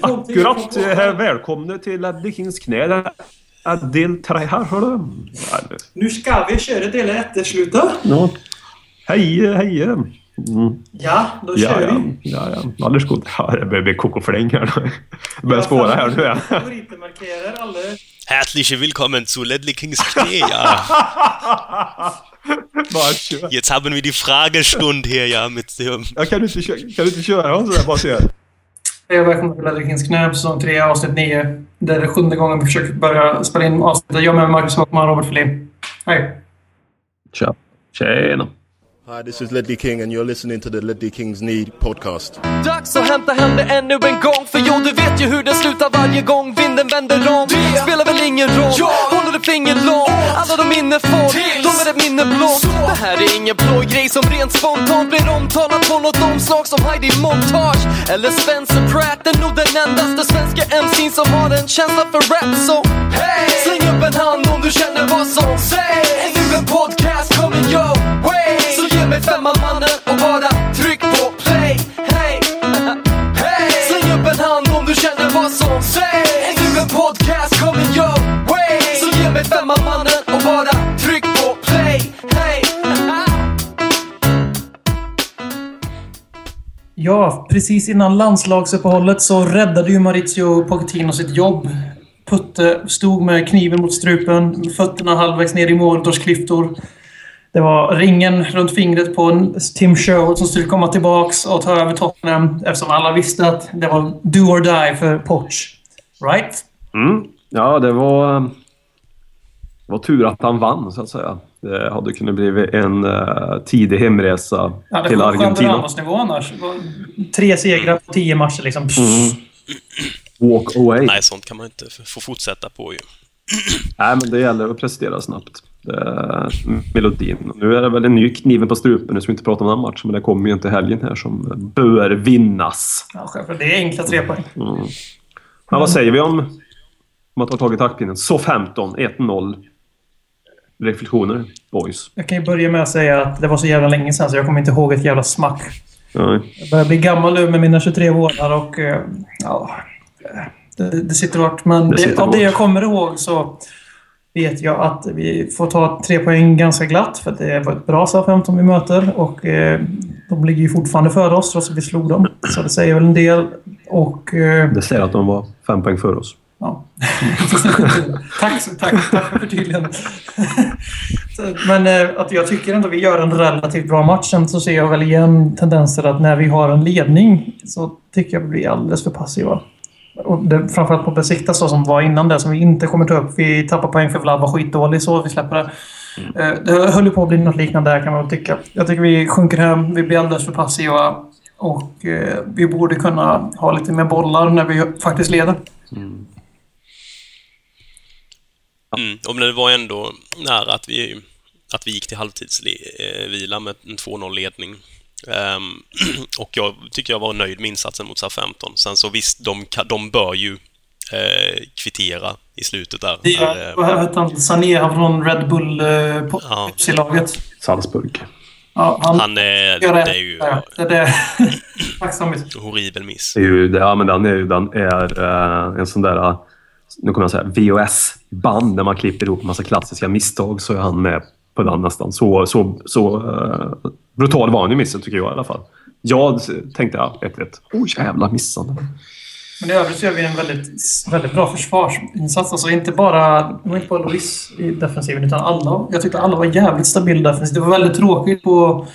Akkurat. Eh, välkomna till Ledley Kings knä. Del 3 här, hör du? Nu ska vi köra del 1 slutet. Ja. Hej, hej. Mm. Ja, då kör ja. vi. Ja, ja. Alldeles god. Ja, det börjar bli kokofläng här nu. Det börjar spåra här nu. Herzlich willkommen zu Ledley Kings Knie, ja. Jetzt haben wir die Fragestund hier, ja, mit dem... Ja, kan, du inte, kö- kan du inte köra en sån där Jag välkomnar Hej och till Ledderkings knä, säsong 3, avsnitt 9. Det är det sjunde gången vi försöker börja spela in avsnittet. Jag med Marcus Håkman och Robert Flin. Hej. Tja. Tjena. Hi, this is Ledley King, and you're listening to the Ledley Kings Need podcast. Dags att hämta hem det ännu en gång För jo, du vet ju hur det slutar varje gång vinden vänder om. Det spelar väl ingen roll, håller du finger långt Alla de minne får, de är ett minne blått Det här är ingen blå grej som rent spontant blir omtalat på något omslag som Heidi Montage Eller Spencer Pratt, är nog den endaste svenska MC'n som har en känsla för rap Så hey! släng upp en hand om du känner vad som sägs Är nu en podcast coming your way med ge mannen och bara tryck på play Hey! Hey! Släng upp en hand om du känner vad som sägs Är du en podcast coming your way Så ge mig femman mannen och bara tryck på play Hey! Ja, precis innan landslagsuppehållet så räddade ju Maurizio Pochettino sitt jobb. Putte stod med kniven mot strupen, fötterna halvvägs ner i målvaktorsklyftor. Det var ringen runt fingret på en Tim Sherwood som skulle komma tillbaks och ta över Tottenham eftersom alla visste att det var do or die för Poch. Right? Mm. Ja, det var, det var tur att han vann, så att säga. Det hade kunnat bli en uh, tidig hemresa Ja, det till var Argentina. Ramos-nivå annars. Tre segrar på tio matcher liksom. Walk away. Nej, sånt kan man inte få fortsätta på ju. Nej, men det gäller att prestera snabbt. Är melodin. Nu är det väl en ny kniven på strupen. Nu ska vi inte prata om den matchen, men det kommer ju inte helgen här som bör vinnas. Ja, självklart. Det är enkla tre poäng. Men vad säger vi om, om att ha tagit taktpinnen? Så 15, 1-0. Reflektioner, boys. Jag kan ju börja med att säga att det var så jävla länge sedan så jag kommer inte ihåg ett jävla smack. Nej. Jag börjar bli gammal nu med mina 23 vårar och... eh, Ja, det, det sitter hårt. Men Det det av det jag kommer ihåg så vet jag att vi får ta tre poäng ganska glatt för att det var ett bra SA-15 vi möter och eh, de ligger ju fortfarande före oss trots att vi slog dem. Så det säger väl en del. Och... Eh, Det säger att de var fem poäng för oss. Ja. tack, så- tack, tack för förtydligandet. Men eh, att jag tycker ändå vi gör en relativt bra match. Sen så ser jag väl igen tendenser att när vi har en ledning så tycker jag vi blir alldeles för passiva. Och det, framförallt på Besiktas då, som var innan det, som vi inte kommer ta upp. Vi tappar poäng för Vlad var skitdålig så vi släpper det. Eh, Det höll ju på att bli något liknande där kan man väl tycka. Jag tycker vi sjunker hem, vi blir alldeles för passiva. Och eh, vi borde kunna ha lite mer bollar när vi faktiskt leder. Mm. Och men det var ändå nära att vi, att vi gick till halvtidsvila med en 2-0-ledning. Ehm, och jag tycker jag var nöjd med insatsen mot SA-15. Sen så visst, de, de bör ju eh, kvittera i slutet där. Det är, eh, vad hette han? Sané han från Red Bull eh, på Ja. Salzburg. Ja, han, han är, gör det är ju Ja, det är det. Horribel miss. Det är ju, det, ja, men den är ju den är, eh, en sån där, eh, nu kommer jag säga, VHS-band där man klipper ihop en massa klassiska misstag så är han med på den nästan. Så, så, så uh, brutal var han i missen tycker jag i alla fall. Jag tänkte, ja, 1-1. Oh jävlar, missade. Men i övrigt så gör vi en väldigt, väldigt bra försvarsinsats. Alltså inte bara, inte bara Luis i defensiven, utan alla. Jag tyckte alla var jävligt stabila defensivt. Det var väldigt tråkigt på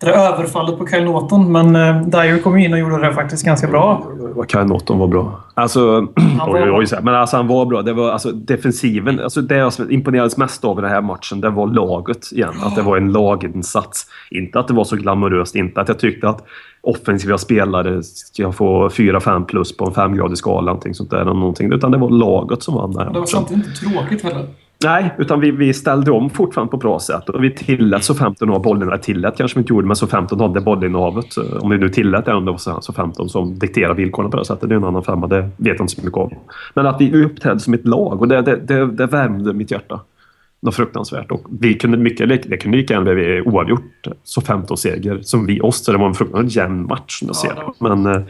det där överfallet på Kyle Norton, men eh, Dyer kom in och gjorde det faktiskt ganska bra. Kan Norton var bra. Alltså, var oj, oj, oj, men alltså han var bra. Det var alltså defensiven. Alltså det jag imponerades mest av i den här matchen, det var laget igen. Att det var en laginsats. Inte att det var så glamoröst, inte att jag tyckte att offensiva spelare ska få 4-5 plus på en femgradig skala, någonting sånt där. Någonting, utan det var laget som vann Det var samtidigt inte tråkigt heller. Nej, utan vi, vi ställde om fortfarande på ett bra sätt. Och vi tillät så 15 ha bollen. Eller tillät kanske vi inte gjorde, men så 15 hade bollinnehavet. Om vi nu tillät det, var så- så 15 som dikterar villkoren på det sättet. Det är en annan femma, det vet jag inte så mycket om. Men att vi uppträdde som ett lag och det, det, det, det värmde mitt hjärta. Något fruktansvärt. Och vi kunde mycket, det kunde lika gärna bli oavgjort. Så 15-seger som vi oss. Så det var en fruktansvärt jämn match ser Ja, det Men eh,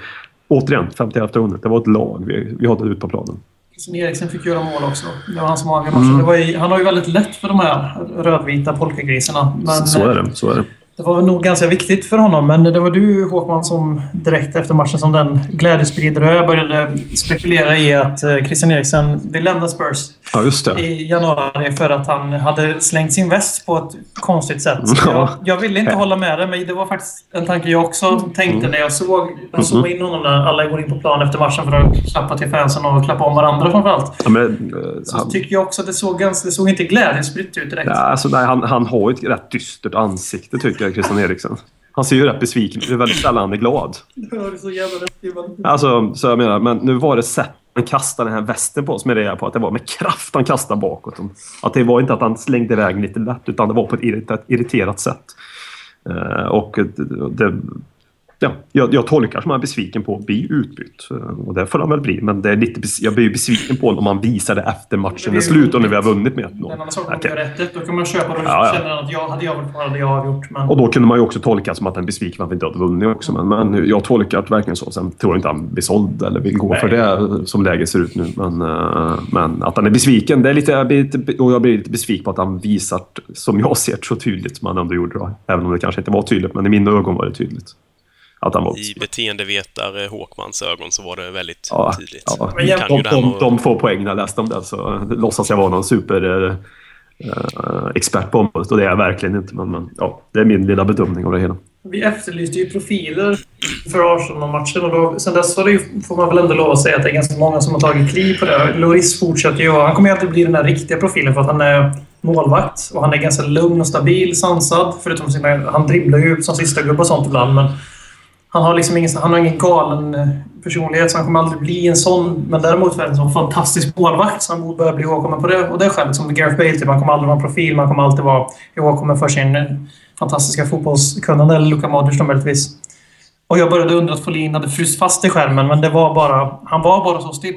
återigen, 51 vunnit. Det var ett lag vi, vi hade ut på planen. Christian Eriksen fick göra mål också. Det var han som avgjorde matchen. Mm. Ju, han har ju väldigt lätt för de här rödvita polkagrisarna. så är det. Så är det. Det var nog ganska viktigt för honom, men det var du Håkman som direkt efter matchen som den glädjespridare började spekulera i att eh, Christian Eriksen vill lämna Spurs ja, i januari för att han hade slängt sin väst på ett konstigt sätt. Ja. Jag, jag ville inte hålla med dig, men det var faktiskt en tanke jag också tänkte mm. när jag såg jag såg in honom när alla går in på plan efter matchen för att klappa till fansen och klappa om varandra framförallt. Ja, men, uh, så han... tycker jag också att det såg, ganska, det såg inte glädjespritt ut direkt. Ja, alltså, nej, han, han har ett rätt dystert ansikte tycker jag. Christian Eriksen. Han ser ju rätt besviken ut. Det är väldigt sällan han är glad. Det så jävla rätt. Alltså, så jag menar, men nu var det sätt han kastade den här västen på som jag reagerade på. Att det var med kraft han kastade bakåt. Att det var inte att han slängde iväg lite lätt, utan det var på ett irriterat sätt. Uh, och det, det, ja, jag, jag tolkar som att han är besviken på att bli utbytt. Och det får han väl bli. Men det är lite, jag blir besviken på om man visar det efter matchen är slut och när vi har vunnit med 1-0. Men sak okay. rätt då kan man köpa det och ja, ja. känna att jag hade jag varit hade jag avgjort. Men... Och då kunde man ju också tolka som att han är besviken för att vi inte hade vunnit också. Men, men jag tolkar det verkligen så. Sen tror jag inte han blir såld eller vill gå Nej. för det som läget ser ut nu. Men, uh, men att han är besviken, det är lite, jag blir lite, och jag blir lite besviken på att han visar, som jag ser så tydligt som han ändå gjorde då. Även om det kanske inte var tydligt, men i mina ögon var det tydligt att han var I beteendevetare Håkmans ögon så var det väldigt ja, tydligt. Ja. Men de, de, de, de får poäng jag läste om det så låtsas jag vara någon super eh, eh, expert på området och det är jag verkligen inte. Men, men, ja, det är min lilla bedömning av det hela. Vi efterlyste ju profiler för Arsenal-matchen och då, sen dess har det ju, får man väl ändå lov att säga att det är ganska många som har tagit kliv på det. Loris fortsätter ju Han kommer ju alltid bli den här riktiga profilen för att han är målvakt och han är ganska lugn och stabil, sansad. Förutom sina... Han dribblar ju som sista gubbe och sånt ibland men han har liksom ingen, han har ingen galen eh, personlighet så han kommer aldrig bli en sån. Men däremot är en sån fantastisk målvakt så han borde bli ihågkommen på det. Och det skälet som Gareth Bale, typ, han kommer aldrig vara en profil, man kommer alltid vara ihågkommen för sin eh, fantastiska fotbollskunnande. Eller Luka Modric då möjligtvis. Och jag började undra att Folin hade fryst fast i skärmen, men det var bara, han var bara så still.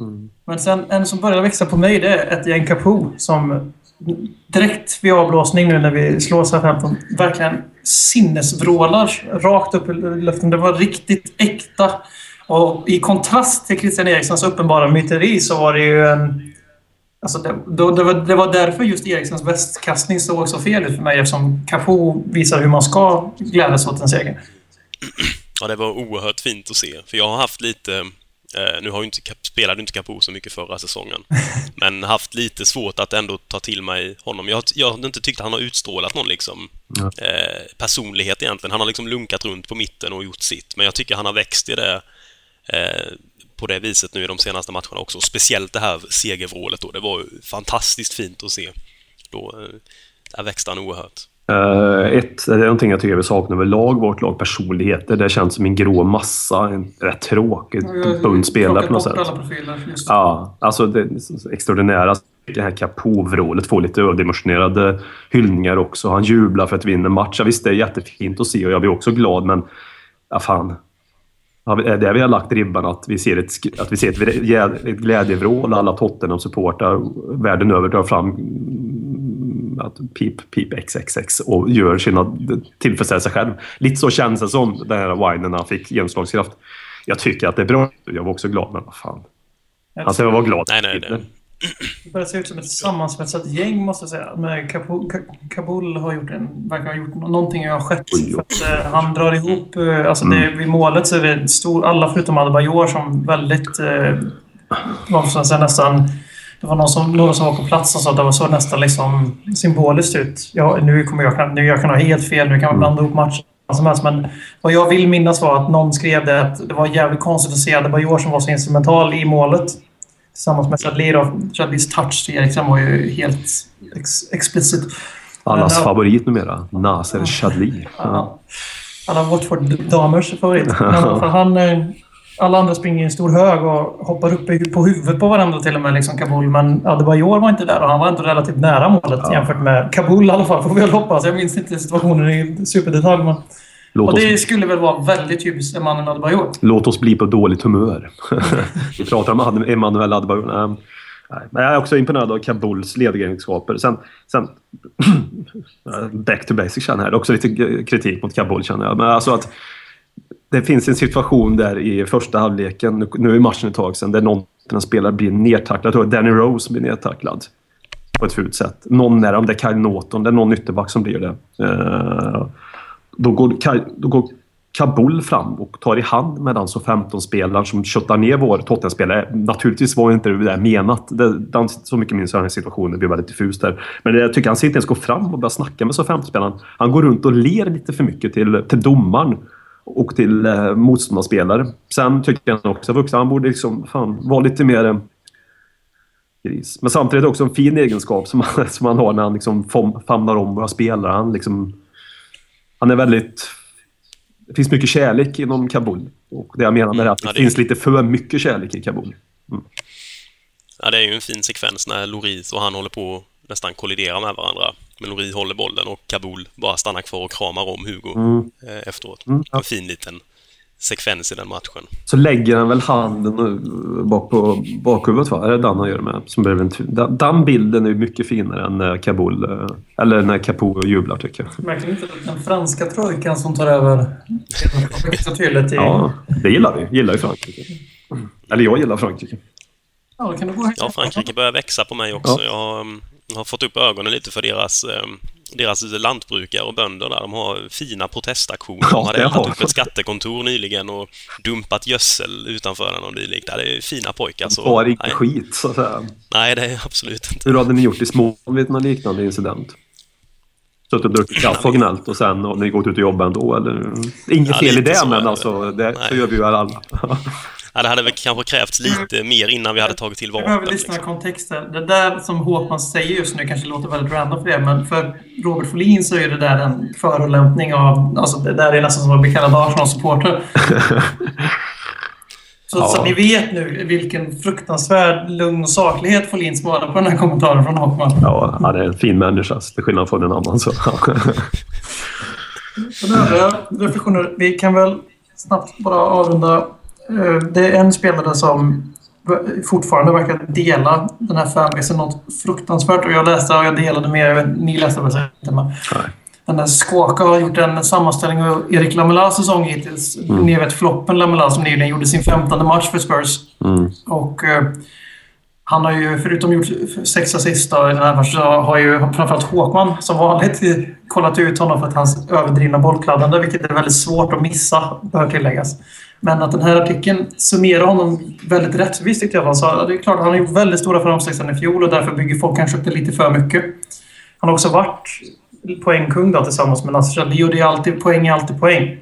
Mm. Men sen en som började växa på mig, det är ett gäng Capo som direkt vid avblåsning nu när vi slår Southampton verkligen sinnesvrålar rakt upp i luften. Det var riktigt äkta. Och i kontrast till Christian Erikssons uppenbara myteri så var det ju en... Alltså det, då, det, var, det var därför just Erikssons västkastning såg så fel ut för mig eftersom Capo visar hur man ska glädjas åt en seger. Ja, det var oerhört fint att se. För jag har haft lite Eh, nu har ju inte, spelade inte Capo så mycket förra säsongen, men haft lite svårt att ändå ta till mig honom. Jag, jag har inte tyckt att han har utstrålat någon liksom, eh, personlighet egentligen. Han har liksom lunkat runt på mitten och gjort sitt, men jag tycker han har växt i det eh, på det viset nu i de senaste matcherna också. Speciellt det här segervrålet då. Det var fantastiskt fint att se. Då, eh, där växte han oerhört. Uh, ett, det är någonting jag tycker vi saknar överlag, vårt lag. Personligheter. Det känns som en grå massa. En rätt tråkig bunt spelare på något sätt. Ja, alltså det extraordinära. Det här Capo-vrålet får lite överdimensionerade hyllningar också. Han jublar för att vinna match. Ja, visst, det är jättefint att se och jag blir också glad, men... Ja, fan. Är där vi har lagt ribban, att vi ser ett, att vi ser ett, ett glädjevrål. Alla Tottenham-supportrar världen över drar fram att pip, pip XXX och gör sina tillfredsställer sig själv. Lite så känns det som den här winen när han fick genomslagskraft. Jag tycker att det är bra. Jag var också glad, men vad fan. Alltså jag var glad. Nej, nej, nej. Det börjar se ut som ett sammansvetsat gäng måste jag säga. Men Kabul, Kabul har gjort en, verkar ha gjort någonting har skett. För att, eh, han drar ihop... Eh, alltså det, mm. vid målet så är det stor, alla förutom Adebayor som väldigt... Eh, vad ska man säga, nästan det var någon som, någon som var på plats och sa att det var så nästan liksom symboliskt ut. Ja, nu kommer jag, nu jag kan ha helt fel, nu kan man blanda ihop matcher som helst. Men vad jag vill minnas var att någon skrev det att det var jävligt konstigt att se Adebayor som var så instrumental i målet. Tillsammans med Chadli då. Chadlis touch till Eriksen var ju helt ex explicit. Allas men, favorit numera. Nasser Chadli. Ja. Alla Watford-damers favorit. Men för han, eh, alla andra springer i en stor hög och hoppar upp på huvudet på varandra till och med, liksom Kabul. Men Adebayor var inte där och han var ändå relativt nära målet ja. jämfört med Kabul i alla fall, får vi väl hoppas. Jag minns inte situationen i superdetalj, men... Låt och det oss... skulle väl vara väldigt typiskt Emanuel Adebayor. Låt oss bli på dåligt humör. vi pratar om Emanuel Adebayor. Nej. Men jag är också imponerad av Kabuls ledaregenskaper. Sen, sen back to basic känner jag. Det är också lite kritik mot Kabul känner jag. Men alltså att det finns en situation där i första halvleken, nu, nu är matchen ett tag sedan, där någon av spelare blir nedtacklad. Jag tror Danny Rose blir nedtacklad på ett fult sätt. Någon är det, om det är Kyle Norton, det är någon ytterback som blir det. Eh, då, går, då går Kabul fram och tar i hand med den så 15-spelaren som köttar ner vår Tottenham-spelare. Naturligtvis var inte det där menat. Det, den, så mycket minns jag den här situationen. Det blir väldigt diffust där. Men jag tycker han ska inte ens gå fram och börja snacka med så 15-spelaren. Han går runt och ler lite för mycket till, till domaren och till eh, motståndarspelare. Sen tycker jag också att vuxen, han borde liksom fan, vara lite mer eh, gris. Men samtidigt också en fin egenskap som han, som han har när han liksom famnar om våra spelare. Han, liksom, han är väldigt... Det finns mycket kärlek inom Kabul. Och det jag menar med det är att det, ja, det finns lite för mycket kärlek i Kabul. Mm. Ja, det är ju en fin sekvens när Loris och han håller på att nästan kollidera med varandra. Men håller bollen och Kabul bara stannar kvar och kramar om Hugo mm. Eh, efteråt. Mm, ja. En fin liten sekvens i den matchen. Så lägger han väl handen bak på bakhuvudet, va? Är det den han gör med? Som en den, den bilden är mycket finare än när Kabul, eh, eller när Capo jublar, tycker jag. Märker inte den franska trojkan som tar över så tydligt i... Ja, det gillar vi. Gillar ju Frankrike. Eller jag gillar Frankrike. Ja, kan du gå ja, Frankrike börjar växa på mig också. Ja. Jag har fått upp ögonen lite för deras, eh, deras lantbrukare och bönder där. De har fina protestaktioner. De hade eldat upp ett skattekontor nyligen och dumpat gödsel utanför den och dylikt. Det är fina pojkar. Så, var inte skit, så att säga. Nej, det är absolut inte. Hur hade ni gjort i Småland vid någon liknande incident? Suttit och druckit kaffe och gnällt och sen har ni gått ut och jobbat ändå, eller? Inget ja, fel i det, men alltså, det, så gör vi ju alla. Ja, det hade väl kanske krävts lite mer innan vi hade tagit till vapen. Vi behöver lyssna liksom. kontexten. Det där som Håkman säger just nu kanske låter väldigt random för det, men för Robert Folin så är det där en förolämpning av... Alltså det där är nästan som att bli kallad Arsenal-supporter. Så, ja. så ni vet nu vilken fruktansvärd lugn och saklighet Folin svarar på den här kommentaren från Håkman. Ja, han är en fin människa, till skillnad från en annan. Så. så övriga reflektioner. Vi kan väl snabbt bara avrunda det är en spelare som fortfarande verkar dela den här fanbasen något fruktansvärt. Och jag läste och jag delade med er. Ni läste väl inte? Men den där Skåka har gjort en sammanställning av Erik Lamelas säsong hittills. Mm. Ni vet floppen Lamela som nyligen gjorde sin femtonde match för Spurs. Mm. Och eh, han har ju, förutom gjort sex assist i den här matchen, så har ju framförallt Håkman som vanligt kollat ut honom för att hans överdrivna bollkladdande, vilket är väldigt svårt att missa, bör tilläggas. Men att den här artikeln summerar honom väldigt rättvist tyckte jag. Så det är klart, han har gjort väldigt stora framsteg sedan i fjol och därför bygger folk kanske upp det lite för mycket. Han har också varit poängkung då, tillsammans med Nasser Chadli och det är alltid, poäng är alltid poäng.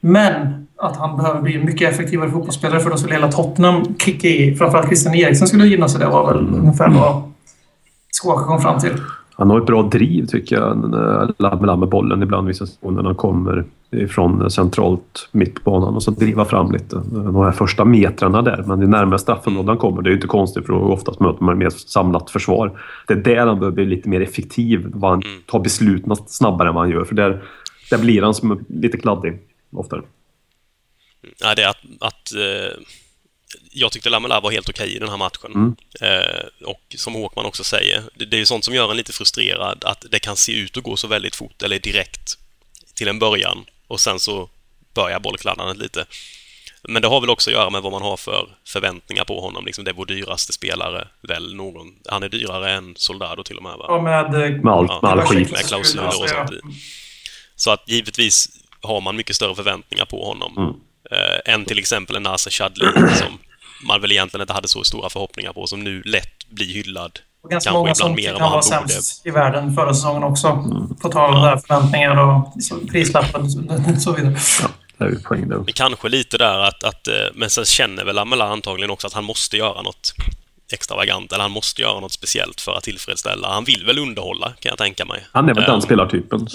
Men att han behöver bli en mycket effektivare fotbollsspelare för då skulle hela Tottenham kicka i. Framförallt Christian Eriksen skulle gynnas av det var väl ungefär vad Skåka kom fram till. Han har ett bra driv tycker jag, Lamela med bollen ibland vissa situationer när han kommer ifrån centralt mitt på banan och så driva fram lite. De här första metrarna där, men det närmare straffområdet kommer, det är ju inte konstigt för då oftast möter man mer samlat försvar. Det är där han behöver bli lite mer effektiv, han mm. tar besluten snabbare än vad han gör, för där, där blir han som lite kladdig oftare. Ja, det är att, att eh jag tyckte Lamela var helt okej i den här matchen. Mm. Eh, och som Håkman också säger, det, det är ju sånt som gör en lite frustrerad, att det kan se ut att gå så väldigt fort, eller direkt, till en början. Och sen så börjar bollkladdandet lite. Men det har väl också att göra med vad man har för förväntningar på honom. Liksom det är vår dyraste spelare, väl någon. Han är dyrare än Soldado till och med, va? Ja, med, med allt, ja, med all skit. Med klausuler och sånt. Så att givetvis har man mycket större förväntningar på honom. Mm. Eh, än till exempel en Nasser Chadli som man väl egentligen inte hade så stora förhoppningar på, som nu lätt blir hyllad. Och ganska många som mer än han var sämst i världen förra säsongen också. Mm. På tal om ja. förväntningar och prislappar och så vidare. Ja. Det är poäng där. Kanske lite där att, att... Eh, men sen känner väl Amela antagligen också att han måste göra något extravagant, eller han måste göra något speciellt för att tillfredsställa. Han vill väl underhålla, kan jag tänka mig. Han är väl den um, spelartypen.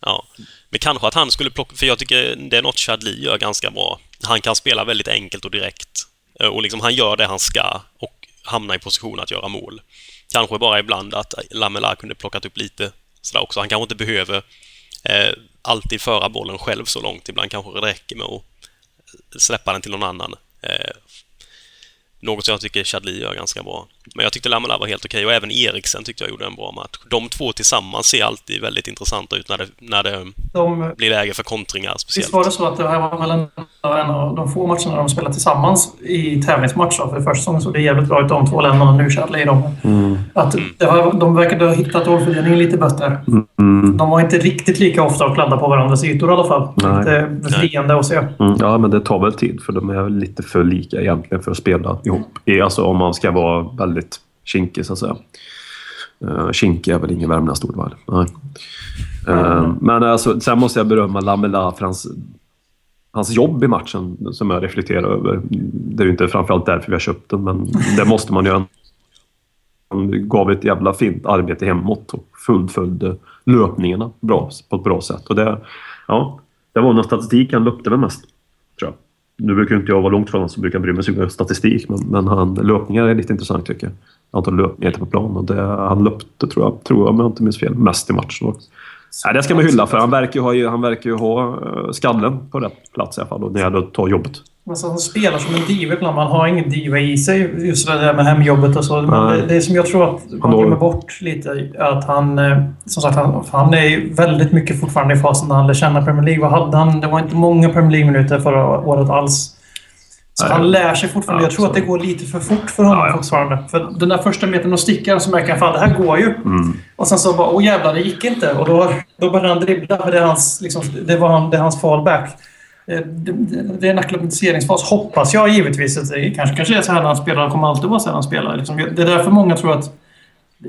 Ja. Men kanske att han skulle plocka... För jag tycker det är något Chadli gör ganska bra. Han kan spela väldigt enkelt och direkt. Eh, och liksom han gör det han ska och hamnar i position att göra mål. Kanske bara ibland att Lamela kunde plockat upp lite sådär också. Han kanske inte behöver eh, alltid föra bollen själv så långt. Ibland kanske det räcker med att släppa den till någon annan. Eh, något som jag tycker Chadli gör ganska bra. Men jag tyckte Lamela var helt okej och även Eriksen tyckte jag gjorde en bra match. De två tillsammans ser alltid väldigt intressanta ut när det, när det De, blir läge för kontringar speciellt. visst var det så att det här var väl en, en av de få matcherna de spelade tillsammans i tävlingsmatch då, för första säsongen såg det jävligt bra ut de två länderna nu Chadli i dem. Att det var, de verkade ha hittat rollfördelningen lite bättre. Mm. De var inte riktigt lika ofta och kladdade på varandras ytor i alla fall. Nej. Lite befriande att se. Mm, ja, men det tar väl tid för de är lite för lika egentligen för att spela ihop ihop. Alltså om man ska vara väldigt kinkig så att säga. Uh, kinkig är väl ingen värmländskt ord, va? Nej. Uh, men alltså, sen måste jag berömma Lamela för hans, hans jobb i matchen som jag reflekterar över. Det är ju inte framförallt därför vi har köpt den, men det måste man göra. Han gav ett jävla fint arbete hemåt och fullföljde löpningarna bra, på ett bra sätt. Och det, ja, det var nog statistik han löpte väl mest. Nu brukar inte jag vara långt från honom som brukar bry mig så mycket om statistik, men, men han, löpningar är lite intressant tycker jag. Antal löpningar på plan och det, han löpte, tror jag, tror jag, om jag inte minns fel, mest i matchen. också. Ja, det ska man hylla för. Han verkar ju ha, han verkar ju ha eh, skallen på rätt plats i alla fall och när det gäller att ta jobbet. Alltså, han spelar som en diva ibland. Man har ingen diva i sig. Just det där med hemjobbet och så. Men det, det som jag tror att man glömmer bort lite är att han... eh, Som sagt, han, han är väldigt mycket fortfarande i fasen där han lär känna Premier League. Vad hade han? Det var inte många Premier League-minuter förra året alls. Så han lär sig fortfarande. Ja, jag tror att det går lite för fort för honom Ja, ja. fortfarande. För den där första metern och stickar så märker han fan det här går ju. Mm. Och sen så bara, åh jävlar, det gick inte. Och då, då började han dribbla, för det är hans, liksom, det var han, det är hans fallback. Eh, det, är en acklimatiseringsfas, hoppas jag givetvis. Att det kanske, kanske är så här när han spelar och kommer alltid vara så här när han spelar. Liksom, det är därför många tror att...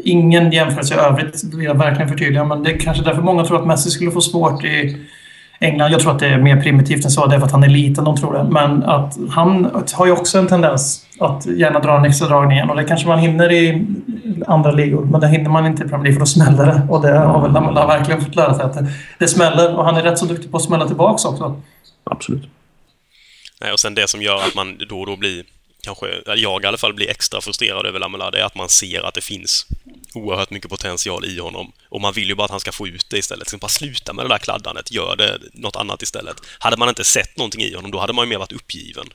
Ingen jämförelse i övrigt vill jag verkligen förtydliga, men det är kanske därför många tror att Messi skulle få svårt i England. Jag tror att det är mer primitivt än så, det är för att han är liten, de tror det. Men att han har ju också en tendens att gärna dra en extra dragning igen och det kanske man hinner i andra ligor, men det hinner man inte i Premier League för då smäller det. Och det har väl Lamela verkligen fått lära sig att det, det smäller och han är rätt så duktig på att smälla tillbaka också. Absolut. Nej, och sen det som gör att man då och då blir, kanske, jag i alla fall, blir extra frustrerad över Lamela, det är att man ser att det finns oerhört mycket potential i honom. Och man vill ju bara att han ska få ut det istället. Så bara sluta med det där kladdandet, gör det något annat istället. Hade man inte sett någonting i honom, då hade man ju mer varit uppgiven.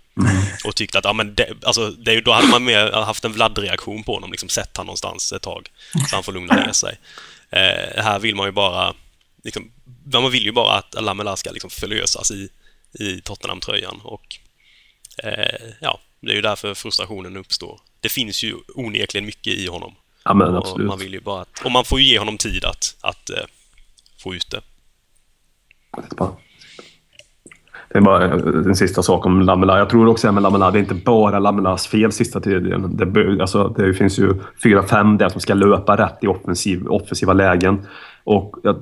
Och tyckt att, ja men det, alltså, det, då hade man mer haft en Vlad-reaktion på honom, liksom sett han någonstans ett tag. Så han får lugna ner sig. Eh, här vill man ju bara, liksom, man vill ju bara att Lamela ska liksom förlösas i, i Tottenham-tröjan. Och eh, ja, det är ju därför frustrationen uppstår. Det finns ju onekligen mycket i honom. Ja, men Och absolut. man vill ju bara att, och man får ju ge honom tid att, att eh, få ut det. Det är bara en sista sak om Lamela. Jag tror också med Lamela, det är inte bara Lamelas fel sista tredjedelen. Det, alltså, det finns ju fyra, fem där som ska löpa rätt i offensiv, offensiva lägen. Och jag,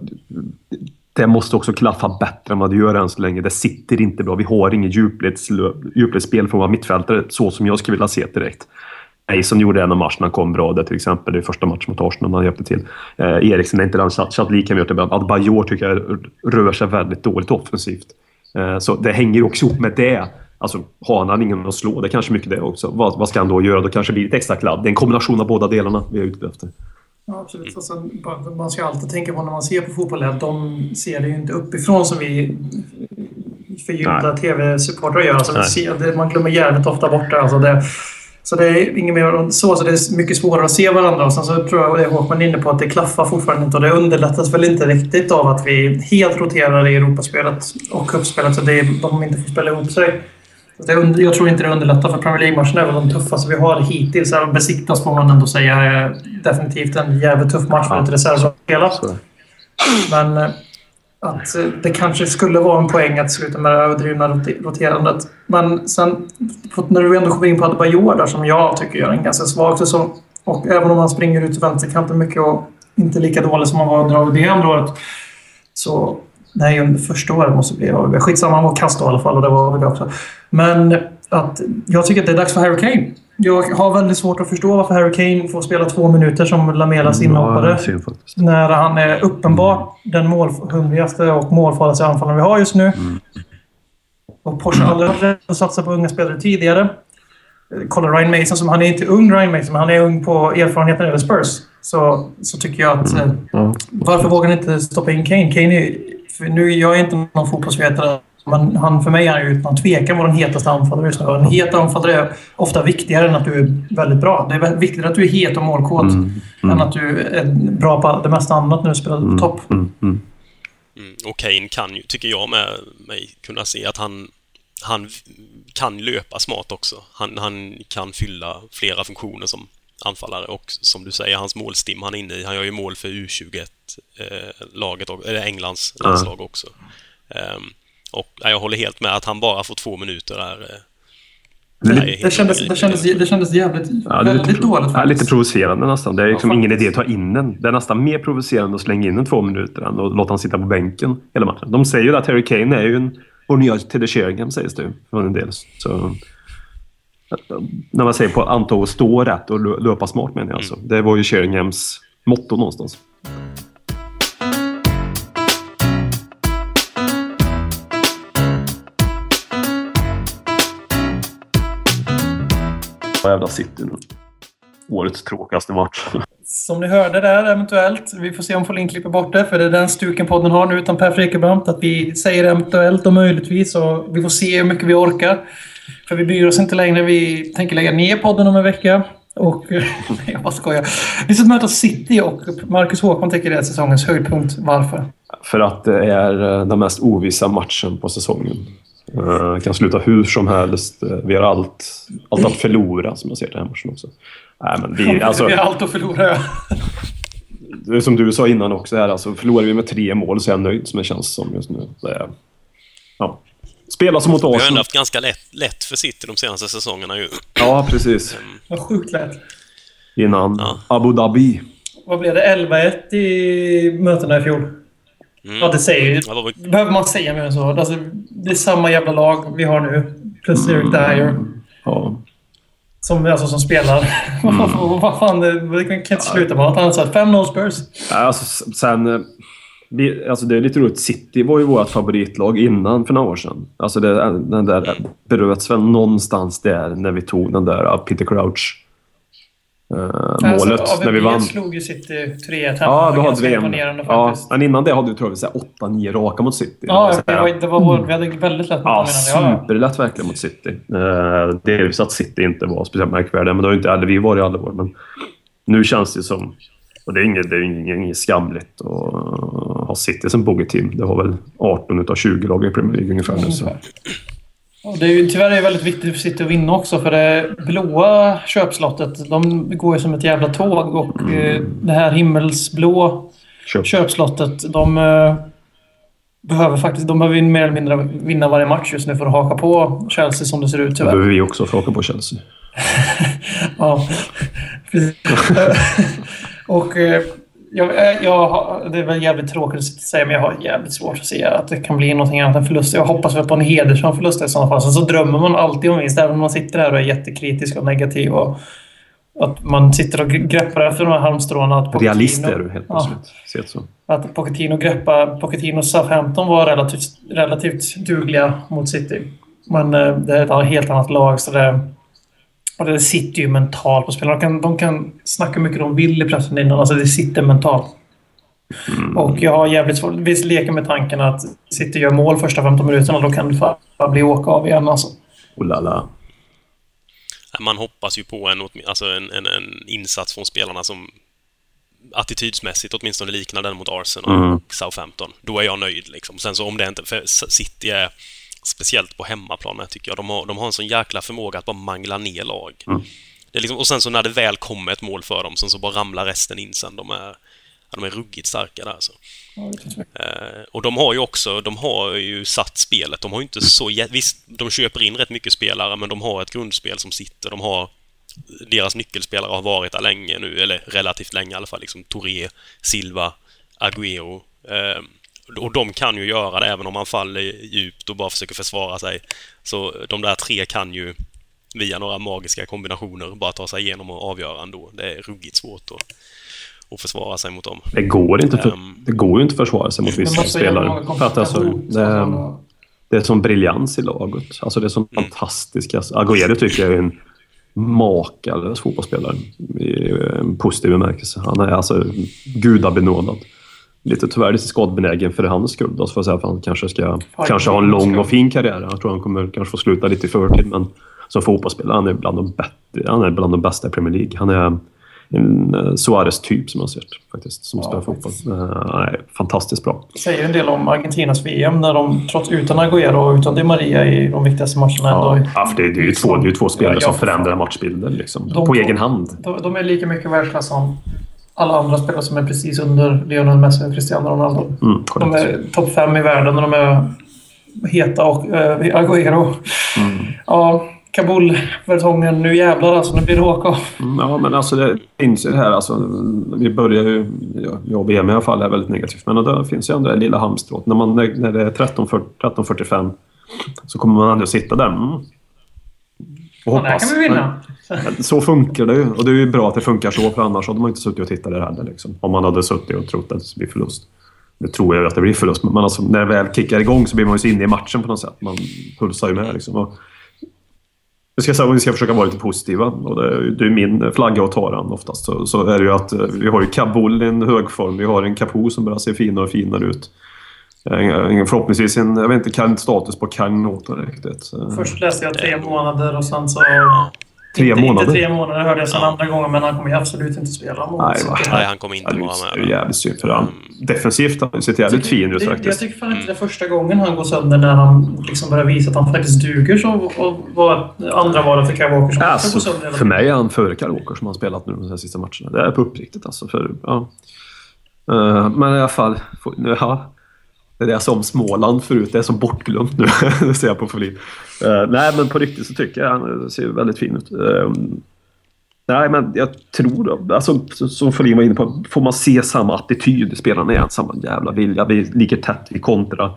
det måste också klaffa bättre än vad det gör än så länge. Det sitter inte bra. Vi har inget djupledsspel från våra mittfältare så som jag skulle vilja se direkt. Mason gjorde en av matcherna, kom bra där till exempel. Det är första matchen mot Arsenal han hjälpte till. Eh, Eriksen är inte den Chadli kan vi göra det. Adebayor tycker jag rör sig väldigt dåligt offensivt. Eh, så det hänger också ihop med det. Alltså, har han ingen att slå, det är kanske mycket det också. Vad, vad ska han då göra? Då kanske det blir ett extra kladd. Det är en kombination av båda delarna vi är ute efter. Ja, absolut. Och sen, bara- man ska alltid tänka på när man ser på fotboll att de ser det ju inte uppifrån som vi förgyllda tv-supportrar gör. Alltså, ser, man glömmer jävligt ofta bort det. Alltså det. Så det är inget mer än så, så det är mycket svårare att se varandra. Och sen så tror jag det är Håkman inne på att det klaffar fortfarande inte och det underlättas väl inte riktigt av att vi helt roterar i Europaspelet och cupspelet så det är, de inte får spela ihop sig. Det jag tror inte det underlättar för Premier League-matcherna är väl de tuffaste vi har hittills. Även Besiktas får man ändå säga är definitivt en jävligt tuff match för ett reservlag. Men eh, att eh, det kanske skulle vara en poäng att sluta med det överdrivna roterandet. Men sen, när du ändå kommer in på Adebayor där, som jag tycker gör en ganska svag säsong. Och även om han springer ut vänsterkanten mycket och inte lika dålig som han var under AVB andra året. Så nej, under första året måste det bli AVB. Skitsamma, han var kast i alla fall och det var AVB också. Men att jag tycker att det är dags för Harry Kane. Jag har väldigt svårt att förstå varför Harry Kane får spela två minuter som Lamelas inhoppare. Ja. När han är uppenbart den målhungrigaste och målfarligaste anfallaren vi har just nu. Och Porsche har rädd att satsa på unga spelare tidigare. Kolla Ryan Mason, som han är inte ung Ryan Mason, men han är ung på erfarenheten över Spurs. Så, så tycker jag att... eh, Ja. Varför vågar ni inte stoppa in Kane? Kane är, nu, jag är inte någon fotbollsvetare Men han, för mig är han ju utan tvekan vår hetaste anfallare just nu. En het anfallare är ofta viktigare än att du är väldigt bra. Det är viktigare att du är het och målkåt Mm, än att du är bra på det mesta annat när du spelar på topp. Mm, mm. Mm. Och Kane kan ju, tycker jag med mig, kunna se att han, han kan löpa smart också. Han, han kan fylla flera funktioner som anfallare och som du säger, hans målstim han är inne i. Han gör ju mål för U21-laget, eller Englands landslag också. Ehm, och ja, jag håller helt med att han bara får två minuter där. eh, Det helt Det kändes, det, kändes, det kändes jävligt, Ja, det väldigt lite, dåligt ja, lite provocerande nästan. Det är liksom Ja, ingen idé att ta in den. Det är nästan mer provocerande att slänga in en två minuter än att låta han sitta på bänken hela matchen. De säger ju att Harry Kane är ju en vår nya Teddy Sheringham sägs det ju från en del. Så, när man säger på anta att stå rätt och lö- löpa smart menar jag alltså. Det var ju Sheringhams motto någonstans. Vad jävla City nu. Årets tråkigaste match. Som ni hörde där eventuellt, vi får se om Folin klipper bort det, för det är den stuken podden har nu utan Per Frikebrant, att vi säger eventuellt och möjligtvis och vi får se hur mycket vi orkar. För vi bryr oss inte längre, vi tänker lägga ner podden om en vecka. Och jag bara skojar. Vi ska möta City och Marcus Håkman tycker det är säsongens höjdpunkt. Varför? För att det är eh, den mest ovissa matchen på säsongen. Eh, kan sluta hur som helst. Eh, Vi har allt, allt att förlora, som jag ser den här matchen också. Nej, men vi, alltså, vi har allt att förlora. ja. det är som du sa innan också, här, alltså, förlorar vi med tre mål så är jag nöjd, som det känns som just nu. Det är, ja. Spela som mot Vi har ändå Arsenal. haft ganska lätt, lätt för City de senaste säsongerna ju. Ja, precis. Vad sjukt lätt. Innan Ja. Abu Dhabi. Vad blev det? 11-1 i mötena i fjol? Mm. Ja, det säger ju... Ja, var- Behöver man säga mer än så? Alltså, det är samma jävla lag vi har nu. Plus Eric Dyer. Ja. Som, alltså, som spelar. Vad fan, det det kan inte sluta med något annat. så att 5-0 Spurs. Alltså, sen, eh, vi, alltså det är lite roligt. City var ju vårt favoritlag innan för några år sedan. Alltså det, den där bröts väl någonstans där när vi tog den där uh, Peter Crouch målet Alltså, när vi vann. slog ju City 3-1 Ja, då hade vi en. Ja, men innan det hade vi tror jag 8-9 raka mot City. Ja, det var, det var vår, vi hade väldigt lätt mot Ja, dem innan. Superlätt verkligen mot City. Eh, Delvis att City inte var speciellt märkvärdiga, men det har inte hade vi varit i alla år. Men nu känns det som... Och det är inget, det är inget, inget skamligt att ha City som bogeyteam. Det har väl 18 utav 20 lag i Premier League ungefär nu. Så. Och det är ju, tyvärr är det väldigt viktigt för City att vinna också för det blåa köpslottet, de går ju som ett jävla tåg och eh, det här himmelsblå Köp. köpslottet, de eh, behöver faktiskt, de behöver ju mer eller mindre vinna varje match just nu för att haka på Chelsea som det ser ut Det tyvärr. behöver vi också för att åka på Chelsea. Ja, precis. och eh, jag, eh, jag, det är väl jävligt tråkigt att säga, men jag har jävligt svårt att se att det kan bli någonting annat än förlust. Jag hoppas väl på en hedersam förlust i sådana fall. Sen så drömmer man alltid om vinst, även om man sitter här och är jättekritisk och negativ. Och att man sitter och greppar efter de här halmstråna. Att Pochettino- är du helt Ja. plötsligt. Så. Att Pochettino greppa, Pochettino och Southampton var relativt, relativt dugliga mot City. Men eh, det är ett helt annat lag. Så det, och det sitter ju mentalt på spelarna. De kan, de kan snacka hur mycket de vill i pressen innan. Alltså det sitter mentalt. Och jag har jävligt svårt... Visst leker med tanken att City gör mål första 15 minuterna. Då kan det fan bli åka av igen alltså. Oh la la. Man hoppas ju på en, alltså en, en, en insats från spelarna som attitydsmässigt åtminstone liknar den mot Arsenal Mm. och Southampton. Då är jag nöjd liksom. Sen så om det inte... För City är speciellt på hemmaplan tycker jag. De har, de har en sån jäkla förmåga att bara mangla ner lag. Det är liksom, och sen så när det väl kommer ett mål för dem, sen så bara ramlar resten in sen. De är, ja, de är ruggigt starka där alltså. Eh, och de har ju också, de har ju satt spelet. De har ju inte så... Visst, de köper in rätt mycket spelare, men de har ett grundspel som sitter. De har... Deras nyckelspelare har varit där länge nu, eller relativt länge i alla fall. Liksom Touré, Silva, Agüero. Eh, och de kan ju göra det även om man faller djupt och bara försöker försvara sig. Så de där tre kan ju via några magiska kombinationer bara ta sig igenom och avgöra ändå. Det är ruggigt svårt att, att försvara sig mot dem. Det går inte, för, Ehm. det går ju inte att försvara sig mot vissa spelare. För att alltså, det, det är sån briljans i laget. Alltså det är sån fantastisk... Alltså, Agüero tycker jag är en makalös fotbollsspelare i en positiv bemärkelse. Han är alltså gudabenådad. Lite tyvärr lite skadebenägen för hans skull. Då, jag säga att han kanske ska kanske ha en lång och fin karriär. Jag tror han kommer kanske få sluta lite i förtid, men som fotbollsspelare han är bland de, bättre, han är bland de bästa i Premier League. Han är en uh, Suarez-typ som jag har sett faktiskt, som spelar fotboll. Han är fantastiskt bra. Det säger en del om Argentinas VM när de, trots utan Agüero och utan Di Maria i de viktigaste matcherna Ja, ändå... ja, för det, det är ju två, det är två spelare Ja, som för förändrar matchbilden liksom, De på två- egen hand. De, de är lika mycket världsklass som alla andra spelare som är precis under Lionel Messi och Cristiano Ronaldo. Mm, De är topp fem i världen och de är heta och äh, Agüero. Mm. Ja, Kabul-vertongen. Nu jävlar alltså. Nu blir det åka av. Mm, Ja, men alltså det finns ju det här. Alltså, vi börjar ju... ja, Jag och BM i alla fall är väldigt negativt. Men det finns ju ändå det lilla halmstrået. När, man, när det är 13.40 13.45 så kommer man ändå sitta där. Mm. Och Ja, där hoppas. kan vi vinna. Men Så funkar det ju. Och det är ju bra att det funkar så, för annars hade man inte suttit och tittat där heller. Liksom. Om man hade suttit och trott att det skulle bli förlust. Nu tror jag att det blir förlust, men alltså, när det väl kickar igång så blir man ju så inne i matchen på något sätt. Man pulsar ju med. Liksom. Och vi ska, säga, vi ska försöka vara lite positiva. Och det, är ju- det är min flagga att ta den oftast. Så, så är det ju att eh, vi har ju Kabul i en hög form. Vi har en Capo som börjar se finare och finare ut. Eh, Förhoppningsvis en, jag vet inte, kan status på Kagnoto riktigt. Eh, Först läste jag tre månader och sen så... Tre inte, månader? Inte tre månader hörde jag sen andra gången, men han kommer ju absolut inte spela mot Nej? Nej, han kommer inte Ja, vara det är med. jävligt synd för han. Defensivt har han sett jävligt fin ut Det- Jag faktiskt. tycker fan inte det är första gången han går sönder när han liksom börjar visa att han faktiskt duger så och var andra valet för Kyle Walker som Alltså, går sönder. för mig är han före Kyle Walker som har spelat nu de här sista matcherna. Det är på uppriktigt alltså. För, ja. Eh, men i alla fall, ja. Det är som Småland förut, det är som bortglömt nu. det ser jag på Folin. Eh, nej, men på riktigt så tycker jag han ser väldigt fin ut. Eh, nej, men jag tror, alltså, som Folin var inne på, får man se samma attityd i spelarna igen, samma jävla vilja. Vi ligger tätt, vi kontrar.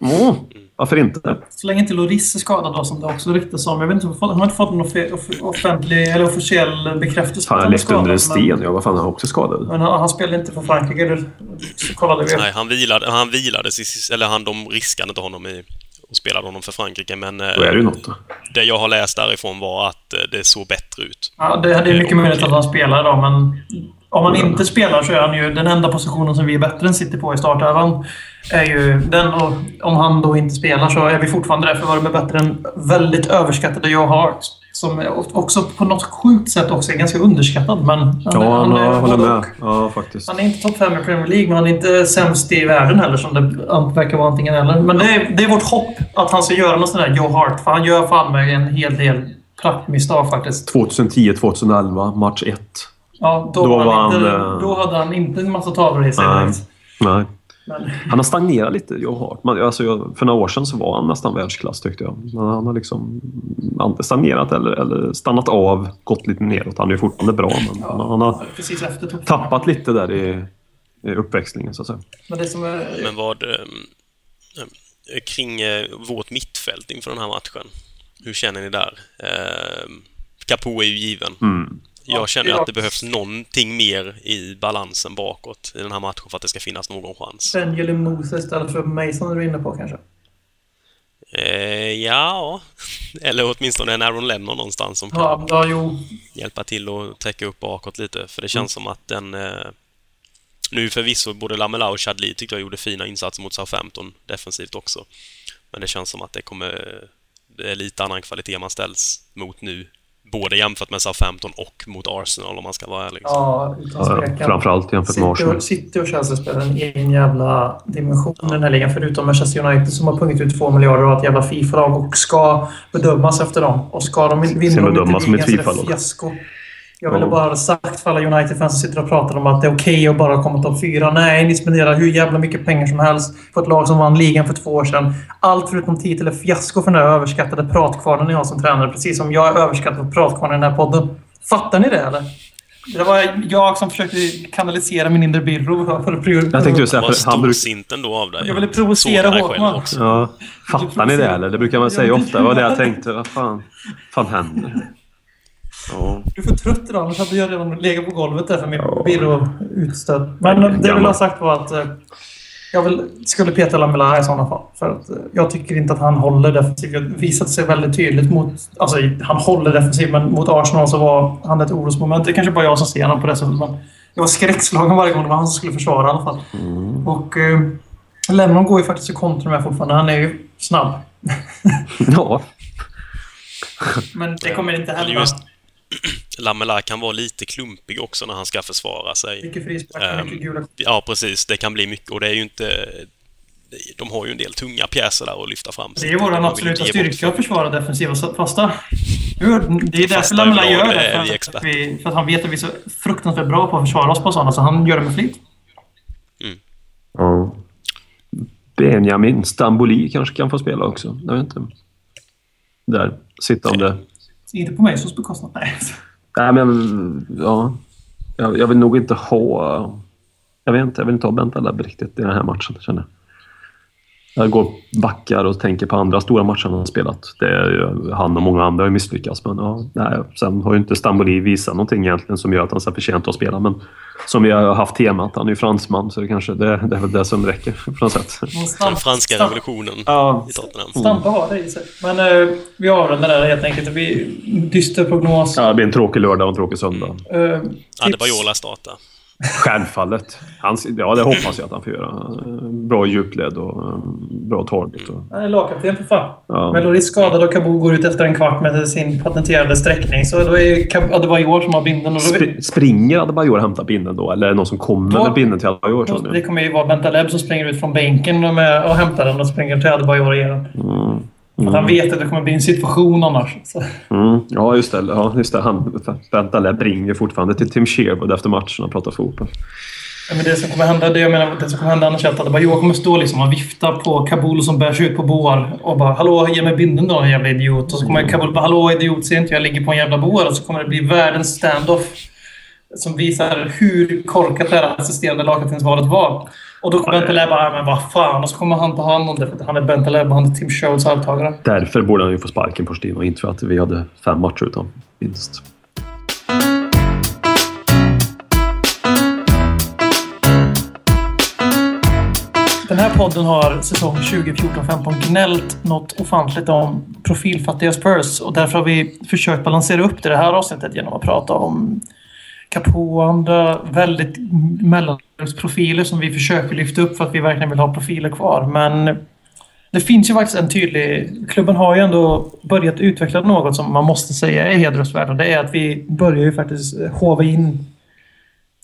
Mm, varför inte? Så länge inte Loris är skadad då, som det också ryktas om. Jag vet inte, han har inte fått någon offe- off- offentlig eller officiell bekräftelse han är levt under en men- sten. Ja, vad fan, han är också skadad. Men han, han spelar inte för Frankrike. Så kollade vi. Nej, han vilade, han vilade sist- eller han, de riskade inte honom i och spelade honom för Frankrike, men eh, Då är det ju något då. det jag har läst därifrån var att eh, det såg bättre ut. Ja, det, det är mycket möjligt att han spelar idag, men om han inte spelar så är han ju den enda positionen som vi är bättre än City på i startelvan. Är ju den och om han då inte spelar så är vi fortfarande där för vad de är bättre än väldigt överskattade Joe Hart. Som också på något sjukt sätt också är ganska underskattad. Men han, Ja, är- han, är håller med. Ja, faktiskt. Han är inte topp 5 i Premier League, men han är inte sämst i världen heller som det verkar vara antingen eller. Men det är, det är vårt hopp att han ska göra något sånt där Joe Hart. För han gör fan med en hel del praktmisstag faktiskt. 2010-2011, match 1. Ja, då, Då han inte, han, då hade han inte en massa tavlor i sig Nej. Nej. Men, Han har stagnerat lite, Joe Hart. Man, alltså, jag, för några år sedan så var han nästan världsklass tyckte jag. Men han har liksom stagnerat eller, eller stannat av, gått lite neråt. Han är fortfarande bra, men han, han har precis efter topp tappat lite där i, i uppväxlingen så att säga. Men det som är... Men vad... eh, kring eh, vårt mittfält inför den här matchen. Hur känner ni där? Eh, Capo är ju given. Mm. Jag Ja, känner att det behövs någonting mer i balansen bakåt i den här matchen för att det ska finnas någon chans. Benjamin Moses istället för Mason är du inne på kanske? Eh, ja, eller åtminstone en Aaron Lennon någonstans som kan Ja, ja hjälpa till och täcka upp bakåt lite. För det känns som att den... Eh, nu förvisso både Lamela och Chadli tyckte jag gjorde fina insatser mot Southampton defensivt också. Men det känns som att det kommer... Det är lite annan kvalitet man ställs mot nu. Både jämfört med Southampton och mot Arsenal om man ska vara ärlig. Ja, utan Ja, framförallt jämfört med Arsenal. och, City och Chelsea spelar en egen jävla dimension i den här ligan. Förutom Manchester United som har pungat ut två miljarder och ett jävla Fifa-lag och ska bedömas efter dem. Och ska de vinna Ska de bedömas som ett FIFA-lag. Jag ville bara ha sagt för alla United-fans som sitter och pratar om att det är okej att bara komma topp fyra. Nej, ni spenderar hur jävla mycket pengar som helst på ett lag som vann ligan för två år sedan. Allt förutom titel är fiasko för den där överskattade pratkvarnen ni har som tränare. Precis som jag är överskattad på pratkvarnen i den här podden. Fattar ni det eller? Det var jag som försökte kanalisera min inre birro för att prioritera. Jag tänkte ju Det säga, han brukar... ändå av dig. Jag ville provocera Håkman. Ja, fattar ni det eller? Det brukar man säga ofta. Det var det jag tänkte. Vad fan, fan händer? Ja. Du är för trött idag, annars hade jag redan legat på golvet där för min Ja. birro utstött. Men det jag vill ha sagt var att eh, jag vill, skulle peta Lamela i sådana fall. För att eh, jag tycker inte att han håller defensivt. Det visat sig väldigt tydligt mot... Alltså, han håller defensivt, men mot Arsenal så var han ett orosmoment. Det är kanske bara jag som ser honom på det sättet. Men jag var skräckslagen varje gång det var han som skulle försvara i alla fall. Och eh, Lennon går ju faktiskt i kontra med fortfarande. Han är ju snabb. Ja, Men det kommer inte hända. just Lamela kan vara lite klumpig också när han ska försvara sig. Mycket frisparkar, Ehm, mycket gula kort. Ja, precis. Det kan bli mycket och det är ju inte... De har ju en del tunga pjäser där att lyfta fram. Det är vår Man vill absoluta styrka att för- försvara defensiva fasta. Det är därför Lamela gör det vi För att, vi, för att han vet att vi är så fruktansvärt bra på att försvara oss på sådana, så han gör det med flit. ja. Benjamin Stamboli kanske kan få spela också. Jag vet inte. Där, sittande. Inte på mig så bekostnad. Nej. Nej, men ja. Jag, jag vill nog inte ha... Jag vet inte, jag vill inte ha Bentaleb riktigt i den här matchen, känner jag. Jag går backar och tänker på andra stora matcher han har spelat. Det är, ju- han och många andra har misslyckats, men ja, nej, sen har ju inte Stamboli visat någonting egentligen som gör att han är förtjänt att spela. Men som vi har haft temat, han är ju fransman, så det kanske det, det är väl det som räcker på något sätt. Den franska revolutionen Ja. i Tottenham. Stampa har det i sig. Men eh, vi avrundar där helt enkelt. Det blir dyster prognos. Ja, det blir en tråkig lördag och en tråkig söndag. Eh, Adebayor lär starta. Självfallet. Han, ja, det hoppas jag att han får göra. Bra djupled och eh, bra target. Och, Han är lagkapten för fan. Ja. Men Loris skadad och Kabul går ut efter en kvart med sin patenterade sträckning. Så då är Kab- Adebayor som har binden. Och då, Spr- springer Adebayor och hämtar binden då? Eller är det någon som kommer Då- med binden till Adebayor? då, det kommer ju vara Bentaleb som springer ut från bänken och, med, och hämtar den och springer till Adebayor och ger att Han vet att det kommer bli en situation annars. Mm. Ja, just det. Ja, just det. Han, Bentaleb ringer fortfarande till Tim Sherwood efter matchen och pratar fotboll. Ja, men det som kommer hända, det jag menar, det som kommer hända annars är att Adebayor kommer stå liksom och vifta på Kabul som bärs ut på boar och bara “Hallå, ge mig binden då, jävla idiot”. Och så kommer Kabul bara “Hallå, idiot, ser inte jag ligger på en jävla boar?” Och så kommer det bli världens standoff som visar hur korkat det här assisterande lagkaptensvalet var. Och då kommer Bentaleb bara “Men vad fan” och så kommer han ta hand om det för att han är Bentaleb och han är Tim Sherwoods arvtagare. Därför borde han ju få sparken på Stino, inte för att vi hade fem matcher utan vinst. Den här podden har säsong 2014-15 gnällt något ofantligt om profilfattiga Spurs och därför har vi försökt balansera upp det, det här avsnittet genom att prata om Capo på andra väldigt mellanrumsprofiler som vi försöker lyfta upp för att vi verkligen vill ha profiler kvar. Men det finns ju faktiskt en tydlig... Klubben har ju ändå börjat utveckla något som man måste säga är hedersvärt och det är att vi börjar ju faktiskt hova in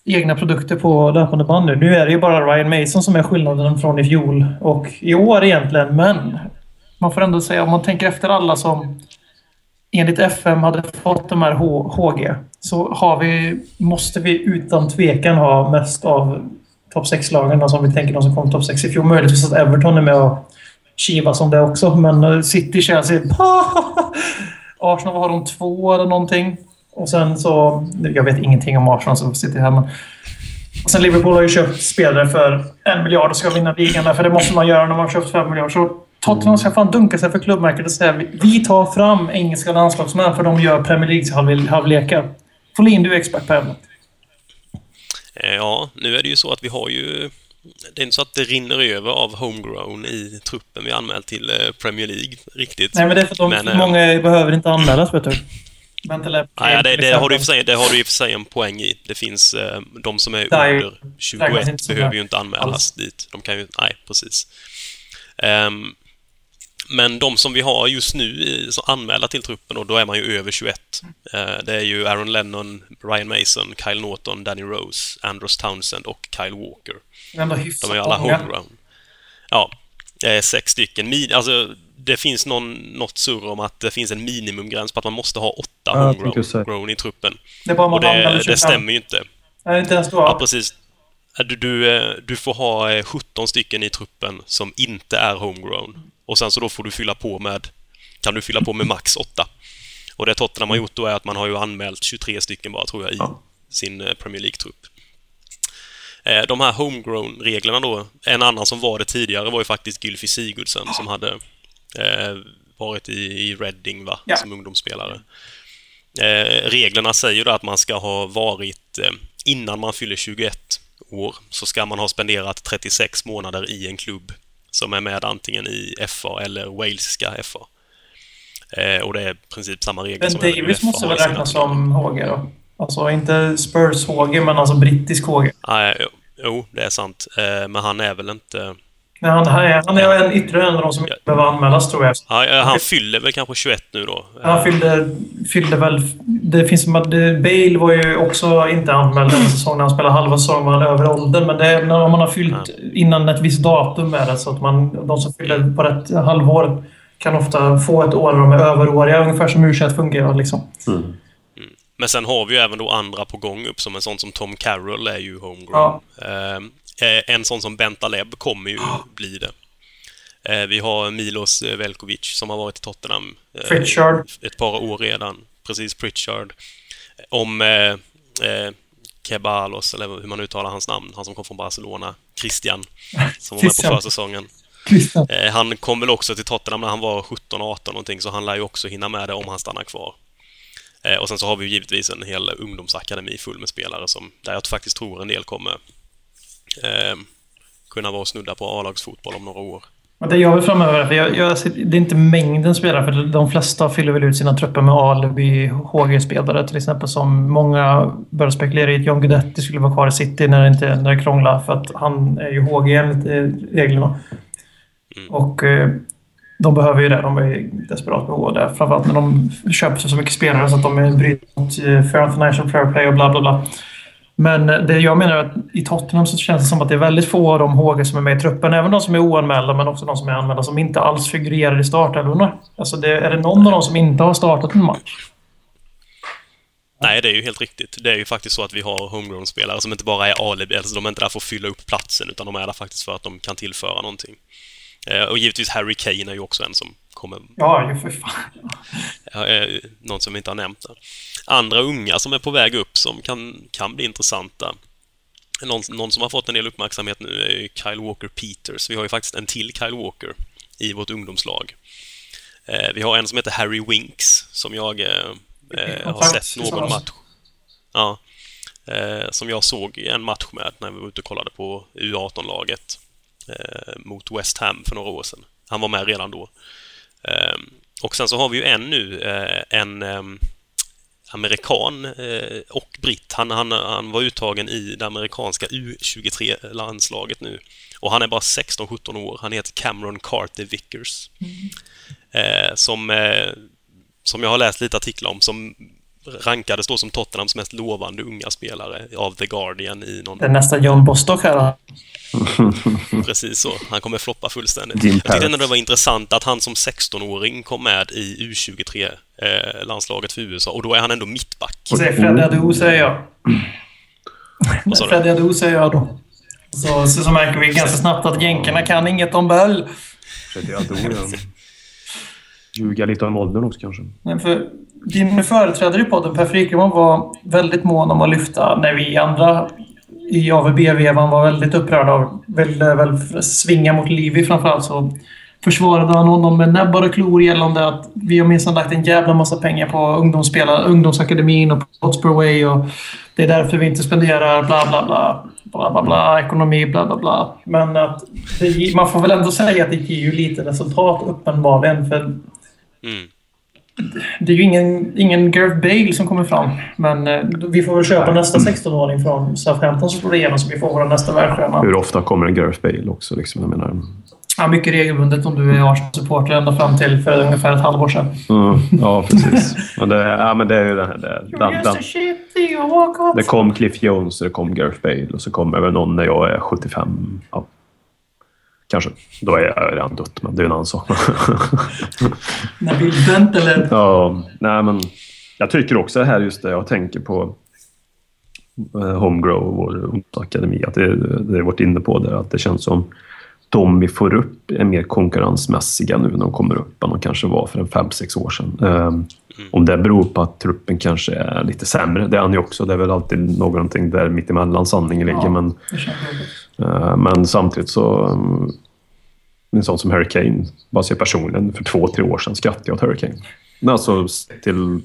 egna produkter på löpande band nu. Nu är det ju bara Ryan Mason som är skillnaden från i fjol och i år egentligen, men man får ändå säga om man tänker efter alla som enligt FM hade fått de här H- HG så har vi, måste vi utan tvekan ha mest av topp 6-lagen. Alltså om vi tänker de som kom topp 6 i fjol. Möjligtvis att Everton är med och kivas om det också, men eh, City, Chelsea... Arsenal har de två eller någonting. Och sen så... Jag vet ingenting om Arsenal, så sitter jag här. Men, och sen Liverpool har ju köpt spelare för en miljard och ska vinna ligan. För det måste man göra när man har köpt fem miljarder. Så Tottenham ska fan dunka sig för klubbmärket och säga vi tar fram engelska landslagsmän för de gör Premier League-halvlekar. Folin, du är expert på ämnet. Eh, Ja, nu är det ju så att vi har ju... Det är inte så att det rinner över av homegrown i truppen vi anmält till eh, Premier League riktigt. Nej, men det är för att de, Men, eh, många behöver inte anmälas, vet du. Nej, ja, det, det, har du sig, det har du i och för sig en poäng i. Det finns de som är är- under räknas 21 inte som behöver ju inte anmälas dit. De kan ju... Nej, precis. Ehm, men de som vi har just nu som anmälda till truppen, och då är man ju över 21. Eh, det är ju Aaron Lennon, Ryan Mason, Kyle Norton, Danny Rose, Andros Townsend och Kyle Walker. De är alla många. homegrown. Ja, det är sex stycken. Alltså, det finns någon, något surr om att det finns en minimumgräns på att man måste ha åtta Ja, homegrown i truppen. Det Och det, det 25. stämmer ju inte. Nej, inte ens då. Ja, precis. Du, du, eh, du får ha eh, 17 stycken i truppen som inte är homegrown. Och sen så då får du fylla på med, kan du fylla på med max 8. Och det Tottenham har gjort då är att man har ju anmält 23 stycken bara, tror jag, i sin eh, Premier League-trupp. Eh, De här homegrown-reglerna då, en annan som var det tidigare var ju faktiskt Gylfi Sigurdsson som hade eh, varit i, i Reading va, Ja. som ungdomsspelare. Eh, reglerna säger då att man ska ha varit, eh, innan man fyller 21 år, så ska man ha spenderat 36 månader i en klubb som är med antingen i FA eller walesiska FA. Eh, och det är i princip samma regler Ben som Davis måste väl räknas som HG då? Alltså inte Spurs-HG, men alltså brittisk HG. Nej, jo, jo, det är sant. Eh, men han är väl inte... Nej, han, han är, han är en ytterligare en av de som inte behöver anmälas, tror jag. Ja, eh, han fyller väl kanske 21 nu då. Han fyllde, fyllde väl... Det finns, Bale var ju också inte anmäld en säsong när han spelade halva säsongen var han över åldern. Men det, när man har fyllt innan ett visst datum med det, så att man, de som fyller på rätt halvår kan ofta få ett år när de är överåriga, ungefär som u fungerar. Liksom. Mm. Men sen har vi ju även då andra på gång upp som en sån som Tom Carroll är ju homegrown. Ja. Eh, en sån som Bentaleb kommer ju bli det. Eh, vi har Milos Velkovic som har varit i Tottenham eh, Pritchard. ett par år redan. Precis, Pritchard. Om eh, eh, Kebalos, eller hur man uttalar hans namn, han som kom från Barcelona. Christian, som var med på försäsongen. Eh, han kom väl också till Tottenham när han var 17-18 någonting, så han lär ju också hinna med det om han stannar kvar. Eh, och sen så har vi ju givetvis en hel ungdomsakademi full med spelare som, där jag faktiskt tror en del kommer eh, kunna vara och snudda på A-lagsfotboll om några år. Det jag vill framöver, för jag, jag, det är inte mängden spelare, för de flesta fyller väl ut sina trupper med alibi HG-spelare till exempel. Som många börjar spekulera i att John Guidetti skulle vara kvar i City när det, inte, när det krånglar, för att han är ju HG enligt eh, reglerna. Och eh, de behöver ju det. De är desperat behov av det. Framförallt när de köper sig så mycket spelare så att de är bryter mot eh, Financial Fair Play och bla bla bla. Men eh, det jag menar är att i Tottenham så känns det som att det är väldigt få av de HG som är med i truppen. Även de som är oanmälda, men också de som är anmälda, som inte alls figurerar i startelvorna. Alltså det, är det någon av dem som inte har startat en match? Nej, det är ju helt riktigt. Det är ju faktiskt så att vi har homegrown-spelare som inte bara är alibi, alltså de är inte där för att fylla upp platsen, utan de är där faktiskt för att de kan tillföra någonting. Eh, och givetvis Harry Kane är ju också en som kommer Ja, ju för fan. Eh, någon som vi inte har nämnt där. Andra unga som är på väg upp som kan, kan bli intressanta. Någon, någon som har fått en del uppmärksamhet nu är Kyle Walker Peters. Vi har ju faktiskt en till Kyle Walker i vårt ungdomslag. Eh, vi har en som heter Harry Winks som jag eh, eh, har sett någon match. Ja. Eh, som jag såg en match med när vi var ute och kollade på U18-laget eh, mot West Ham för några år sedan. Han var med redan då. Eh, och sen så har vi ju en nu, eh, en ehm, amerikan eh, och britt. Han, han, han var uttagen i det amerikanska U23-landslaget nu. Och han är bara 16-17 år. Han heter Cameron Carter Vickers. Eh, som, som jag har läst lite artiklar om, som rankades då som Tottenhams mest lovande unga spelare av The Guardian i någon Det är nästan John Bostock här. Precis så. Han kommer floppa fullständigt. Jag tyckte ändå det var intressant att han som 16-åring kom med i U23-landslaget för USA och då är han ändå mittback. Säger Freddy Adu, säger jag. Vad sa du? Freddy Adu, säger jag då. Så, så, så märker vi ganska snabbt att jänkarna kan inget om. Försökte jag då, ja. Ljuga lite om åldern också kanske. Men för din företrädare i podden, Per Frikeman, var väldigt mån om att lyfta när vi andra i AVB-vevan var väldigt upprörda och ville väl svinga mot Livi framförallt så försvarade han honom med näbbar och klor gällande att vi har minsann lagt en jävla massa pengar på ungdomsspelare, ungdomsakademin och på Hotspur Way och det är därför vi inte spenderar bla bla bla. Bla bla bla, ekonomi bla bla bla. Men att det, man får väl ändå säga att det ger ju lite resultat uppenbarligen för Mm det är ju ingen, ingen Gareth Bale som kommer fram. Men eh, vi får väl köpa nästa 16-åring från Southampton som slår igenom så vi får vår nästa världsstjärna. Hur ofta kommer en Gareth Bale också? Liksom, jag menar. Ja, mycket regelbundet om du är Arsenal-supporter ända fram till för ungefär ett halvår sedan. Mm, ja, precis. Men det, ja, men det är ju det här. Det, den, den, det kom Cliff Jones och det kom Gareth Bale och så kommer väl någon när jag är 75. Ja. Kanske. Då är jag redan dött, men det är en annan sak. När Bill Dent eller... Ja, nej men jag tycker också det här just det jag tänker på eh, Homegrow och vår ungdomsakademi, att det, det är varit inne på det, att det känns som de vi får upp är mer konkurrensmässiga nu när de kommer upp än de kanske var för en fem sex år sedan. Um, Om det beror på att truppen kanske är lite sämre, det är han ju också. Det är väl alltid någonting där mittemellan sanningen ligger. Ja. Men, Eh, men samtidigt så... Mm, en sån som Harry Kane, bara se personligen, för två, tre år sedan skrattade jag åt Harry Kane. Men alltså till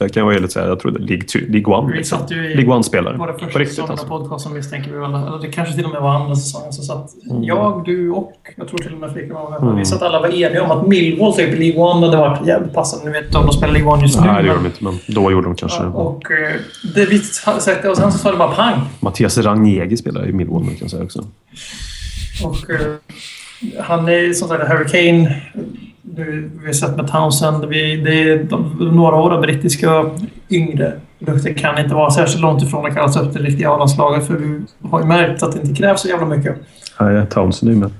det kan jag vara ärligt säga. Jag trodde League, League One. Vi Liksom. League One-spelare. Var det På första riktigt alltså. podcasten misstänker vi väl. Eller det kanske till och med var andra säsongen. Så satt Mm. jag, du och jag tror till och med Flickan var med. Vi satt alla var eniga om att Millwall typ League One hade varit jävligt passande. Nu vet inte om de spelar League One just nu. Nej, det gör de inte. Men då gjorde de kanske Ja, och eh, det vi sagt och sen så sa det bara pang. Mattias Ragnegi spelar i Millwall kan jag säga också. Och eh, han är som sagt Harry Kane. Du, vi har sett med Townsend. Vi, det är de, några år av brittiska yngre produkter kan inte vara särskilt långt ifrån att kallas upp till riktiga A-landslaget. För vi har ju märkt att det inte krävs så jävla mycket. Nej, Townsend är ju med.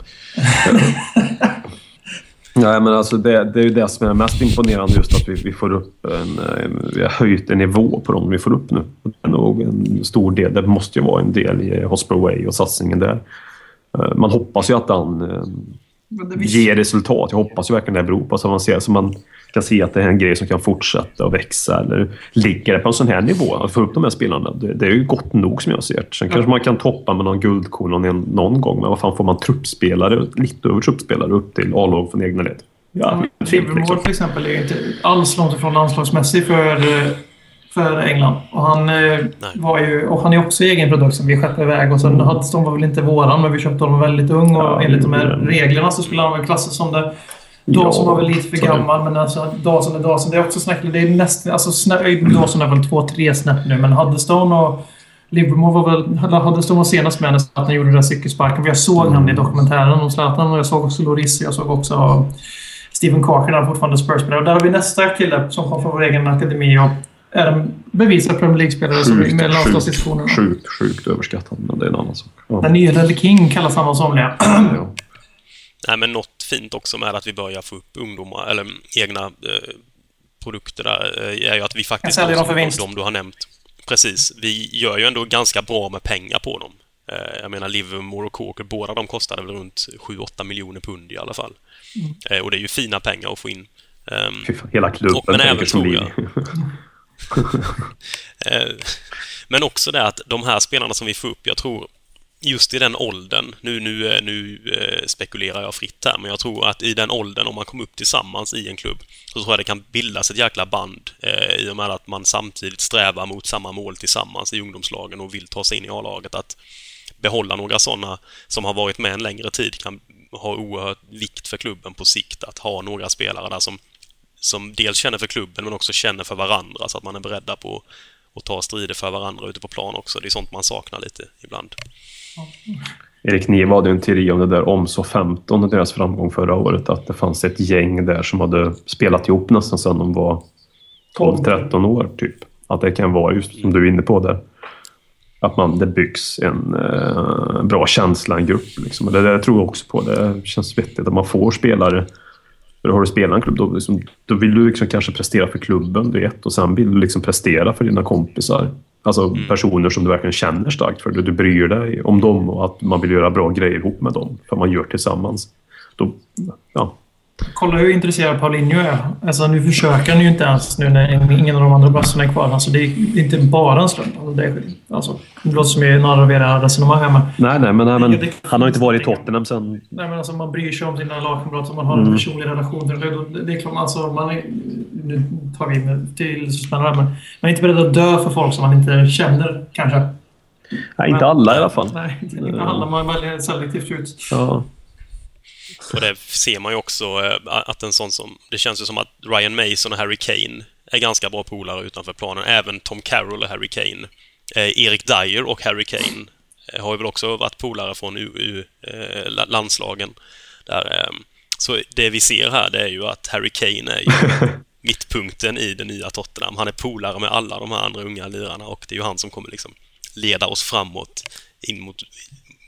Nej, men alltså det, det är ju det som är mest imponerande just att vi, vi får upp en. Vi har höjt en nivå på dem vi får upp nu. Det är nog en stor del. Det måste ju vara en del i Hosper Way och satsningen där. Eh, Man hoppas ju att den ger resultat. Jag hoppas ju verkligen det beror på så man, ser, så man kan se att det är en grej som kan fortsätta att växa. Eller ligger det på en sån här nivå, att få upp de här spelarna, det, det är ju gott nog som jag ser det. Sen kanske man kan toppa med någon guldkorn någon, någon gång, men vad fan får man truppspelare, lite över truppspelare upp till A-lag från egna led? Ja, fint Livermore liksom. till exempel är inte alls långt ifrån landslagsmässig för, eh, för England. Och han, eh, var ju, och han är också egen produkt som vi skeppade iväg. Och sen Hudson var väl inte våran, men vi köpte honom väldigt ung. Och Ja, enligt de här det- reglerna så skulle han väl klassas som det. Dawson Ja, var väl lite för gammal, men alltså Dawson är Dawson. Det är också snack. Det är nästan... Alltså, Dawson är väl två, tre snäpp nu, men Huddestone och Livermore var väl... Huddestone var senast med när Zlatan gjorde den där cykelsparken. Jag såg Mm. han i dokumentären om Zlatan och jag såg också Loris. Jag såg också Steven Carter, han är fortfarande Spurs-spelare. Och där har vi nästa kille som kom från vår egen akademi och är en bevisad Premier League-spelare som är med i sjukt, landslagsdiskussionerna. sjukt, sjukt överskattad, men det är en annan sak. Ja. Den nya Ledley King kallas han av somliga. Ja. Nej, men något fint också med att vi börjar få upp ungdomar, eller egna eh, produkter där, eh, är ju att vi faktiskt... säljer dem för vinst. De du har nämnt. Precis. Vi gör ju ändå ganska bra med pengar på dem. Eh, jag menar Livermore och Corker, båda de kostade väl runt 7-8 miljoner pund i alla fall. Mm. Eh, och det är ju fina pengar att få in. Ehm, Fy fan, hela klubben Och- men tänker även som tror liv. jag. Eh, men också det att de här spelarna som vi får upp, jag tror just i den åldern, nu, nu, eh, nu eh, spekulerar jag fritt här, men jag tror att i den åldern, om man kommer upp tillsammans i en klubb, så tror jag det kan bildas ett jäkla band eh, i och med att man samtidigt strävar mot samma mål tillsammans i ungdomslagen och vill ta sig in i A-laget. Att behålla några sådana som har varit med en längre tid kan ha oerhört vikt för klubben på sikt. Att ha några spelare där som, som dels känner för klubben men också känner för varandra så att man är beredda på att ta strider för varandra ute på plan också. Det är sånt man saknar lite ibland. Erik Niva hade ju en teori om det där om så 15 och deras framgång förra året. Att det fanns ett gäng där som hade spelat ihop nästan sedan de var 12-13 år typ. Att det kan vara just som du är inne på där. Att man, det byggs en eh, bra känsla, en grupp. Liksom. Och det där tror jag också på. Det känns vettigt att man får spelare. För har du spelat en klubb, då, liksom, då vill du liksom kanske prestera för klubben, det är ett. Och sen vill du liksom prestera för dina kompisar. Alltså personer som du verkligen känner starkt för. Du, du bryr dig om dem och att man vill göra bra grejer ihop med dem. För man gör tillsammans. Då, ja, Kolla hur intresserad Paulinho är. Alltså, nu försöker han ju inte ens nu när ingen av de andra brassarna är kvar. Alltså, det är inte bara en slump. Alltså, det, är, alltså, det låter som narrar av era resonemang här, men Nej, nej, men, nej, men det- han har inte varit i Tottenham sen... Nej, men alltså, man bryr sig om sina lagkamrater, man har en personlig relation till. Det, det är klart, alltså, man är, nu tar vi med till suspendera, men man är inte beredd att dö för folk som man inte känner, kanske. Nej, inte alla i alla fall. Nej, inte alla. Man väljer selektivt ut. Ja. Och det ser man ju också eh, att en sån som... Det känns ju som att Ryan Mason och Harry Kane är ganska bra polare utanför planen. Även Tom Carroll och Harry Kane. Eh, Erik Dyer och Harry Kane eh, har ju väl också varit polare från U, U, eh, eh, så det vi ser här, det är ju att Harry Kane är ju mittpunkten i det nya Tottenham. Han är polare med alla de här andra unga lirarna och det är ju han som kommer liksom leda oss framåt in mot,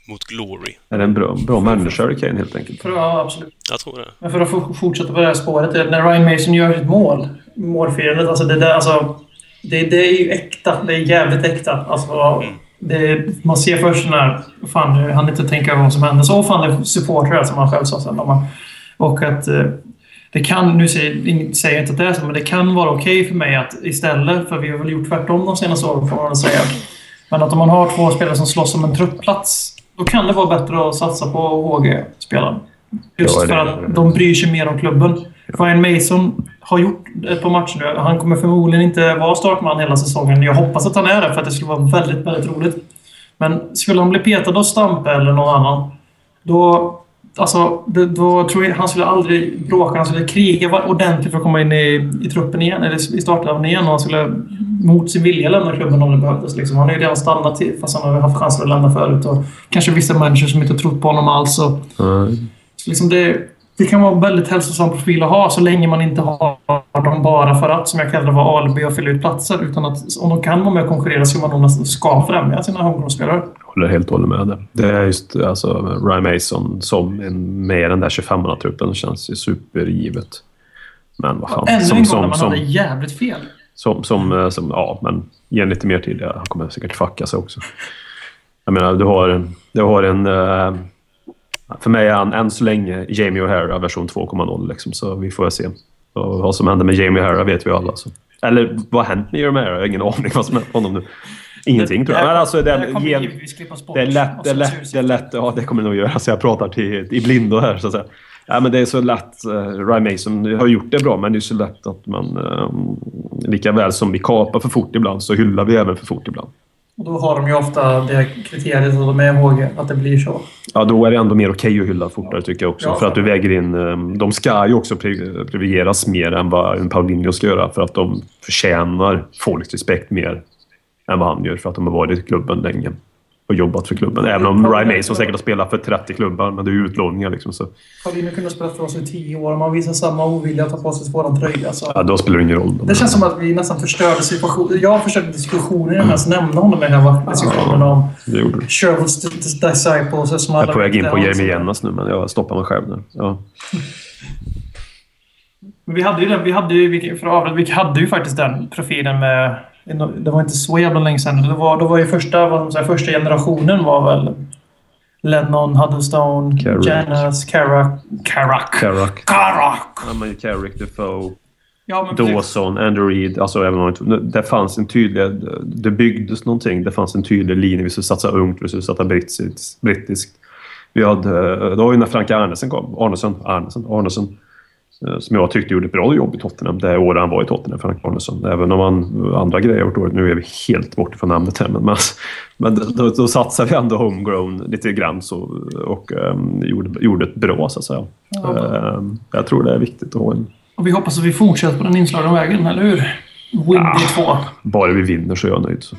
mot glory. Är det en bra, bra människa, Harry Kane, helt enkelt? För, ja, absolut. Jag tror det. Men för att fortsätta på det här spåret. När Ryan Mason gör sitt mål, målfirandet, alltså det där, alltså... Det, det är ju äkta. Det är jävligt äkta. Alltså, det, man ser först den här... Fan, han inte tänka vad som hände. Så fan, det är supportrar som han själv sa sen. Och, och att... eh, Det kan, nu säger, säger jag inte att det är så, men det kan vara okej för mig att istället, för vi har väl gjort tvärtom de senaste åren får man säga. Men att om man har två spelare som slåss om en truppplats, då kan det vara bättre att satsa på HG-spelaren. Just Ja, för att de bryr sig mer om klubben. Ryan Mason har gjort ett par matcher nu. Han kommer förmodligen inte vara startman hela säsongen. Jag hoppas att han är det för att det skulle vara väldigt, väldigt roligt. Men skulle han bli petad av Stampe eller någon annan, då... Alltså, då, då tror jag han skulle aldrig bråka. Han skulle kriga ordentligt för att komma in i, i truppen igen, eller i startelvan igen. Och han skulle mot sin vilja lämna klubben om det behövdes. Liksom. Han har ju redan stannat till, fast han har haft chansen att lämna förut. Och kanske vissa människor som inte trott på honom alls. Och, Mm. så liksom det, det kan vara en väldigt hälsosam profil att ha så länge man inte har dem bara för att, som jag kallar det, vara alibi och fylla ut platser. Utan att om de kan vara med och konkurrera så man nog nästan ska främja sina homegrown-spelare. håller helt och hållet med det. Det är just alltså, Ryan Mason som med den där 25-manna-truppen känns ju supergivet. Men vad fan. Ännu en gång som, när man som, hade jävligt fel. som, som, eh, som, ja, men ge en lite mer tid. Han kommer säkert fucka sig också. Jag menar, du har, du har en... För mig är han än så länge Jamie O'Hara version 2.0. Liksom, så vi får se. Och vad som händer med Jamie O'Hara vet vi alla. Så. Eller vad har hänt med Jamie O'Hara? Jag har ingen aning vad som hänt med honom nu. Ingenting tror jag. Men alltså, det gen, det är lätt, det är lätt, det är lätt. Ja, det kommer det nog göra. Så jag pratar till, i blindo här, så att säga. Ja, men det är så lätt. Uh, Ryan Mason har gjort det bra, men det är så lätt att man... Um, lika väl som vi kapar för fort ibland, så hyllar vi även för fort ibland. Och då har de ju ofta det kriteriet att de är ihåg att det blir så. Ja, då är det ändå mer okej att hylla fortare, tycker jag också. Ja, för att du väger in... Um, de ska ju också pri- privilegieras mer än vad en Paulinho ska göra, för att de förtjänar folks respekt mer än vad han gör, för att de har varit i klubben länge och jobbat för klubben. Även om Ryan Mason säkert har spelat för 30 klubbar, men det är ju utlåningar liksom. Så. Paulinho kunde ha spelat för oss i tio år. Man visar samma ovilja att ta på sig våran tröja. Så. Ja, då spelar det ingen roll. Det känns som att vi nästan förstörde situationen. Jag försökte diskussionen innan ens nämna honom i den här diskussionen om. Sherwoods Disciples som Jag är på väg in på. Jeremy Jennas nu, men jag stoppar mig själv nu. Ja. Men Vi hade ju den, vi hade ju, för att avrunda, vi hade ju faktiskt den profilen med... Det var inte så jävla länge sedan. Det var, då var ju första, vad säga, första generationen var väl Lennon, Huddlestone, Carrick. Janis, Carrack... Carrack! Carrack. Carrack! Ja, men Defoe, Ja, men. Dawson, Andrew Reid. Alltså, även om det, det fanns en tydlig... Det byggdes någonting. Det fanns en tydlig linje. Vi skulle satsa ungt, vi skulle satsa brittiskt. brittiskt. Vi hade... Det var ju när Frank Arnesen kom. Arnesen. Arnesen. Arnesen. Eh, Som jag tyckte gjorde ett bra jobb i Tottenham. Det året han var i Tottenham, Frank Arnesen. Även om han, andra grejer gjort dåligt. Nu är vi helt borta från namnet här. Men, men, men då, då satsade vi ändå homegrown lite grann så, och um, gjorde, gjorde ett bra, så att säga. Ehm, jag tror det är viktigt att ha en Och vi hoppas att vi fortsätter på den inslagna vägen, eller hur? Windy 2. Bara vi vinner så är jag nöjd. Så.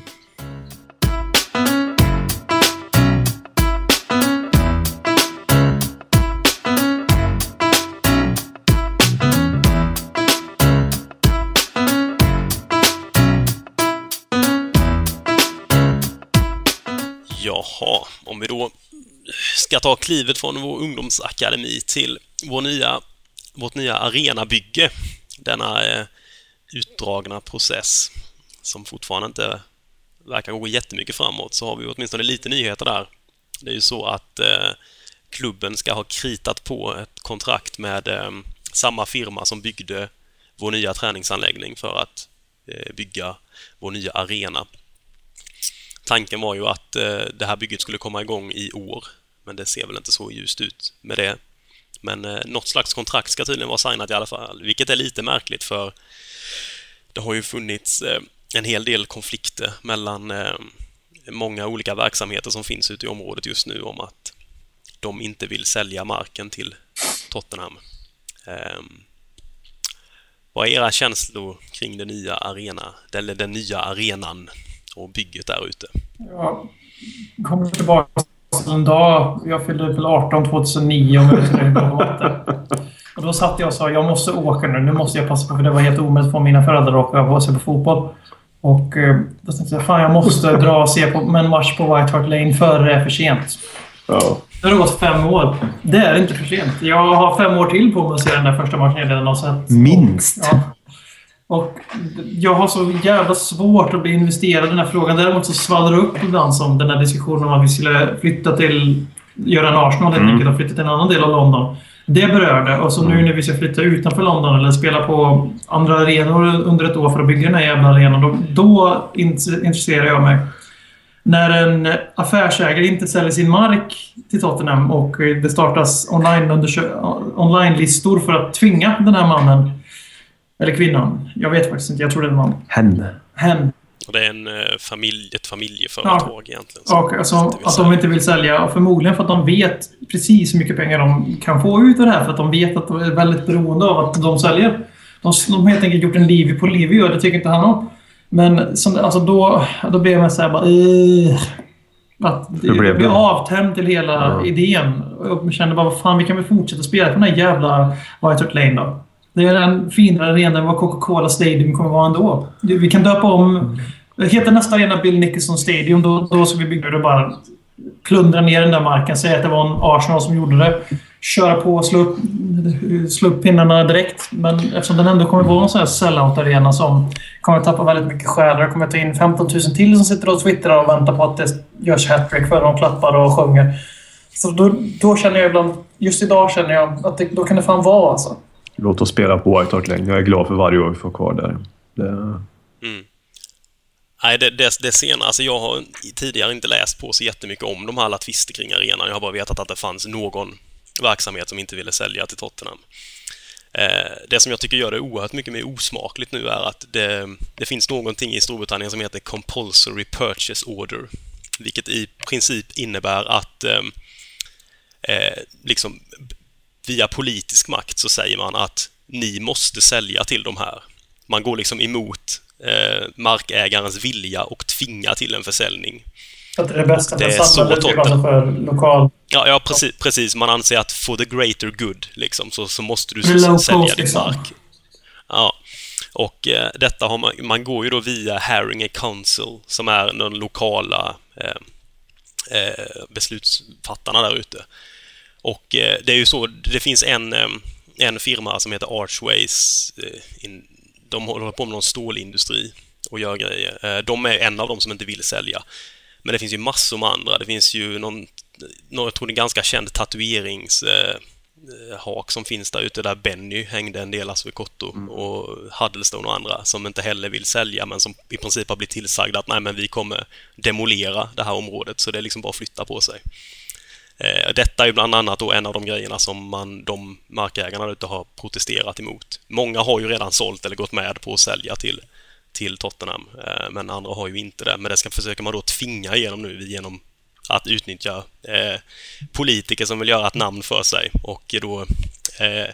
Jaha, om vi då ska ta klivet från vår ungdomsakademi till vår nya, vårt nya arenabygge. Denna eh, utdragna process som fortfarande inte verkar gå jättemycket framåt, så har vi åtminstone lite nyheter där. Det är ju så att eh, klubben ska ha kritat på ett kontrakt med eh, samma firma som byggde vår nya träningsanläggning för att bygga vår nya arena. Tanken var ju att eh, det här bygget skulle komma igång i år, men det ser väl inte så ljust ut med det. Men eh, något slags kontrakt ska tydligen vara signat i alla fall, vilket är lite märkligt för det har ju funnits eh, en hel del konflikter mellan eh, många olika verksamheter som finns ute i området just nu om att de inte vill sälja marken till Tottenham. Ehm, vad är era känslor kring den nya arena, eller den nya arenan och bygget där ute? Jag kommer tillbaka till en dag. Jag fyllde väl 18 2009 om jag. Och då satt jag och sa jag måste åka nu. Nu måste jag passa på för det var helt omöjligt för mina föräldrar att åka och se på fotboll. Och eh, då tänkte jag fan jag måste dra och se på en match på White Hart Lane före det är för sent. Ja. Det har gått fem år. Det är inte för sent. Jag har fem år till på mig att se den där första matchen jag redan har sett. Minst. Ja. Och jag har så jävla svårt att bli investerad i den här frågan. Däremot så svallar det upp ibland som den här diskussionen om att vi skulle flytta till... Göra en Arsenal helt enkelt och flytta till en annan del av London. Det berörde. Och så nu när vi ska flytta utanför London eller spela på andra arenor under ett år för att bygga den här jävla arenan. Då, då int- intresserar jag mig. när en affärsägare inte säljer sin mark till Tottenham och det startas online-listor för att tvinga den här mannen, eller kvinnan, jag vet faktiskt inte, jag tror det är en man. Hen. Hen. Och det är en, eh, familj, ett familjeföretag Ja. egentligen. Och alltså, att de inte vill sälja, och förmodligen för att de vet precis hur mycket pengar de kan få ut av det här. För att de vet att de är väldigt beroende av att de säljer. De, de har helt enkelt gjort en liv på liv och det tycker inte han om. Men som, alltså då, då blev man såhär bara... Uh, att blev det blir det? avtänd till hela Ja. idén. Och jag kände bara, vad fan, vi kan väl fortsätta spela på den här jävla White Hart Lane då. Det är en finare arena än vad Coca-Cola Stadium kommer vara ändå. Vi kan döpa om... Heter nästa arena Bill Nicholson Stadium. Då, då ska vi bygga det och bara plundra ner den där marken. Säga att det var en Arsenal som gjorde det. Köra på och slå upp, slå upp pinnarna direkt. Men eftersom den ändå kommer vara en sån här sellout-arena som kommer tappa väldigt mycket själar. kommer ta in 15 000 till som sitter och twittrar och väntar på att det görs hattrick för de klappar och sjunger. Så då, då känner jag ibland... Just idag känner jag att det, då kan det fan vara alltså. Låt oss spela på White Hart Lane. Jag är glad för varje år vi får kvar där. Det, Mm. Nej, det, det, det senare, alltså jag har tidigare inte läst på så jättemycket om de här alla tvister kring arenan. Jag har bara vetat att det fanns någon verksamhet som inte ville sälja till Tottenham. Eh, det som jag tycker gör det oerhört mycket mer osmakligt nu är att det, det finns någonting i Storbritannien som heter Compulsory Purchase Order, vilket i princip innebär att eh, eh, liksom via politisk makt så säger man att ni måste sälja till de här. Man går liksom emot eh, markägarens vilja och tvingar till en försäljning. För att det är bästa för Det är så Tottenham. alltså för lokal... Ja, ja precis, precis. Man anser att for the greater good, liksom, så, så måste du Det är low s- sälja din liksom. mark. Ja. Och eh, detta har man, man går ju då via Haringe Council, som är den lokala eh, eh, beslutsfattarna där ute. Och eh, det är ju så, det finns en, eh, en firma som heter Archways, eh, de håller på med någon stålindustri och gör grejer. De är en av dem som inte vill sälja. Men det finns ju massor med andra. Det finns ju någon, någon jag tror det är ganska känd tatuerings eh, eh, hak som finns där ute där Benny hängde en del, alltså Cotto och Huddlestone och andra som inte heller vill sälja men som i princip har blivit tillsagda att nej men vi kommer demolera det här området så det är liksom bara att flytta på sig. Eh, detta är bland annat då en av de grejerna som man, de markägarna ute har protesterat emot. Många har ju redan sålt eller gått med på att sälja till, till Tottenham, eh, men andra har ju inte det. Men det ska försöker man då tvinga igenom nu genom att utnyttja eh, politiker som vill göra ett namn för sig och då eh,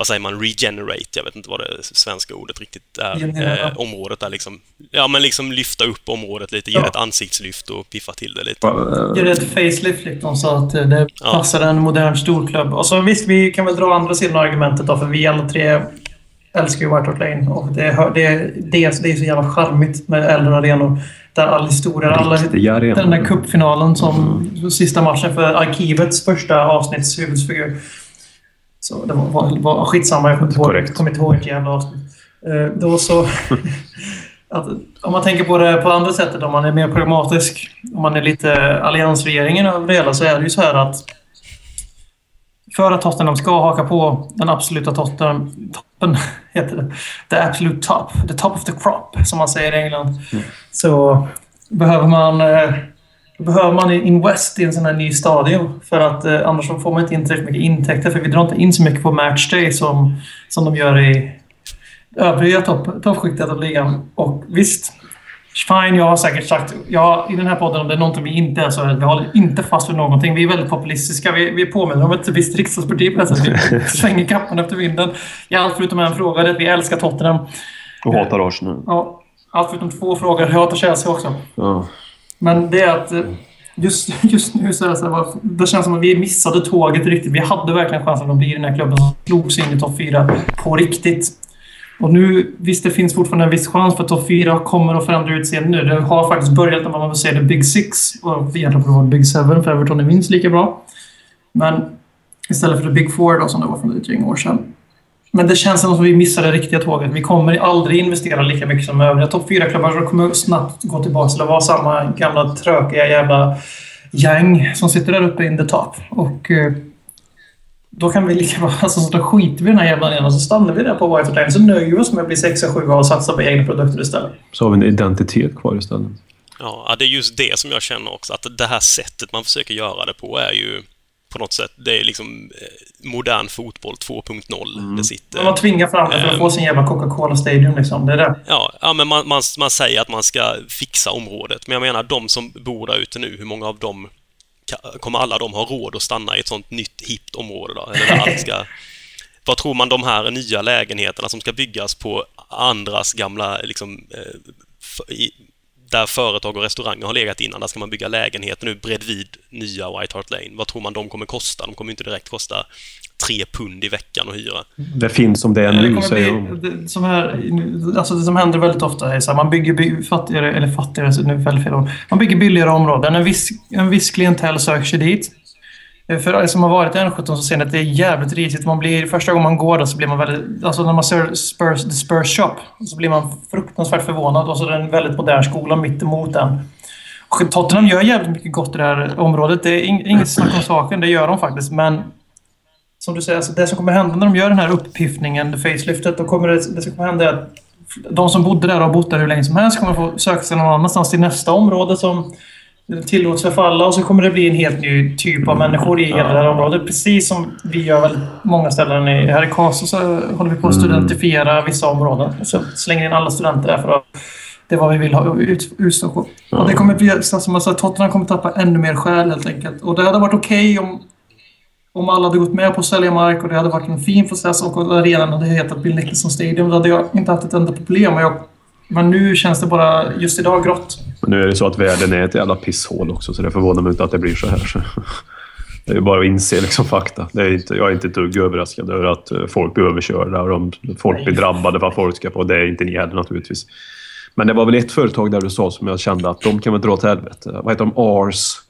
vad säger man, regenerate, jag vet inte vad det svenska ordet riktigt är. Eh, området är liksom, ja men liksom lyfta upp området lite, ge Ja. det ett ansiktslyft och piffa till det lite. Ge det ett facelift liksom, så att eh, det Ja. passar en modern storklubb. Och så visst, vi kan väl dra andra sidan av argumentet då, för vi alla tre älskar ju White Hart Lane. Och det, det, det, det är så jävla charmigt med äldre arenor. Där all historia, alla, den där cupfinalen som sista matchen för Arkivets första avsnitts huvudfigur. Så det var, var, var skitsamma, jag kommer inte ihåg, ett jävla avsnitt. Eh, då så... att, om man tänker på det på andra sättet, om man är mer pragmatisk, om man är lite alliansregeringen över det hela, så är det ju så här att för att Tottenham ska haka på den absoluta Tottenham, toppen, heter det. The absolute top. The top of the crop, som man säger i England. Så behöver man, eh, behöver man invest i en sån här ny stadion. För att eh, annars får man inte in tillräckligt mycket intäkter. För vi drar inte in så mycket på matchday som, som de gör i övriga topp, toppskiktet av ligan. Och visst, fine, jag har säkert sagt ja, i den här podden om det är någonting vi inte är så är vi håller inte fast för någonting. Vi är väldigt populistiska. Vi, vi påminner om ett visst riksdagsparti på. Vi svänger kappan efter vinden. I allt förutom en fråga, det är att vi älskar Tottenham. Och hatar Arsenal. Ja, allt förutom två frågor. Jag hatar Chelsea också. Ja. Men det är att eh, just, just nu så är det så här, det känns som att vi missade tåget riktigt. Vi hade verkligen chansen att bli den här klubben som slog sig in i topp 4 på riktigt. Och nu, visst det finns fortfarande en viss chans för topp 4 kommer att förändra utseende nu. Det har faktiskt börjat när man vill säga the Big Six. Och egentligen borde det vara Big Seven för Everton är minst lika bra. Men istället för the Big Four då som det var för ett gäng år sedan. Men det känns som att vi missade det riktiga tåget. Vi kommer aldrig investera lika mycket som övriga topp 4-klubbar. Så det kommer snabbt gå tillbaka till att vara samma gamla trökiga jävla gäng som sitter där uppe in the top. Och eh, då kan vi lika bra... Alltså, så då skiter vi i den här jävla arenan och så stannar vi där på White Hart. Så nöjer vi oss med att bli 6 7 och satsa på egna produkter istället. Så har vi en identitet kvar istället. Ja, ja, det är just det som jag känner också, att det här sättet man försöker göra det på är ju på något sätt, det är liksom eh, modern fotboll 2.0. Mm. Det sitter... Man tvingar fram det för att få sin jävla Coca-Cola Stadium liksom. Det är det. Ja, ja men man, man, man säger att man ska fixa området. Men jag menar, de som bor där ute nu, hur många av dem kommer alla de ha råd att stanna i ett sånt nytt hippt område då? Eller där allt ska... Vad tror man de här nya lägenheterna som ska byggas på andras gamla, liksom, eh, i, där företag och restauranger har legat innan, där ska man bygga lägenheter nu bredvid nya White Hart Lane. Vad tror man de kommer kosta? De kommer inte direkt kosta tre pund i veckan att hyra. Det finns som det är nu, säger som här, alltså det som händer väldigt ofta är så här, man bygger by, fattigare, eller fattigare, nu fel ord. Man bygger billigare områden. En viss, en viss klientell söker sig dit. Eh, för alla som har varit i N17 så ser ni att det är jävligt risigt. Man blir, första gången man går där så blir man väldigt... Alltså när man ser Spurs, The Spurs Shop så blir man fruktansvärt förvånad. Och så är det en väldigt modern skola mitt emot den. Och Tottenham gör jävligt mycket gott i det här området. Det är ing- inget snack om saken. Det gör de faktiskt. Men som du säger, alltså det som kommer hända när de gör den här upppiffningen, det faceliftet, då kommer det, det som kommer hända är att de som bodde där och har bott där hur länge som helst kommer få söka sig någon annanstans till nästa område som tillåts förfalla och så kommer det bli en helt ny typ av människor i hela det här området. Precis som vi gör väldigt många ställen. I, här i Karlstad så håller vi på att studentifiera vissa områden. Och så slänger in alla studenter där för att det är vad vi vill ha ut, utstå på. Och det kommer bli, så som jag sa, Tottenham kommer tappa ännu mer själ helt enkelt. Och det hade varit okej om om alla hade gått med på att sälja mark och det hade varit en fin process och arenan hade hetat Bill Nicholson Stadium, då hade jag inte haft ett enda problem. Men, jag, men nu känns det bara, just idag, grått. Men nu är det så att världen är ett jävla pisshål också, så det förvånar mig inte att det blir så här. Så. Det är bara att inse liksom fakta. Det är inte, jag är inte ett dugg överraskad över att eh, folk blir överkörda och de, folk blir drabbade för att folk ska på. Det är inte ni heller naturligtvis. Men det var väl ett företag där du sa som jag kände att de kan väl dra åt helvete. Vad heter de? Ars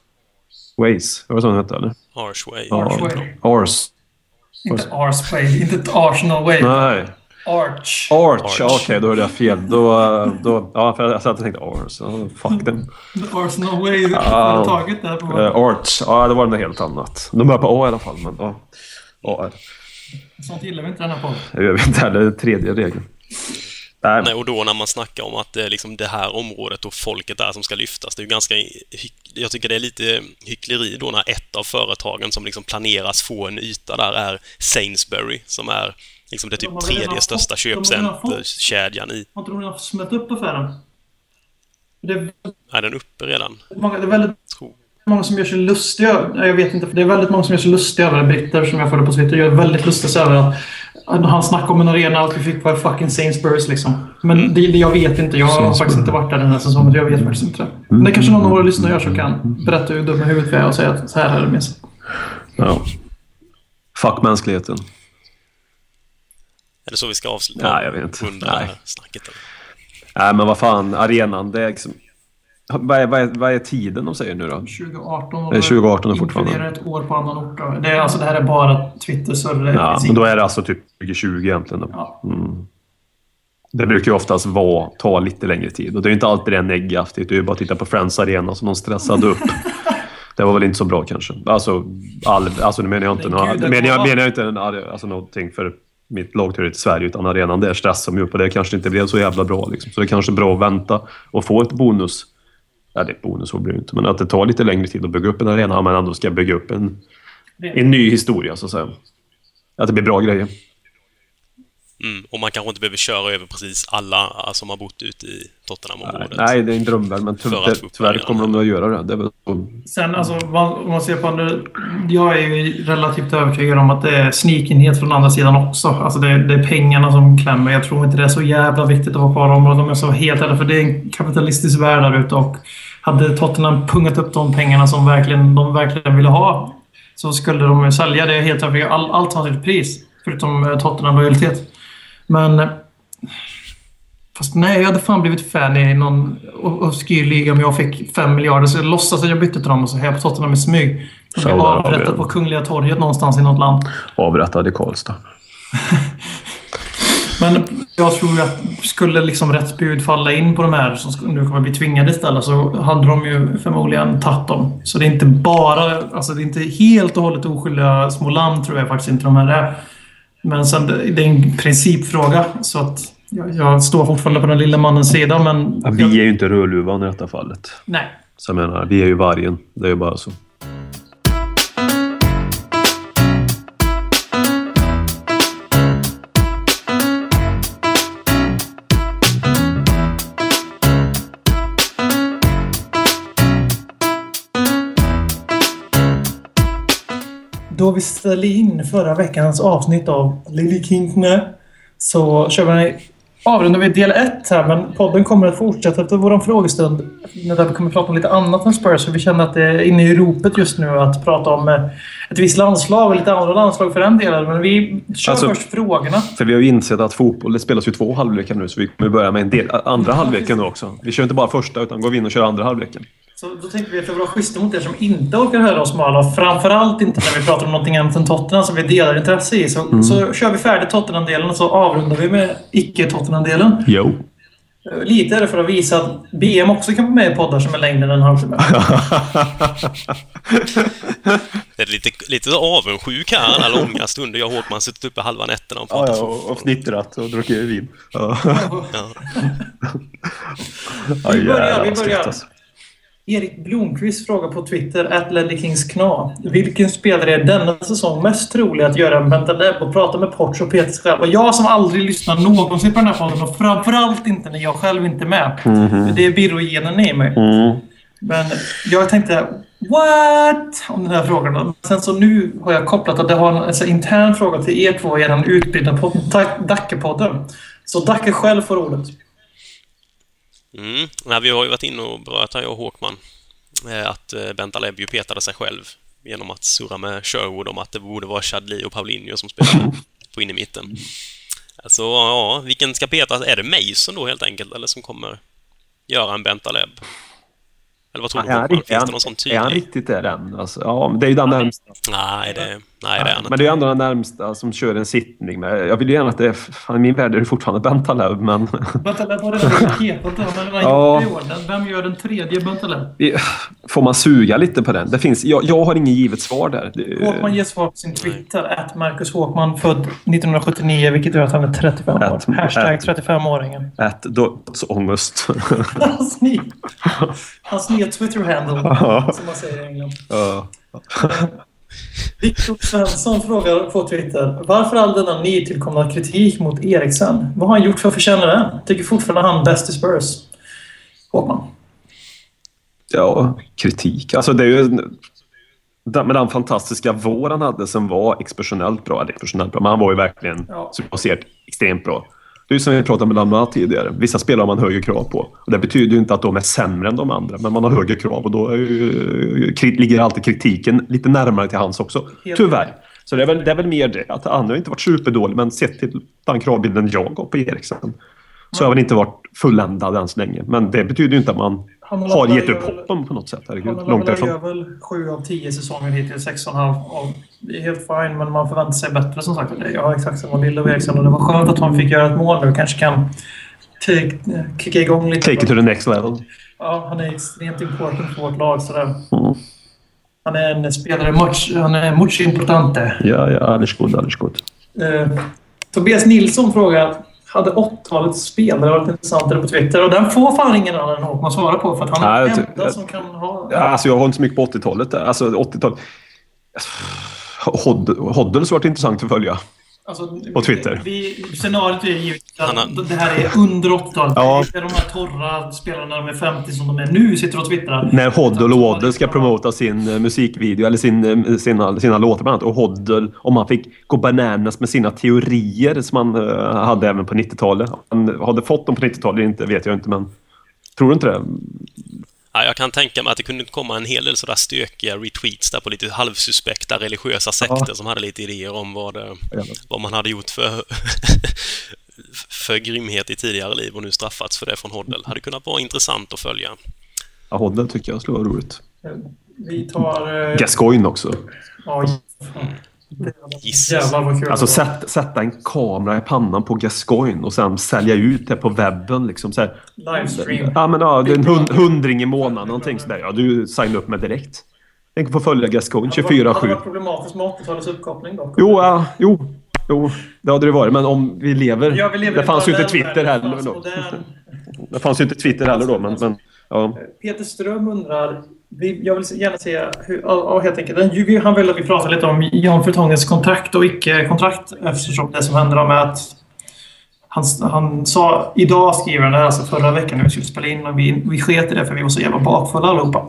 Ways? Var det så de hette? Eller? Archway. Ja, Archway. Ars. Inte Ars Way, inte Arsenal Way. Nej. Arch. Arch. Ja, Arch. Okej, då hörde jag fel. Då, då, ja, för jag satt och tänkte Ars. Ja, fuck them. The Arsenal Way, företaget där på... Uh, Arch. Ja, det var något helt annat. De börjar på A i alla fall. Men, ja. A. Sånt gillar vi inte den här podden. Jag vet inte heller. Det är tredje regeln. Nej, Nej, och då när man snackar om att det är liksom det här området och folket där som ska lyftas, det är ju ganska... Jag tycker det är lite hyckleri då när ett av företagen som liksom planeras få en yta där är Sainsbury, som är liksom det De typ tredje fått- största köpcenterkedjan i... Har inte de redan smält upp affären? Det är, Är den uppe redan? många, det är väldigt många som gör sig lustiga. Jag vet inte, för det är väldigt många som gör sig lustiga över det. Britter som jag följer på Twitter gör väldigt lustiga över att han snackade om en arena och att vi fick vara fucking Sainsbury's liksom. Men det, det, jag vet inte. Jag har faktiskt inte varit där den här säsongen. Jag vet faktiskt inte det. Men det kanske någon av våra lyssnare gör som kan berätta hur dum i huvudet vi är och säga att så här är det med sig. Ja. Fuck mänskligheten. Är det så vi ska avsluta? Nej, jag vet inte. Det Nej. snacket? eller? Nej, men vad fan. Arenan, det är liksom... Vad är, vad, är, vad är tiden de säger nu då? 2018. och Det är 2018 fortfarande. Inkluderar ett år på annan ort. Det, är, alltså, det här är bara Twitter, så det Ja, men då är det alltså typ 2020 egentligen. Då. Ja. Mm. Det brukar ju oftast vara, ta lite längre tid. Och det är ju inte alltid det är negativt. Det är ju bara att titta på Friends Arena som de stressade upp. Det var väl inte så bra kanske. Alltså, all, alltså nu menar jag inte, Men några, gud, det menar jag, menar jag inte alltså, någonting för mitt lagtillhörighet i Sverige, utan arenan där stressar de upp och det kanske inte blev så jävla bra. Liksom. Så det är kanske är bra att vänta och få ett bonus. Ja, det är ett bonus blir det inte, men att det tar lite längre tid att bygga upp en arena, om man ändå ska bygga upp en, en ny historia, så att säga. Att det blir bra grejer. Mm, och man kanske inte behöver köra över precis alla som har bott ute i Tottenham-området. Nej, det är en drömvärld, men För att tyvärr, tyvärr kommer de att göra det. det är väl. Sen alltså, om man ser på andra... Jag är ju relativt övertygad om att det är snikenhet från andra sidan också. Alltså det, är- det är pengarna som klämmer. Jag tror inte det är så jävla viktigt att vara kvar i området om jag ska vara helt ärlig. För det är en kapitalistisk värld där ute och hade Tottenham pungat upp de pengarna som verkligen, de verkligen ville ha så skulle de ju sälja det helt övertygad. All, allt har sitt pris. Förutom eh, Tottenham-lojalitet. Men... Fast nej, jag hade fan blivit fan i någon obskyr liga om jag fick fem miljarder. Så jag låtsas att jag bytte till dem och så hejar på Tottenham i smyg. Blir Saudiarabien. avrättat på Kungliga torget någonstans i något land. Avrättad i Karlstad. Men jag tror att skulle liksom rätt bud falla in på de här som nu kommer bli tvingade istället så hade de ju förmodligen tagit dem. Så det är inte bara, alltså det är inte helt och hållet oskyldiga små lamm tror jag faktiskt inte de här är. Men sen det är en principfråga så att Jag, jag står fortfarande på den lilla mannens sida, men... Ja, vi är ju inte Rödluvan i detta fallet. Nej. Så jag menar, vi är ju vargen. Det är ju bara så. Då vi ställde in förra veckans avsnitt av Lily Kinkne så kör vi avrundar vi del ett här, men podden kommer att fortsätta efter vår frågestund. Där vi kommer att prata om lite annat än Spurs, för vi känner att det är inne i ropet just nu att prata om eh, ett visst landslag och lite andra landslag för den delen. Men vi kör Alltså- först frågorna. För vi har ju insett att fotboll, det spelas ju två halvlekar nu, så vi kommer börja med en del, andra halvleken nu också. Vi kör inte bara första, utan går vi in och kör andra halvleken. Så då tänkte vi att vi vara schyssta mot er som inte orkar höra oss mala. Framförallt inte när vi pratar om någonting annat än Tottenham som vi delar intresse i. Så, så kör vi färdigt Tottenham-delen och så avrundar vi med icke-Tottenham-delen. Jo. Eh, Lite är det för att visa att BM också kan vara med i poddar som är längre än en halvtimme. Det är lite, lite avundsjuk här, alla långa stunder jag och Håkman suttit uppe halva nätterna och Ja, pratat ja, fotboll. och, och snittrat och druckit vin. Ja. Ja. Ja, Vi börjar, jävlar vi börjar. Erik Blomqvist frågar på Twitter, at Kings Kna. Vilken spelare är denna säsong mest trolig att göra en Bentaleb och prata med Porch och Peter själv? Och jag som aldrig lyssnar någonsin på den här podden och framförallt inte när jag själv inte är med. För Det är Birro-genen i mig. Mm. Men jag tänkte, what? Om den här frågan. Sen så nu har jag kopplat att det har en alltså, intern fråga till er två i er Dac- Dacke-podden. Så Dacke själv får ordet. Mm. Nej, vi har ju varit inne och berört här, jag och Håkman, eh, att eh, Bentaleb ju petade sig själv genom att surra med Sherwood om att det borde vara Chadli och Paulinho som spelar på in i mitten. Alltså, ja, vilken ska petas? Är det Mason då helt enkelt, eller som kommer göra en Bentaleb? Eller vad tror du, Är han, Håkman? är, Finns det någon sån är han tydlig? riktigt det den? Alltså, ja, det är ju den närmsta. Nej, det, nej, det är han Men det är ändå den närmsta som kör en sittning med. Jag vill ju gärna att det är... Fan, I min värld är det fortfarande Bentaleb, men... Bentaleb har redan petad. Han har redan Ja. Den- Vem gör den tredje Bentaleb? Får man suga lite på den? Det finns, jag, jag har ingen givet svar där. Det- Håkman ger svar på sin Twitter. Att Marcus Håkman, född 1979, vilket gör att han är 35 år. Att- Hashtag att- 35-åringen. Ett dödsångest. Hans nya, hans nya Twitter-handle, som man säger i England. Ja. Viktor Svensson frågar på Twitter. Varför all denna nytillkomna kritik mot Eriksen? Vad har han gjort för att förtjäna den? Tycker fortfarande han bäst i Spurs. Håkman. ja, kritik. Alltså det är ju... Med den fantastiska vår han hade som var exceptionellt bra. Eller exceptionellt bra, men han var ju verkligen, Ja. som jag ser det, extremt bra. Det är som vi pratade med Lamma tidigare. Vissa spelare har man högre krav på. Och det betyder ju inte att de är sämre än de andra, men man har högre krav och då ju, ligger alltid kritiken lite närmare till hans också. Tyvärr. Så det är, väl, det är väl mer det. Att han har inte varit superdålig, men sett till den kravbilden jag har på Eriksen så har han inte varit fulländad än så länge. Men det betyder ju inte att man har gett upp hoppen på något sätt. Herregud, Han långt därifrån. gör väl 7 av 10 säsonger hittills, 6,5 och Det är helt fine, men man förväntar sig bättre som sagt. Jag har exakt samma bild av Eriksson och det var skönt att han fick göra ett mål nu. Kanske kan take, kicka igång lite. Take it to the next level. Ja, han är extremt important för vårt lag. Sådär. Mm. Han är en spelare, much, han är much importante. Ja, ja, alles gut, alles gut. Eh, Tobias Nilsson frågar hade 80-talets spelare varit intressantare på Twitter? Och den får fan ingen annan än Håkman svara på för att han är den enda jag- som kan ha... Ja, alltså jag har inte så mycket på 80-talet. där. Alltså 80-talet... Hod- Hoddles varit intressant att följa. Alltså, På Twitter. Vi, scenariot är givet Han har- att det här är under 80-talet. Ja. Det är de här torra spelarna när de är 50 som de är nu sitter och twittrar. När Hoddle och Waddle ska promota sin eh, musikvideo, eller sin, eh, sina, sina låtar bland annat. Och Hoddle, om han fick gå bananas med sina teorier som han eh, hade även på 90-talet. Han hade fått dem på 90-talet eller inte vet jag inte, men... Tror du inte det? Ja, jag kan tänka mig att det kunde komma en hel del sådär stökiga retweets där på lite halvsuspekta religiösa sekter som hade lite idéer om vad, det, vad man hade gjort för, för grymhet i tidigare liv och nu straffats för det från Hoddle. Hade kunnat vara intressant att följa. Ja, Hoddle tycker jag skulle vara roligt. Vi tar... eh, Gascoigne också. Ja, fan. Gissas. Jävlar vad kul Alltså sätt, sätta en kamera i pannan på Gascoigne och sen sälja ut det på webben. Liksom, så här. Livestream. Ja, men ja, det är en hund, hundring i månaden någonting sådär. Ja, du signar upp med direkt. Tänk att få följa Gascoigne Det hade varit 24-7. problematiskt med 80-talets uppkoppling dock. Jo, ja, jo. Jo, det hade det varit. Men om vi lever... Ja, vi lever det fanns ju inte Twitter heller Fanns då. Det fanns ju inte Twitter heller då, men... men ja. Peter Ström undrar, jag vill gärna säga, hur, ja, helt enkelt, han vill att vi pratar lite om Jan Furtongens kontrakt och icke-kontrakt eftersom det som händer då med att han, han sa, idag skriver han det här, alltså förra veckan när vi skulle spela in och vi, vi sket i det för vi var så jävla bakfulla allihopa.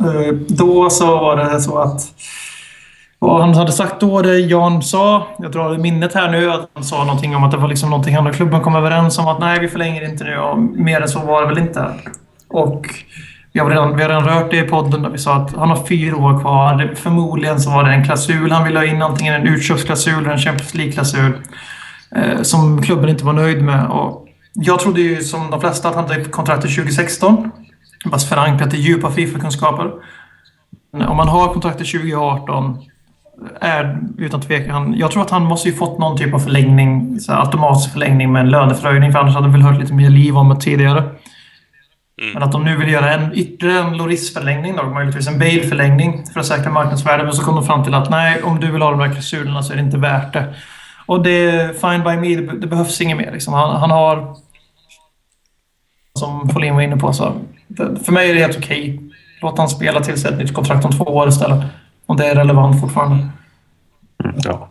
Eh, då så var det så att vad han hade sagt då, det Jan sa, jag drar i minnet här nu, att han sa någonting om att det var liksom någonting han och klubben kom överens om att nej, vi förlänger inte nu och mer än så var det väl inte. Och vi har redan, vi har redan rört det i podden där vi sa att han har fyra år kvar. Förmodligen så var det en klausul han ville ha in, antingen en utköpsklausul eller en Champions League-klausul eh, som klubben inte var nöjd med. Och jag trodde ju som de flesta att han hade kontraktet 2016. Fast förankrat i djupa Fifa-kunskaper. Om man har kontraktet eh, 2018 är utan tvekan... Jag tror att han måste ju fått någon typ av förlängning, så automatisk förlängning med en löneförhöjning, för annars hade vi väl hört lite mer liv om det tidigare. Men att de nu vill göra en ytterligare en Loris-förlängning, möjligtvis en Bale-förlängning för att säkra marknadsvärde, men så kom de fram till att nej, om du vill ha de här klausulerna så är det inte värt det. Och det är fine by me, det, det behövs inget mer. Liksom. Han, han har... Som Folin var inne på, så det, för mig är det helt okej. Låt han spela till sig ett nytt kontrakt om två år istället. Om det är relevant fortfarande. ja.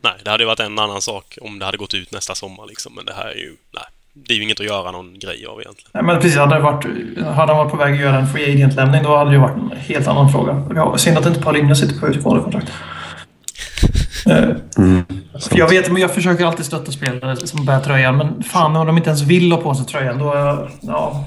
Nej, det hade ju varit en annan sak om det hade gått ut nästa sommar liksom. Men det här är ju... Nej. Det är ju inget att göra någon grej av egentligen. Nej, men precis, hade, det varit, hade han varit på väg att göra en free agent-lämning då hade det ju varit en helt annan fråga. Ja, synd att inte Paulinho sitter på utgående kontrakt. Eh, för jag vet, men jag försöker alltid stötta spelare som bär tröjan, men fan om de inte ens vill ha på sig tröjan, då... Ja.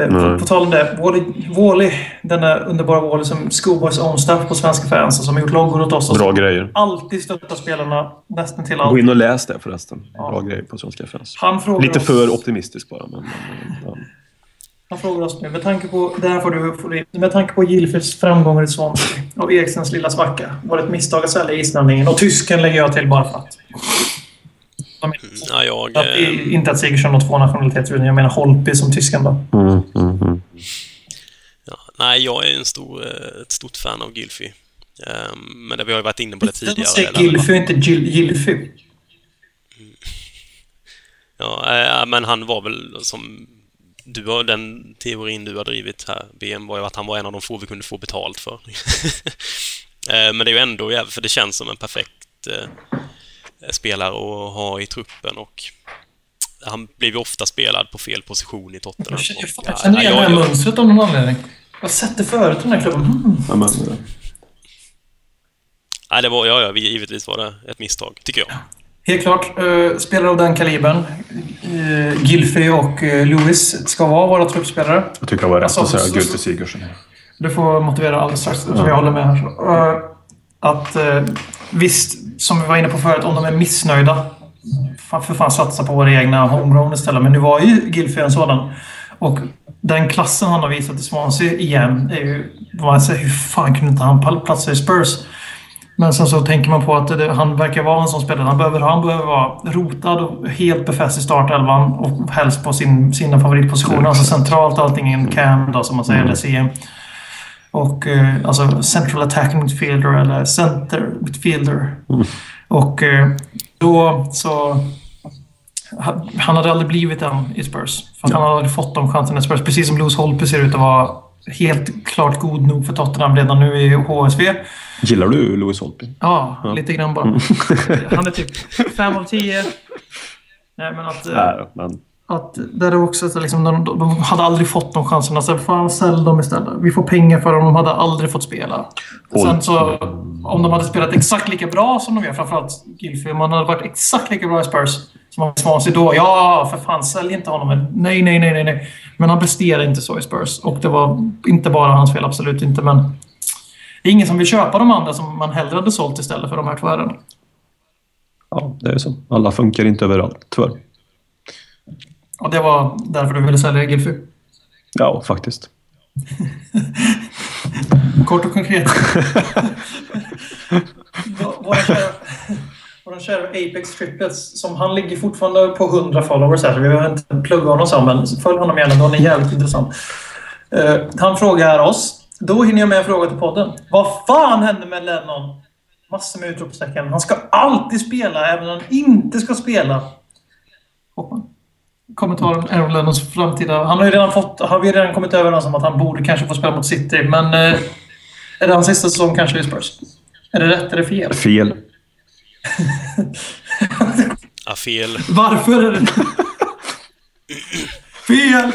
Eh, På, på tal om det, Wally, Wally den där underbara Wally som Schoolboys own stuff på svenska fans som har gjort loggor åt oss. Bra grejer. Alltid stöttar spelarna nästan till Gå allt. in och läs det förresten. Bra grejer på Svenska fans. Lite oss- för optimistisk bara. Men, men, ja. Han frågar oss nu, med tanke på, det här får du, får du med tanke på Gilfers framgångar i Swansea och Eriksens lilla svacka, var det ett misstag att sälja islandningen? Och tysken lägger jag till bara för att. Är- Ja, jag... Att, Eh, inte att Sigurdsson har två nationaliteter, utan jag menar Holtby som tysken då. Mm, mm, mm. ja, nej, jag är en stor, eh, ett stort fan av Gylfi. Ehm, men det, vi har ju varit inne på det tidigare. Jag säger Gilfy, inte Gil, Gilfy. Ja, eh, men han var väl som... Du har, den teorin du har drivit här, BM, var ju att han var en av de få vi kunde få betalt för. Eh, men det är ju ändå för det känns som en perfekt eh, spelare att ha i truppen och han blev ju ofta spelad på fel position i Tottenham. Jag känner- och, jag känner igen det här mönstret av någon anledning. Jag har sett det förut, den här klubben. Mm. Ja, men, eh, Nej, det var, ja, ja, givetvis var det ett misstag, tycker jag. Helt klart. Uh, spelare av den kalibern. Uh, Gilfy och uh, Lewis ska vara våra truppspelare. jag tycker det var rätt Alltså, att säga Gulte Sigurdsson. Du får motivera alldeles strax, för jag håller med här. Att eh, visst, som vi var inne på förut, om de är missnöjda. Fan, för fan satsa på våra egna homegrown istället. Men nu var ju Gilfy en sådan. Och den klassen han har visat i Swansea igen är ju... Man säger, hur fan kunde inte han platsa i Spurs? Men sen så tänker man på att det, han verkar vara en sån spelare. Han behöver, han behöver vara rotad och helt befäst i startelvan och helst på sin, sina favoritpositioner. Alltså centralt allting cam då, som man säger, eller CM. Och eh, alltså central attacking midfielder eller center midfielder. Och eh, då så... Han hade aldrig blivit en i Spurs. För att han hade aldrig fått de chanserna i Spurs. Precis som Lewis Holtby ser ut att vara helt klart god nog för Tottenham redan nu i HSV. Gillar du Louis Holtby? Ja, lite grann bara. Han är typ fem av tio. Nej, men att... eh, Nej, men att där är också så liksom, de, de hade aldrig fått de chanserna. Så fan, sälj dem istället. Vi får pengar för dem. De hade aldrig fått spela. Sen så, om de hade spelat exakt lika bra som de gör, framförallt Gilfy, om han hade varit exakt lika bra i Spurs som han var i Swansea då. Ja, för fan, sälj inte honom. Nej, nej, nej, nej, nej. Men han presterade inte så i Spurs. Och det var inte bara hans fel, absolut inte. Men det är ingen som vill köpa de andra som man hellre hade sålt istället för de här två herrarna. ja, det är så. Alla funkar inte överallt, tyvärr. Och det var därför du ville sälja Gilfy. Ja, faktiskt. Kort och konkret. Våra kära, våra kära Apex Triplets, som han ligger fortfarande på 100 followers här, så vi behöver inte plugga honom så, men följ honom gärna, han är jävligt intressant. Eh, han frågar oss, då hinner jag med en fråga till podden. Vad fan hände med Lennon? Massor med utropstecken. Han ska alltid spela, även när han inte ska spela. Hoppman. Kommentaren Aaron Lennons framtida... Han har ju redan fått... Har vi redan kommit överens om att han borde kanske få spela mot City, men... Eh, är det hans sista säsong kanske i Spurs? Är det rätt eller fel? Fel. Ja, fel. Varför är det... fel!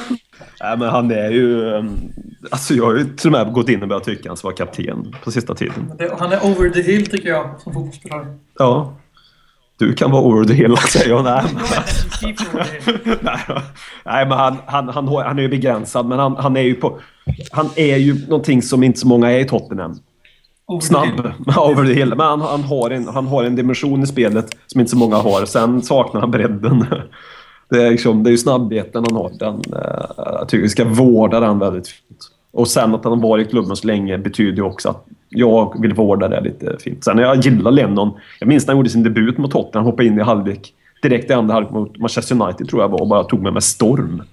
Nej, men han är ju... um, Alltså jag har ju till och med gått in och börjat tycka att han ska vara kapten på sista tiden. Han är over the hill, tycker jag, som fotbollsspelare. Ja. Du kan vara over the hill, säger jag. Nej, men, nej, men han, han, han, han är ju begränsad, men han, han är ju på... Han är ju någonting som inte så många är i Tottenham. Over Snabb. Over the hill. Men han, han, har en, han har en dimension i spelet som inte så många har. Sen saknar han bredden. Det är, liksom, det är ju snabbheten han har. Den, eh, jag tycker vi ska vårda den väldigt fint. Och sen att han har varit i klubben så länge betyder ju också att jag vill vårda det lite fint. Sen jag gillar Lennon. Jag minns när han gjorde sin debut mot Tottenham. Han hoppade in i halvlek. Direkt i andra halvlek mot Manchester United tror jag var och bara tog mig med storm.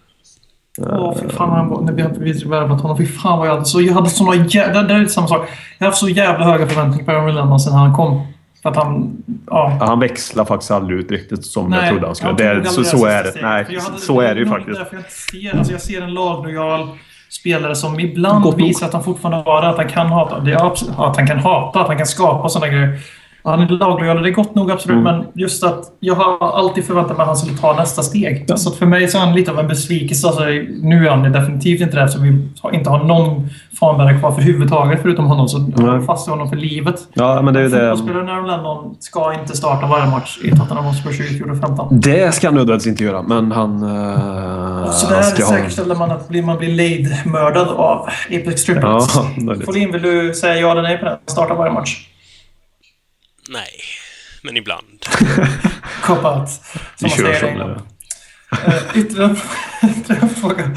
Åh, fy fan han var, när vi hade värvat honom. Fy fan vad jag hade så... Jag hade såna jävla... Det är lite samma sak. Jag har haft så jävla höga förväntningar på Aaron Lennon sen han kom. För att han... Ja. Han växlar faktiskt aldrig ut riktigt som jag trodde han skulle. tog Det så, så är det. Nej, jag så är det ju faktiskt. därför jag inte ser... Alltså jag ser en laglojal spelare som ibland Gott visar att han fortfarande har att han kan hata. Det är absolut, att han kan hata, att han kan skapa sådana grejer. Han är laglojal och det är gott nog absolut, Mm. men just att jag har alltid förväntat mig att han skulle ta nästa steg. Så att för mig så är han lite av en besvikelse. Alltså, nu är han definitivt inte det eftersom vi inte har någon fanbärare kvar för huvudtaget förutom honom. Så håller fast i honom för livet. Ja, men det är ju det. Fotbollsspelaren Aaron Lennon ska inte starta varje match i Tottenham Hotspur 2015. Det ska han nödvändigtvis inte göra, men han... Uh, så där säkerställer man att man blir lead-mördad av Apex Triple. Ja. Folin, vill du säga ja eller nej på den? Starta varje match. Nej, men ibland. Cop-out. Vi kör det. Eh, Ytterligare en fråga.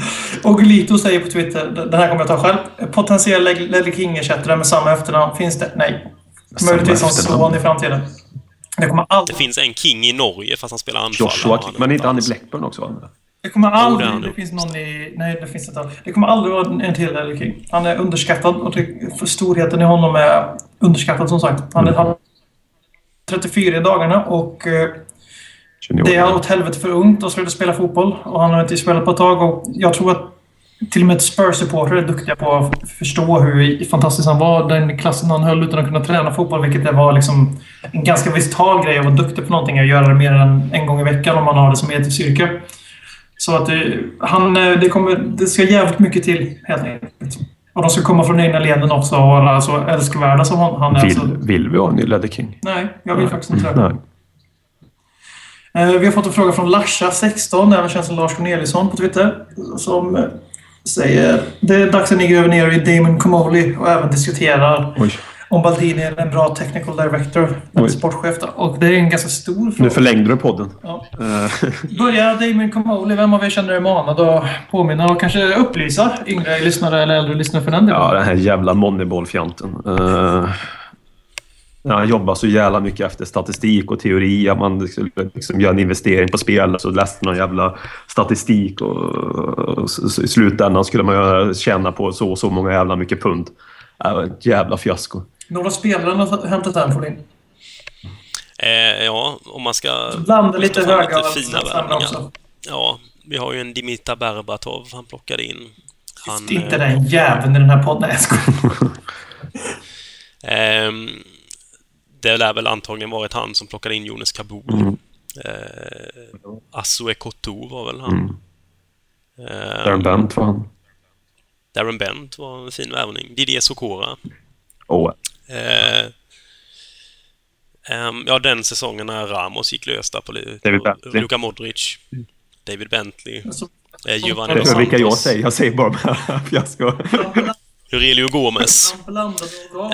Ogulito säger på Twitter, den här kommer jag ta själv. Potentiell Ledley King-ersättare med samma efternamn, finns det? Nej. Möjligtvis som son i framtiden. Det kommer Det aldrig... finns en King i Norge fast han spelar anfallare. Joshua, Han är men inte han i. Blackburn också? Va? Det kommer aldrig... det han det finns någon i... Nej, det finns inte. Det kommer aldrig vara en till Ledley King. Han är underskattad och det, för storheten i honom är underskattad som sagt. Han är, är 34 i dagarna och eh, det är åt helvete för ungt att sluta spela fotboll. Och han har inte spelat på ett tag och jag tror att till och med Spurs-supportrar är duktiga på att förstå hur fantastisk han var. Den klassen han höll utan att kunna träna fotboll, vilket det var liksom en ganska vital grej att vara duktig på någonting. Att göra det mer än en gång i veckan om man har det som yrke. Så att det, han, eh, det, kommer, det ska jävligt mycket till, helt enkelt. Och de ska komma från egna leden också och vara så älskvärda som han, han är. Vill, Så, vill vi ha en ny Ledder King? nej, jag vill faktiskt inte det. Nej. Eh, Vi har fått en fråga från Larsa16, även känd som Lars Corneliusson på Twitter, som säger det är dags att ni gräver ner i Damon Comoli och även diskuterar Oj. Om Baldini är en bra technical director, en sportchef. då. Och det är en ganska stor Nu fråga. förlängde du podden. Ja. Eh, Börjar Damon Comoli, vem av er känner er manad att påminna och kanske upplysa yngre lyssnare eller äldre lyssnare för den delen? ja, den här jävla Moneyball-fjanten. Uh, han jobbar så jävla mycket efter statistik och teori. Att man liksom, liksom gör en investering på spel så läste någon jävla statistik och, och i slutändan skulle man tjäna på så och så många jävla mycket pund. Det var ett jävla fiasko. Några spelare har hämtat den Folin. Eh, ja, om man ska... Blanda lite höga lite och fina värvningar. också. Ja, vi har ju en Dimitar Berbatov han plockade in. Han, Inte eh, den jäveln i den här podden. Nej, jag skojar. Ehm, det lär väl antagligen varit han som plockade in Jonas Kabul. Mm. Eh, Asue Kotor var väl han. Mm. Ehm, Darren Bent var han. Darren Bent var en fin värvning. Didier Sokora. Oh, Eh, ja, den säsongen när Ramos gick lös där på, David Bentley. Luka Modric. David Bentley. Så- Eh, Giovanni Dos är vilka jag Santos. säger. Jag säger bara de här fiasko. Aurelio Gomes. Och.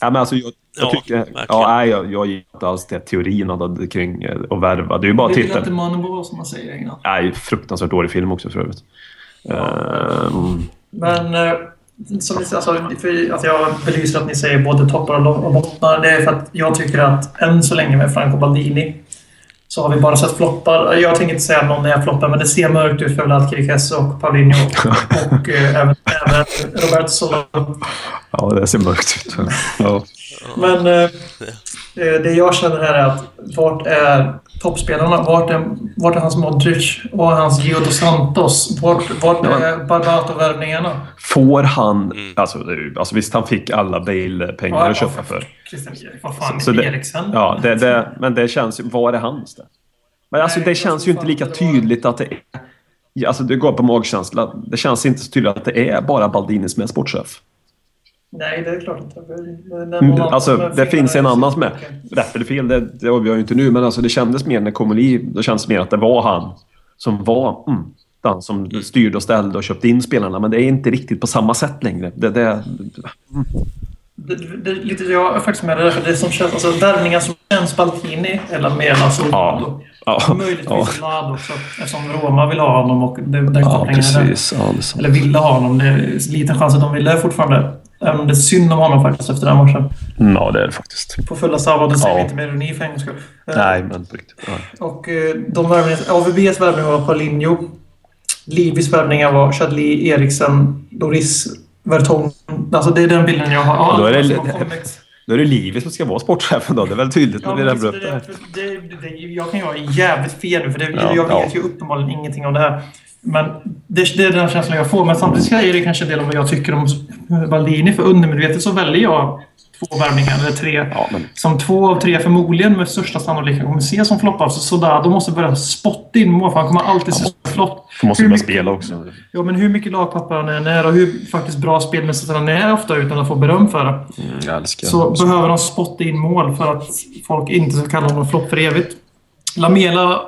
Ja, men alltså, jag, jag Ja, tycker... verkligen. Ja, nej, jag, jag gillar inte alls det teorin hade kring eh, att värva. Det är ju bara att Det vill inte titta. Moneyball som man säger. Nej, fruktansvärt dålig film också för övrigt. Ehm, Men eh, som ni, alltså, för att jag belyser att ni säger både toppar och och bottnar. Det är för att jag tycker att än så länge med Franco Baldini så har vi bara sett floppar. Jag tänker inte säga att någon är floppar, men det ser mörkt ut för Vlad Kirikes och Paulinho och eh, även, även Roberto Sola. ja, det ser mörkt ut. Ja. Men eh, det jag känner här är att vart är toppspelarna? Vart är, vart är hans Modric och hans Gio dos Santos? Vart, vart är Barbato-värvningarna? Får han... Alltså, är ju- alltså visst, han fick alla Bale-pengar att köpa för. Christian Erik, vad fan, Så Eriksen? Ja, det, det, men det känns ju... Var är hans det? Men alltså, Nej, det känns ju inte lika inte det var- tydligt att det är... Alltså, det går på magkänsla. Det känns inte så tydligt att det är bara Baldini som är sportchef. Nej, det är klart inte. Mm, annan Alltså, det finns en annan som är... Rätt eller fel, det, det avgör jag ju inte nu, men alltså, det kändes mer när Komoli... Då kändes det mer att det var han som var... Mm, den som styrde och ställde och köpte in spelarna. Men det är inte riktigt på samma sätt längre. Det, det, Det, det, det, lite, jag är faktiskt med det där, för det som känns... Alltså värvningar som känns Baltini eller Mela Soldado. ja, Och möjligtvis Vlad också, eftersom Roma vill ha honom och det, den ja, kopplingen precis. Ja. Eller ville ha honom. Det är liten chans att de ville fortfarande. Även om det är synd om honom faktiskt efter den matchen. Ja, det är det faktiskt. På fulla allvar. Det säger Ja. vi inte med ironi för en gångs skull. Eh, Nej, men på riktigt. Ja. Och eh, de värvningar... AVBs värvning var Paulinho. Livis värvningar var Chadli, Eriksen, Loris, Vertong. Alltså det är den bilden jag har. Ja, Då är det-. Då är det Livet som ska vara sportchefen då. Det är väl tydligt Ja, när vi det, upp det det, det, det, jag kan ju vara jävligt fel nu, för det, Ja, jag ja. vet ju uppenbarligen ingenting om det här. Men det, det är den känslan jag får. Men samtidigt är det kanske en del av vad jag tycker om Baldini. För undermedvetet så väljer jag två värvningar, eller tre. Ja, men Som två av tre förmodligen med största sannolikhet kommer se som floppar. Så Soldado måste börja spotta in mål, för han kommer alltid se som flopp. får måste börja mycket- spela också. Ja, men hur mycket lagpapper han än är och hur faktiskt bra spelmässigt han är ofta utan att få beröm för det. Mm, jag älskar Så behöver han spotta in mål för att folk inte ska kalla honom flopp för evigt. Lamela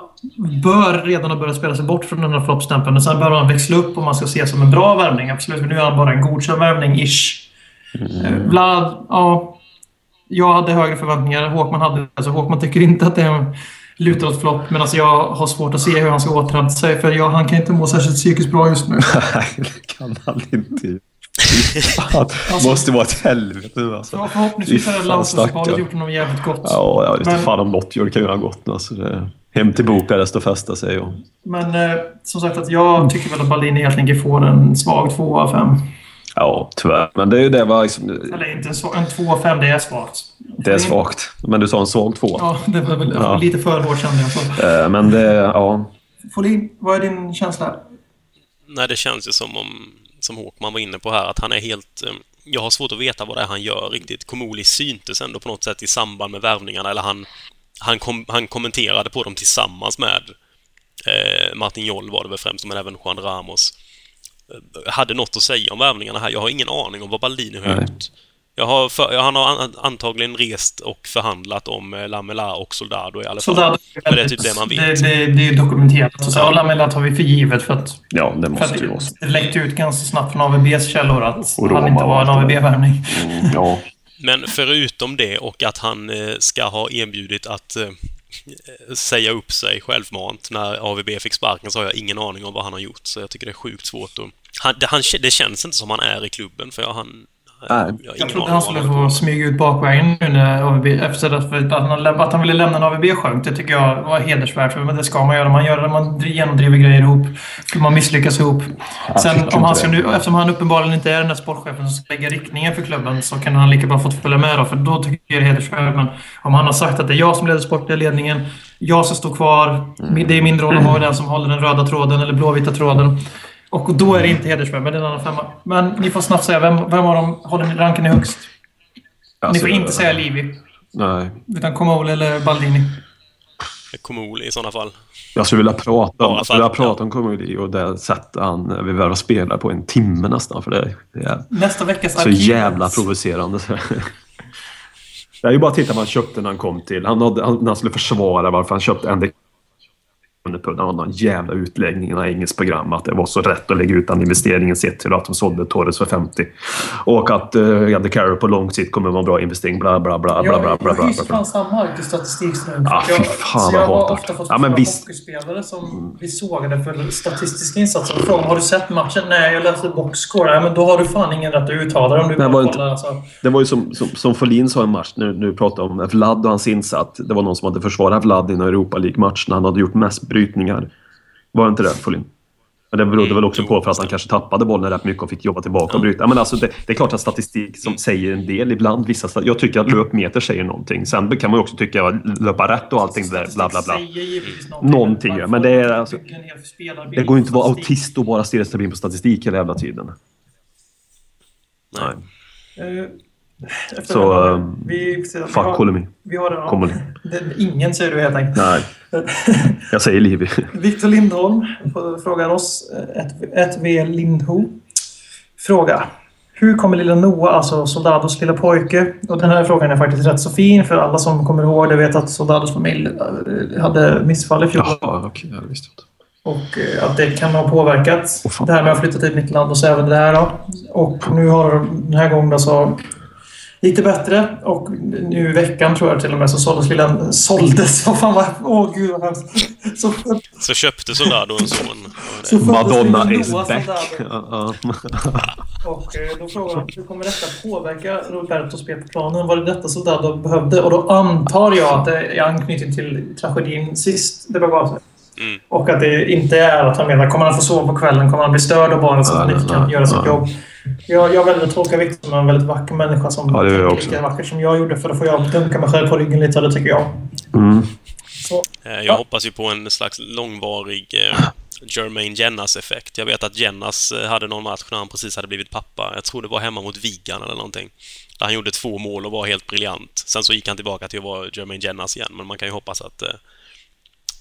bör redan ha börjat spela sig bort från den här floppstämpeln. Sen behöver han växla upp om man ska se som en bra värvning. Absolut, men nu är han bara en godkänd värvning, ish. Eh, Vlad, ja. Jag hade högre förväntningar. Håkman hade alltså Håkman tycker inte att det är en lutar åt flopp. Men alltså jag har svårt att se hur han ska återhämta sig. För jag, han kan inte må särskilt psykiskt bra just nu. Nej, det kan han inte. Fan. Måste vara ett helvete alltså. Så förhoppningsvis fan, landslagsuppehållet gjort honom jävligt gott. Ja, jag vet inte Men- fan om något gör kan göra gott. Alltså, det, hem till Bukarest och fästa sig. Och, Men eh, som sagt, att jag tycker väl att helt enkelt får en svag 2 av 5. ja, tyvärr. Men det är ju det var liksom, Eller inte en, svag, en 2 av 5, det är svagt. Det är svagt. Men du sa en svag två. Ja, det var väl Ja. lite för hårt kände jag. Så. Eh, Men det, ja. Folin, vad är din känsla? Nej, det känns ju som om, som Håkman var inne på här, att han är helt... eh, Jag har svårt att veta vad det är han gör riktigt. Komoli syntes ändå på något sätt i samband med värvningarna, eller han, han, kom, han kommenterade på dem tillsammans med eh, Martin Joll var det väl främst, men även Juan Ramos. Eh, hade något att säga om värvningarna här. Jag har ingen aning om vad Baldini har gjort. Jag har för, han har an, antagligen rest och förhandlat om eh, Lamela och Soldado i alla fall. Soldado Men det är typ det man vet. Det, det, det är dokumenterat. Så, så, och Lamela tar vi för givet för att, Ja, det måste ju vara det läckte ut ganska snabbt från AVBs källor att Och han inte och var en. AVB-värvning. Mm, Ja. Men förutom det och att han eh, ska ha erbjudit att eh, säga upp sig självmant när AVB fick sparken så har jag ingen aning om vad han har gjort. Så jag tycker det är sjukt svårt att... Han, det, han, det känns inte som han är i klubben för jag, han... Nej. Jag, trodde han skulle få smyga ut bakvägen nu när AVB, efter att, han, att han ville lämna en AVB sjönk. Det tycker jag var hedersvärt. För men det ska man göra. Man gör det, man genomdriver grejer ihop. Man misslyckas ihop. Sen om han ska nu, eftersom han uppenbarligen inte är den där sportchefen som ska lägga riktningen för klubben så kan han lika bra fått följa med då. För då tycker jag det är hedersvärt. Men om han har sagt att det är jag som leder sportliga ledningen. Jag ska stå kvar. Det är min roll att vara den som håller den röda tråden eller blåvita tråden. Och då är det inte hedersvärt, men det är en annan femma. Men ni får snabbt säga, vem, vem av dem håller ni ranken är högst? Ni Alltså, får inte säga Livi, Nej. utan Comole eller Baldini. på. Komoli i sådana fall. Jag skulle vilja prata om, jag skulle vilja för- prata om Komedi och det sättet han eh, vi värvar spelare på en timme nästan. För det, det är Nästa veckas så jävla provocerande. Det är ju bara att titta vad han köpte när han kom till. Han, hade, han, när han skulle försvara varför han köpte en han hade någon jävla utläggning i något engelskt program att det var så rätt att lägga ut den investeringen sett till att de sålde Torres för 50. Och att uh, Andy Carroll på lång sikt kommer vara en bra investering. Bla, bla, bla, bla, bla, bla, bla, hyser bla. fan samma ark i statistikström. Ah, fy Jag- fan, vad jag har ofta fått Ja, men visst. hockeyspelare som vi sågade för statistiska insatser. Och frågade har du sett matchen? Nej, jag läste boxscore. Ja, men då har du fan ingen rätt att uttala dig om du Nej, bara var inte-. Alltså. Det var ju som, som, som Folin sa i en match, nu, nu pratar jag om Vlad och hans insats. Det var någon som hade försvarat Vlad i en Europa League-match när han hade gjort mest brytningar. Var det inte det, Folin? Men det berodde Mm, väl också på för att han kanske tappade bollen rätt mycket och fick jobba tillbaka och bryta. Men alltså det, det är klart att statistik som säger en del ibland. Vissa, jag tycker att löpmeter säger någonting. Sen kan man ju också tycka att löpa rätt och allting där, bla bla bla. Någonting, ja, men det är alltså- Det går ju inte att vara autist och bara stirra sig blind på statistik hela jävla tiden. Nej. Efter Så, här, ehm, vi, vi, vi, Fuck har, Kolemi. vi har ja, Kolemi. Ingen säger du helt enkelt. Nej, jag säger Livi. Victor Lindholm frågar oss, eh, ett, ett V Lindho. Fråga. Hur kommer lilla Noah, alltså Soldados lilla pojke? Och den här frågan är faktiskt rätt så fin för alla som kommer ihåg det vet att Soldados familj eh, hade missfall i fjol. Jaha, okej. jag visste inte. Och eh, att det kan ha påverkat fan. det här med att flytta till nytt land och så även det här då. Och nu har den här gången så det bättre och nu i veckan tror jag till och med så såldes lilla... Såldes? Vad fan var Åh gud vad hemskt. Så, Så köpte Soldado en son. så Madonna is back. Ja, ja. Och eh, då frågar han hur kommer detta påverka Robertos spel på planen? Var det detta Soldado behövde? Och då antar jag att det är anknytning till tragedin sist det begav sig. Mm. Och att det inte är att han menar, kommer han få sova på kvällen? Kommer han bli störd av barnet så att han inte kan göra sitt jobb? Jag, jag väljer att tolka Victor som en väldigt vacker människa som Ja, det tänker också. lika vackert som jag gjorde. För då får jag dunka mig själv på ryggen lite, det tycker jag. Mm. Så, Eh, Jag Ja. hoppas ju på en slags långvarig eh, Jermaine Jennas-effekt. Jag vet att Jennas eh, hade någon match när han precis hade blivit pappa. Jag tror det var hemma mot Vigan eller någonting. Där han gjorde två mål och var helt briljant. Sen så gick han tillbaka till att vara Jermaine Jennas igen. Men man kan ju hoppas att eh,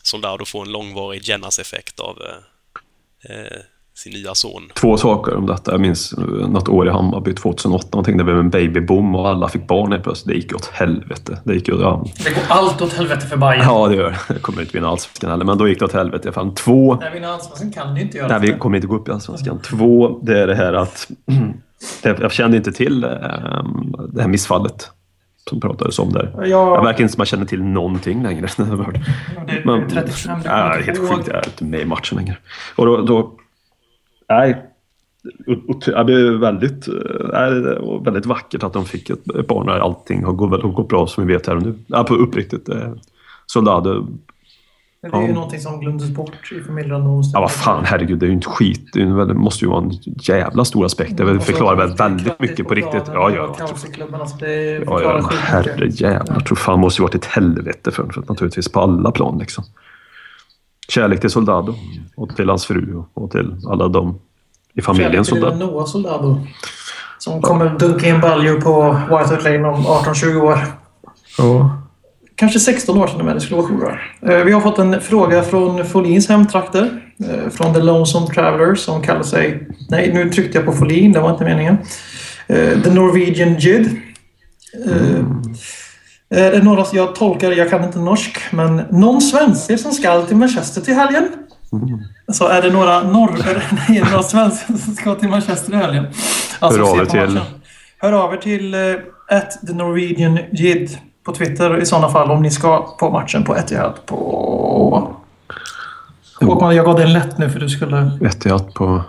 Soldado får en långvarig Jennas-effekt av eh, eh, sin nya son. Två saker om detta. Jag minns eh, något år i Hammarby 2008. Någonting det blev en babyboom och alla fick barn helt plötsligt. Det gick åt helvete. Det gick ju... Ja, det går allt åt helvete för Bayern. ja det gör det. Kommer inte vinna allsvenskan heller. Men då gick det åt helvete i alla fall. Två... Nej, vinna allsvenskan kan du inte göra. Nej, vi kommer inte gå upp i Allsvenskan. Två, det är det här att jag kände inte till eh, det här missfallet som pratades om där. Jag, Jag verkar inte som att jag känner till någonting längre. det är Men, 35, det nej, kommer helt sjukt. Jag är inte med i matchen längre. Och då... då nej. Och- ja, Det är väldigt, eh, nej, var väldigt vackert att de fick ett ett barn där allting har gått, har gått bra som vi vet här och nu. Ja, på uppriktigt. eh, Soldado Men det är ju Ja. någonting som glömdes bort i familjen. Ja, vad fan, herregud, det är ju inte skit. Det, måste ju vara en jävla stor aspekt. Det så förklarar väl väldigt mycket på riktigt. Ja, ja. Alltså det Ja, ja, skitmycket. herre jävlar. Jag tror fan måste ju varit ett helvete för för naturligtvis på alla plan liksom. Kärlek till Soldado och till hans fru och till alla de i familjen Kärlek till. Noah Soldado. Som kommer dunka in Baljo på White Hart Lane om 18-20 år. Ja. Kanske 16 år sedan med. Det skulle vara sjukt. Eh, Vi har fått en fråga från Folins hemtrakter. eh, Från The Lonesome Traveler som kallar sig... Nej, nu tryckte jag på Folin. Det var inte meningen. Eh, The Norwegian Jid. Eh, Det är några, jag tolkar, jag kan inte norsk, men någon svenskar som ska till Manchester till helgen. Så är det några norr... Nej, det några svenskar som ska till Manchester i helgen. Alltså, Hör av er till-. Hör av er till eh, at the Norwegian Jid på Twitter i sådana fall om ni ska på matchen på Etihad på... Håkman, jag gav dig en lätt nu för du skulle... Att på...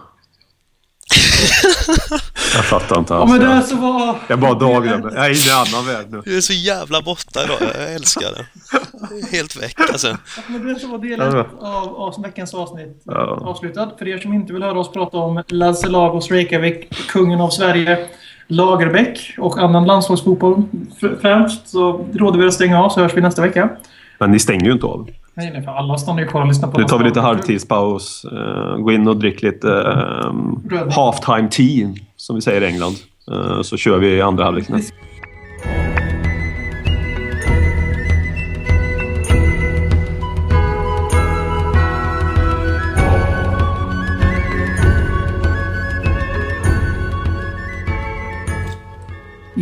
Jag fattar inte Ja, alls. men det så var... Jag bara dagdrömmer. Jag är inne i en annan värld nu. Du är så jävla borta idag. Jag älskar det. Är helt väck alltså. Men det så var del Ja, ett av, av veckans avsnitt Ja. avslutad. För er som inte vill höra oss prata om Lasse Lagos Reykjavik, kungen av Sverige, Lagerbäck och annan landslagsfotboll fr- främst så råder vi att stänga av så hörs vi nästa vecka. Men ni stänger ju inte av. Nej, nej, för alla stannar ju kvar och lyssnar på Nu tar vi lite halvtidspaus. Uh, gå in och drick lite Rödvin. halftime tea, som vi säger i England. Eh, så kör vi andra halvlek.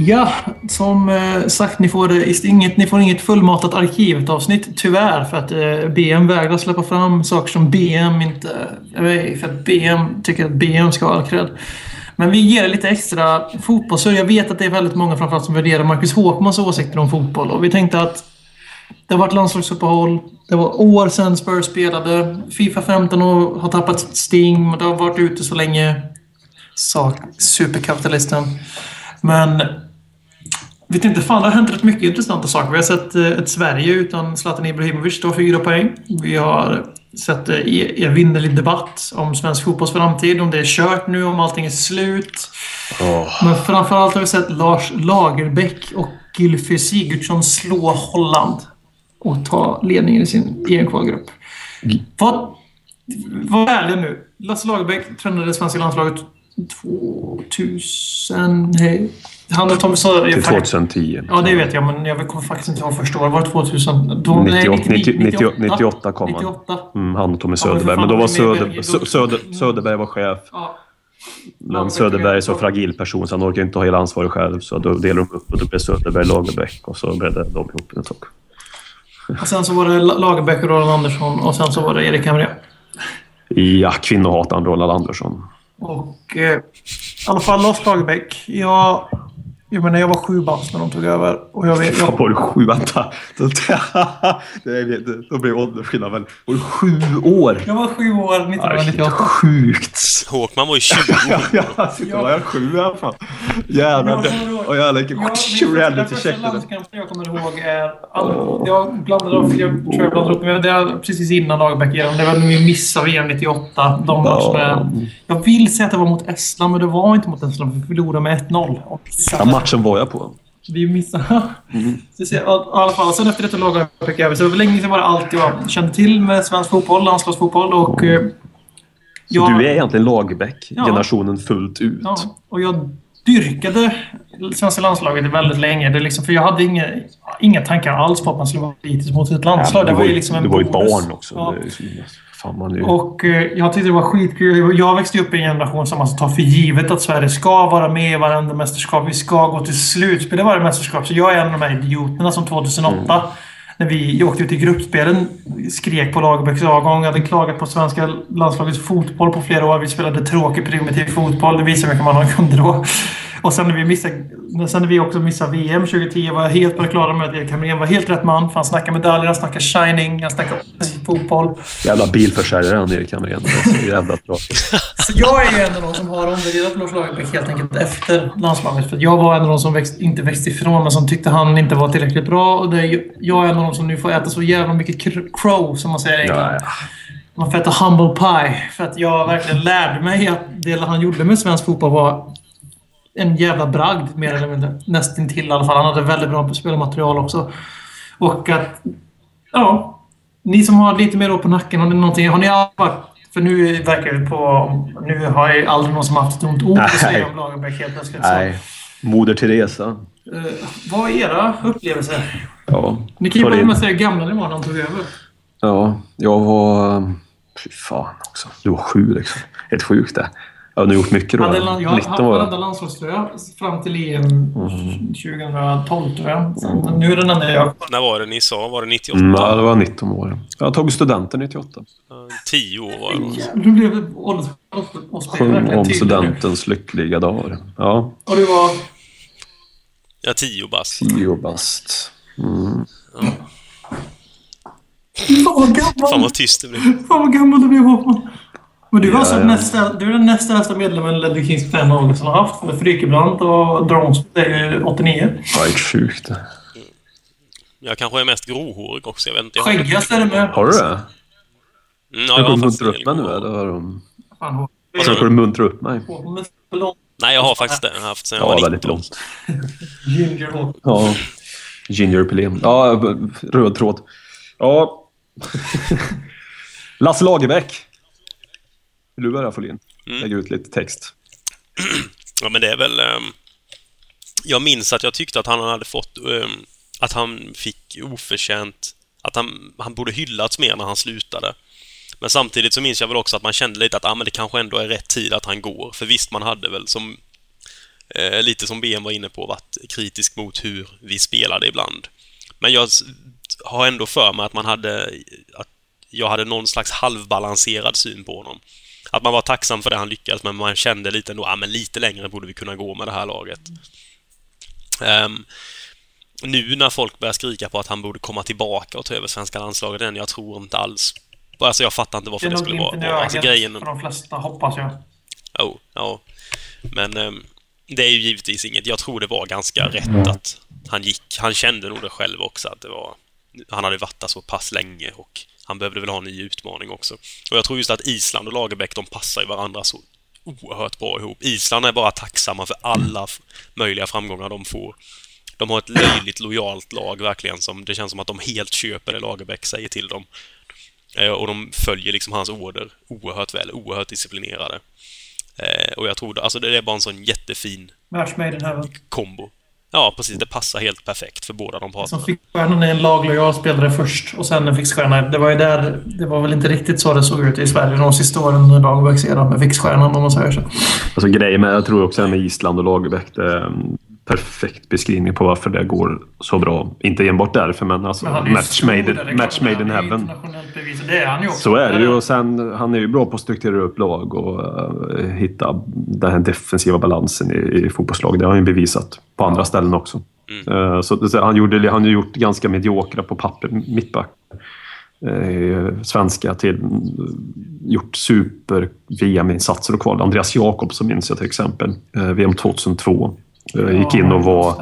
Ja, som eh, sagt, ni får, eh, inget, ni får inget fullmatat arkivet-avsnitt, tyvärr, för att eh, BM vägrar släppa fram saker som BM inte... För att BM tycker att BM ska ha all cred. Men vi ger er lite extra fotboll, så jag vet att det är väldigt många framförallt som värderar Marcus Håkmans åsikter om fotboll. Och vi tänkte att det har varit landslagsuppehåll. Det var år sedan Spurs spelade. Fifa 15 och har tappat sitt sting. Det har varit ute så länge. Sak, superkapitalisten. Men vet inte, fan det har hänt rätt mycket intressanta saker. Vi har sett eh, ett Sverige utan Zlatan Ibrahimovic ta fyra poäng. Vi har sett eh, evinnerlig debatt om svensk fotbolls framtid, om det är kört nu, om allting är slut. Åh. Men framförallt har vi sett Lars Lagerbäck och Gylfi Sigurdsson slå Holland och ta ledningen i sin egen kvalgrupp. Vad, var ärliga nu. Lasse Lagerbäck tränade det svenska landslaget 2000... Nej. Han och Tommy Söder... Till 2010. Ja, det vet jag, men jag kommer faktiskt inte ihåg första året. Var det 2000? Då, 98, nej, 90, 98, 98 kom han. 98. Mm, han och Tommy Söderberg. Men då var Söder, Söder, Söderberg var chef. Ja. Men Söderberg är så fragil person så han orkar inte ta hela ansvaret själv. Så då delar de upp och då blev Söderberg Lagerbäck och så blev det de ihop ett tag. Och sen så var det La- Lagerbäck och Roland Andersson och sen så var det Erik Hamrén. Ja, kvinnohataren Roland Andersson. Och eh, i alla fall Lars Lagerbäck. Jag, jag menar, jag var sju bast när de tog över. Och jag vet... Fan, Jag, var du sju? Vänta. Då blir åldersskillnad väl. Var du sju år? jag var sju år Ja, det är helt 1998. sjukt. Håkman var ju 20 Ja, jag sitter och är sju i alla fall. Jävlar. det- Och Jag, reality första check. landskampen jag kommer ihåg är... All, jag blandade upp, jag tror jag blandade upp, men det är precis innan Lagerbäck igen. Det var när vi missade VM 98. De matcherna. Jag vill säga att det var mot Estland, men det var inte mot Estland. Vi förlorade med 1-0. Ja, matchen var jag på. Vi missade... Så ser, I alla fall, sen efter detta Lagerbäck över. Så länge sedan var det allt jag kände till med svensk fotboll, landslagsfotboll och... Så jag- du är egentligen Lagerbäck, Ja. generationen fullt ut. Ja, och jag dyrkade svenska landslaget väldigt länge. Det liksom, för jag hade inga, inga tankar alls på att man skulle vara kritisk mot ett landslag. du det var ju liksom en du var ju barn också. Ja. Fan, man ju... Och eh, jag tyckte det var skitkul. Jag växte upp i en generation som alltså tar för givet att Sverige ska vara med i varenda mästerskap. Vi ska gå till slutspel i varje mästerskap. Så jag är en av de här idioterna som 2008 när vi åkte ut i gruppspelen skrek på Lagerbäcks avgång. hade klagat på svenska landslagets fotboll på flera år. Vi spelade tråkig primitiv fotboll. Det visar hur mycket man kunde då. Och sen när vi, missade, sen när vi också missade VM 2010 var jag helt på det klara med att Erik Hamrén var helt rätt man. För han snackar medaljer, han snackar shining, han snackar fotboll. Jävla bilförsäljare han Erik Hamrén. Jävla bra. Så jag är ju en av de som har omvärderat Lars Lagerbäck helt enkelt efter landslaget. För jag var en av de som växt, inte växte ifrån, men som tyckte han inte var tillräckligt bra. Och är, jag är en av de som nu får äta så jävla mycket cr- crow, som man säger i England. Ja, ja. Man får äta humble pie. För att jag verkligen lärde mig att det han gjorde med svensk fotboll var en jävla bragd, mer eller mindre. Nästintill i alla fall. Han hade väldigt bra spelmaterial också. Och att... Ja. Ni som har lite mer år på nacken, har ni någonting... Har ni varit... För nu verkar vi på... Nu har jag aldrig någon som haft ett ont ord att säga om Lagerbäck helt plötsligt. Nej. Moder Teresa. eh, vad är era upplevelser? Ja. Ni kan ju börja med att säga hur gamla ni var när han tog över. Ja, jag var... Fy fan också. Du var sju liksom. Helt sjukt det. Jag har nu gjort mycket då. Hade, jag har 19 haft var varenda jag. landslagströja fram till EM 2012 tror jag. Sen, Nu är den enda jag... När var det ni sa? Var det 98? Mm, ja, det var 19 år. Jag tog studenten 98. Eh, 10 år var det. Nu blev det ålders... Och Sjöng verkligen om studentens lyckliga dagar. Ja, Och du var... Ja, 10 bast. tio bast. Mm. Fan vad Fan gammal! vad tyst det blev. Fan vad gammal du blev Håkman! Men du var Ja, alltså ja. nästa, du är den näst äldsta medlemmen Ledley Kings fan någonsin har haft. För Frykebrant och Drones är ju 89. Ja, helt sjukt. Jag kanske är mest gråhårig också. Jag vet inte. Skäggigast är det med. Har du det? Mm, ja, Jag faktiskt muntra upp mig nu eller? Har de... Fan, du muntra upp mig? Nej, jag har faktiskt det. Jag har haft sen jag Ja, var väldigt 19. långt. Ginger. Ja. Ginger Pelé. Ja, röd tråd. Ja. Lasse Lagerbäck. Vill du börja Folin? Mm. Lägga ut lite text. Ja, men det är väl... ehm, jag minns att jag tyckte att han hade fått... ehm, att han fick oförtjänt... Att han, han borde hyllats mer när han slutade. Men samtidigt så minns jag väl också att man kände lite att ah, men det kanske ändå är rätt tid att han går. För visst, man hade väl som... Eh, lite som BM var inne på, varit kritisk mot hur vi spelade ibland. Men jag har ändå för mig att man hade... Att jag hade någon slags halvbalanserad syn på honom. Att man var tacksam för det han lyckades men man kände lite ändå, ah, men lite längre borde vi kunna gå med det här laget. Ehm, nu när folk börjar skrika på att han borde komma tillbaka och ta över svenska landslaget igen, jag tror inte alls... Alltså jag fattar inte Det varför är det, nog skulle glimten i vara... Alltså grejen... för de flesta, hoppas jag. Oh, ja. Men ehm, det är ju givetvis inget. Jag tror det var ganska rätt att han gick. Han kände nog det själv också att det var... Han hade varit där så pass länge och han behövde väl ha en ny utmaning också. Och jag tror just att Island och Lagerbäck, de passar ju varandra så oerhört bra ihop. Island är bara tacksamma för alla möjliga framgångar de får. De har ett löjligt lojalt lag verkligen som det känns som att de helt köper det Lagerbäck säger till dem. Eh, och de följer liksom hans order oerhört väl, oerhört disciplinerade. Eh, och jag tror, alltså det är bara en sån jättefin kombo. Ja, precis. Det passar helt perfekt för båda de parterna. Som Fixstjärnan är en laglojal spelare först och sen en fixstjärna. Det var ju där... Det var väl inte riktigt så det såg ut i Sverige de sista åren när Lagerbäck sedan med fixstjärnan om man säger så. Alltså grejen med, jag tror också med Island och Lagerbäck, det en perfekt beskrivning på varför det går så bra. Inte enbart därför, men alltså Men match made, match made in heaven. bevis. Det är han ju också. Så är det ju. Och sen, han är ju bra på att strukturera upp lag och uh, hitta den här defensiva balansen i, i fotbollslag. Det har han ju bevisat på andra ställen också. Eh, så, så han, gjorde, han har gjort ganska mediokra på papper mittback. Uh, svenska till gjort super-VM-insatser och kval. Andreas Jakobsson minns jag till exempel. Uh, VM 2002. Uh, gick in och var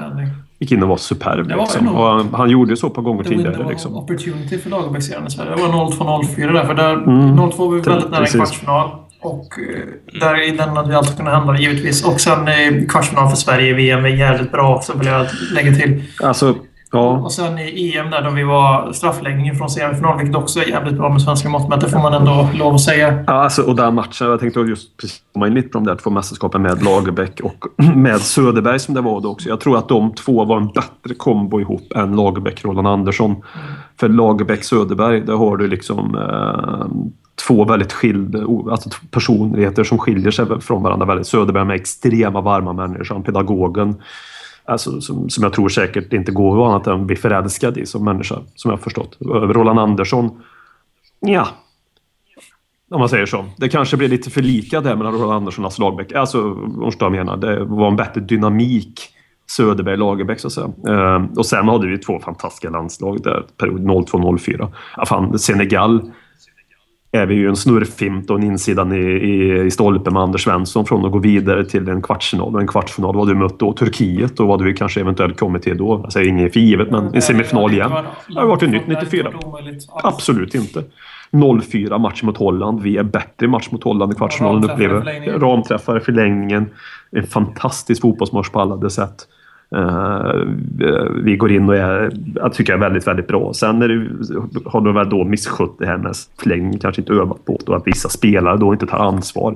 gick in och var superb. Det Liksom. Och han, gjorde så ett par gånger Det var tidigare. Liksom. opportunity för Lagerbäck sedan i Sverige. Det var 0-2-0-4 där. För där, Mm. 0-2 var vi väldigt nära Precis. kvartsfinal. Och eh, där i den hade allt kunnat hända givetvis. Och sen eh, kvartsfinal för Sverige i VM är jävligt bra också vill jag lägga till. Alltså, ja. Och sen i EM där då vi var straffläggning från semifinal, vilket också är jävligt bra med svenska mått mätt. Det får man ändå lov att säga. Ja, alltså, och den matchen, jag tänkte just precis komma in lite på de där två mästerskapen med Lagerbäck och med Söderberg som det var då också. Jag tror att de två var en bättre kombo ihop än Lagerbäck-Roland Andersson. För Lagerbäck-Söderberg, där har du liksom eh, två väldigt skilda alltså personligheter som skiljer sig från varandra väldigt. Söderberg med extrema varma människan, pedagogen. Alltså, som, som jag tror säkert inte går annat än att bli förälskad i som människa, som jag har förstått. Roland Andersson, ja, om man säger så. Det kanske blev lite för lika där mellan Roland Andersson och Lasse Lagerbäck. Alltså, om förstår vad jag menar. Det var en bättre dynamik Söderberg-Lagerbäck så att säga. Eh, och sen hade vi två fantastiska landslag där, period 02-04. Ja, fan, Senegal är vi ju en snurrfint och en insidan i, i, i stolpen med Anders Svensson från att gå vidare till en kvartsfinal. Och en kvartsfinal, vad du mött då? Turkiet och vad du kanske eventuellt kommit till då. Säger inget för givet, men en semifinal igen. Det har varit ett nytt 94. Absolut inte. 0-4 match mot Holland. Vi är bättre i match mot Holland i kvartsfinalen upplever. Ramträffar i förlängningen. En fantastisk fotbollsmatch på alla sätt. Eh, vi går in och är, jag tycker jag är väldigt, väldigt bra. Sen är det, har de väl då misskött det här med förlängning, kanske inte övat på det och att vissa spelare då inte tar ansvar.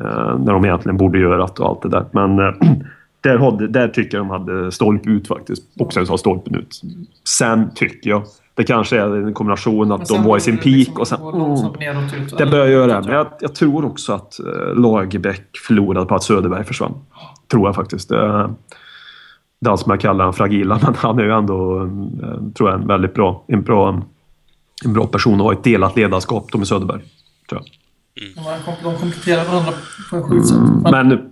eh, när de egentligen borde göra det och allt det där. Men eh, där, hade, där tycker jag de hade stolp ut faktiskt. Boxaren sa stolpen ut. Sen tycker jag, det kanske är en kombination att de var i sin peak och sen... Mm, det börjar göra det. Men jag, jag tror också att eh, Lagerbäck förlorade på att Söderberg försvann. Tror jag faktiskt. Eh, den som jag kallar den fragila, men han är ju ändå, eh, tror jag, en väldigt bra, en bra, en bra person och har ett delat ledarskap, Tommy Söderberg. Tror jag. De kompletterar varandra på ett sjukt sätt. Men, Men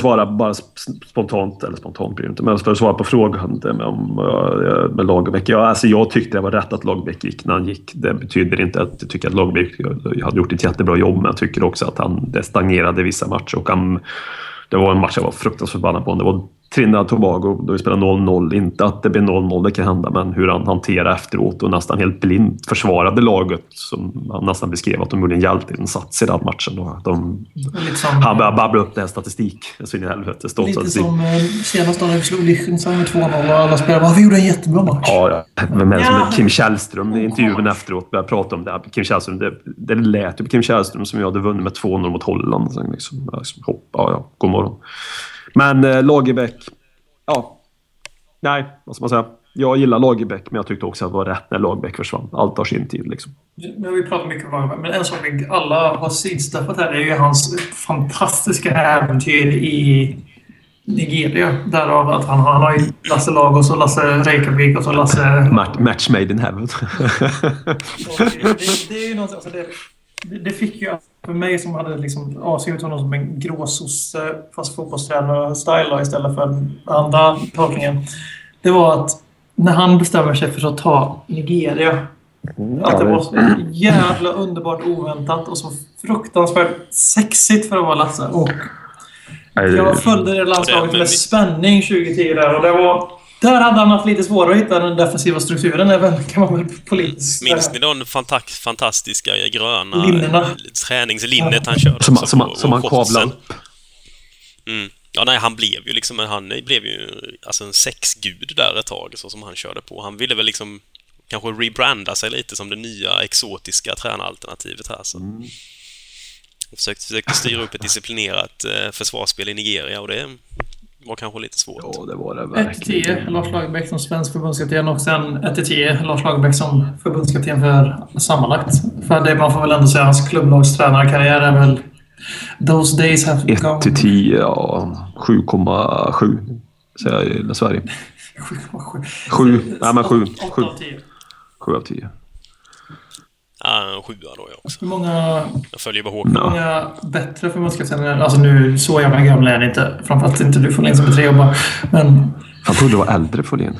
svara bara sp- spontant, eller spontant blir det inte, men för att svara på frågan om, eh, med Lagerbäck. Ja, alltså jag tyckte det var rätt att Lagerbäck gick när han gick. Det betyder inte att jag tycker att Lagerbäck hade gjort ett jättebra jobb, men jag tycker också att han det stagnerade vissa matcher. Och han, det var en match jag var fruktansvärt förbannad på. Det var Trinidad och Tobago då vi spelade 0-0. Inte att det blir 0-0, det kan hända, men hur han hanterade efteråt och nästan helt blint försvarade laget som han nästan beskrev att de gjorde en hjälteinsats i den matchen. Att de, lite som, han började babbla upp det här statistik. Så in i helvete. Stolt lite statistik. som eh, senast när vi slog Liechtenstein med 2-0 och alla spelare bara “Vi gjorde en jättebra match”. Ja, ja. Vem är det som är Kim Källström? I intervjun efteråt började prata om det. Kim Källström, det, det lät ju på Kim Källström som jag hade vunnit med 2-0 mot Holland. Sen liksom, liksom, hopp, ja, ja, god morgon. Men eh, Lagerbäck, ja. Nej, vad ska man säga? Jag gillar Lagerbäck, men jag tyckte också att det var rätt när Lagerbäck försvann. Allt har sin tid liksom. Nu har vi pratat mycket om Lagerbäck, men en sak vi alla har sidsteppat här är ju hans fantastiska äventyr i Nigeria. Därav att han, han har ju Lasse Lagos och Lasse Reykjavik och så Lasse... Match, made in heaven. Och det, det är ju något, alltså det, det, det fick ju för mig som hade liksom avskrivit honom som en gråsosse fast fotbollstränare style istället för den andra tolkningen. Det var att när han bestämmer sig för att ta Nigeria att det var så jävla underbart oväntat och så fruktansvärt sexigt för att vara Lasse. Och jag följde det landslaget med spänning 2010 där och det var... Där hade han haft lite svårare att hitta den defensiva strukturen, väl, kan man väl politiskt Minns ni de fanta- fantastiska gröna Linnena? träningslinnet han körde? Som, som, på- som och han kavlade upp. Mm. Ja, nej, han blev ju liksom, han blev ju alltså en sexgud där ett tag, så som han körde på. Han ville väl liksom kanske rebranda sig lite som det nya exotiska tränaralternativet här. Så. Mm. Försökte, försökte styra upp ett disciplinerat eh, försvarsspel i Nigeria och det var kanske lite svårt. Ja, det var det 1-10 verkligen. Lars Lagerbäck som svensk förbundskapten och sen 1-10 Lars Lagerbäck som förbundskapten för sammanlagt. För det man får väl ändå säga, hans klubblagstränarkarriär är väl... Those days have 1 gone. till 10, ja. 7,7 säger jag i Sverige. 7, nej men 7. 8 7, av 10. 7 av 10. Ja, en sjua då jag också. Hur många, Jag följer bara Håkan. hur många bättre förbundskaptener... Alltså nu, så jävla gamla är ni inte. Framförallt inte du Folin som är tre jobbar. Men, Jag trodde det var äldre Folin.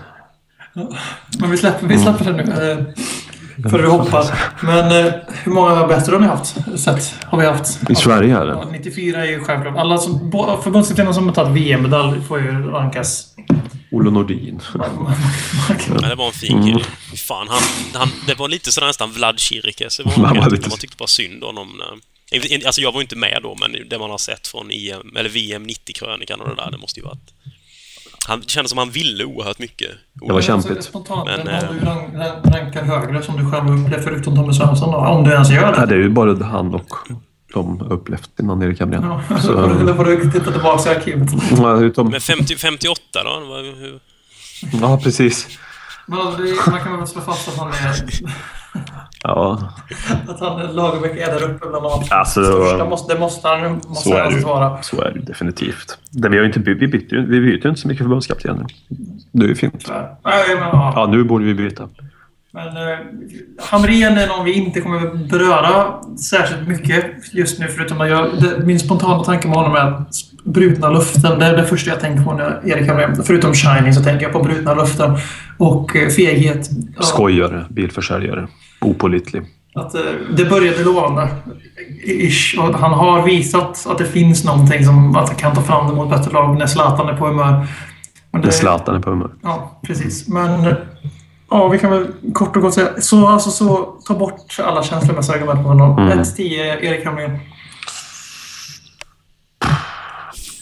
men vi släpper, vi släpper det nu. eh, För vi hoppas. Men eh, hur många bättre har ni haft? Sett, har vi haft? I Sverige är det. Ja, 94 är ju självklart. Alla som, bo- förbundskaptener som har tagit VM-medalj får ju rankas. Olle Nordin. Men det var en fin kille. Fan, han, han, det var lite sådär nästan Vlad Chirikes. Det man, lite- man tyckte bara synd om honom. Alltså jag var ju inte med då, men det man har sett från EM, eller VM 90-krönikan och det där, det måste ju varit... Han kändes som han ville oerhört mycket. Det var kämpigt. Spontant, Men, eh, du rank, rank, rankar högre som du själv upplevt förutom Tommy Svensson då? Om du ens gör Ja, det? det är ju bara han och de upplevt innan Erik Hamrén. Ja, Så, Eller får du titta tillbaka i arkivet. ja, utom, Men 50, 58 då? Hur- ja, precis. Men man kan väl slå fast att han är... Ja, Att han, Lagerbäck är där uppe bland de Alltså, största. Måste, det måste han måste så är det vara. Så är det definitivt. Det, vi, har inte, vi, bytte, ju- vi byter ju inte så mycket förbundskaptener. Det är ju fint. Nej, men, ja. Ja, nu borde vi byta. Men eh, Hamrén är någon vi inte kommer beröra särskilt mycket just nu. Förutom att jag, det, min spontana tanke med honom är att brutna luften. Det är det första jag tänker på när Erik Hamrén... Förutom Shining så tänker jag på brutna luften. Och eh, feghet. Ja, Skojare, bilförsäljare, opålitlig. Att, eh, det började lovande. Ish. Och han har visat att det finns någonting som att han kan ta fram det mot bättre lag när Zlatan är på humör. Men När Zlatan är på humör. Ja, precis. Men ja, vi kan väl kort och gott säga så, alltså, så ta bort alla känslomässiga argument på honom. Mm. 1-10 Erik Hamrén.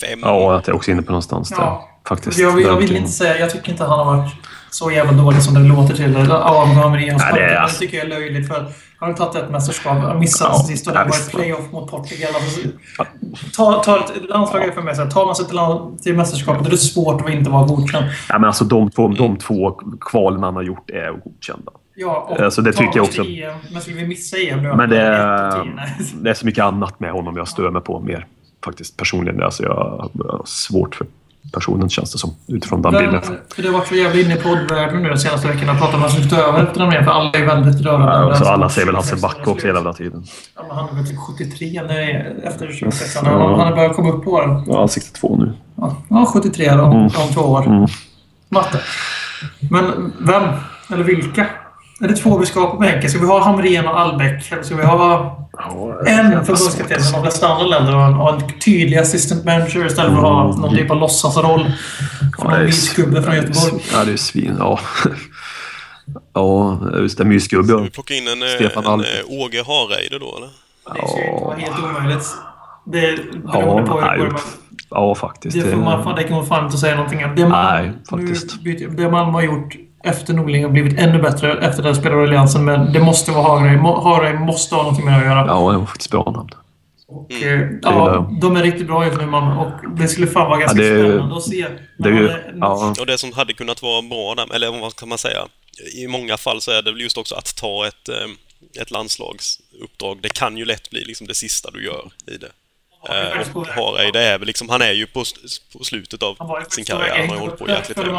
Fem? Ja, att jag är också inne på någonstans där. Ja. Faktiskt. Jag, vill- jag vill inte säga, jag tycker inte han har varit så jävla dålig som det låter till. Ja, Hamrén och Nej, det är-. Det tycker jag är löjligt för har tagit ett mästerskap. Han missade Ja, sist och det ja, var playoff mot Portugal. Alltså, ta, ta ett landslag är för mig så här, tar man sig till, land, till mästerskapet är det svårt att inte vara godkänd. Ja, men alltså, de, två, de två kvalen han har gjort är godkända. Ja, och Alltså, det tycker jag också. EM, men skulle vi missa EM? Men det det är så mycket annat med honom jag stör mig på mer. Faktiskt personligen. Alltså, jag har svårt för personen känns det som. Utifrån den bilden. För det varit så jävla inne i poddvärlden nu de senaste veckorna. Pratar man sig över efter den för alla är väldigt rörande. Ja, och så Den alla som- säger väl Hasse Backe också hela tiden. Ja, han är väl typ 73 när efter 26 Han har han har börjat komma upp på åren. Ja, 62 nu. Ja, Ja, 73 då, om två år. Mm. Matte. Men vem? Eller vilka? Är det två vi ska ha på bänken? Ska vi ha Hamrén och Albeck? Eller ska vi ha en förbundskapten som de flesta andra länder har en, har en tydlig assistant manager istället för att ha någon typ av låtsasroll för Ja, någon mysgubbe från Göteborg? Ja, det är svin. Ja. Ja, just det. Mysgubbe. Ska ja. vi plocka in en, eh, Stefan en, Alm. eh, Åge Hareide då, eller? Det ska ju inte vara helt omöjligt. Det Ja, beroende på hur nej, det går. ja, faktiskt. Det, får man, det kan man fan inte säga någonting om. Det Nej, faktiskt. Det Malmö har gjort efter Norling har blivit ännu bättre efter den spelade alliansen. Men det måste vara. Mo- Hareide måste ha någonting med att göra. Ja, det var faktiskt bra namn. Och, Mm. eh, ja, de är riktigt bra just nu Malmö. Och det skulle fan vara ganska det är- spännande att se. Det man ja, Och det som hade kunnat vara bra där, eller vad kan man säga? I många fall så är det väl just också att ta ett, eh, ett landslagsuppdrag. Det kan ju lätt bli liksom det sista du gör i det. Eh, och Hareide är väl liksom, han är ju på, på slutet av sin karriär. Han har ju hållit på jäkligt för länge.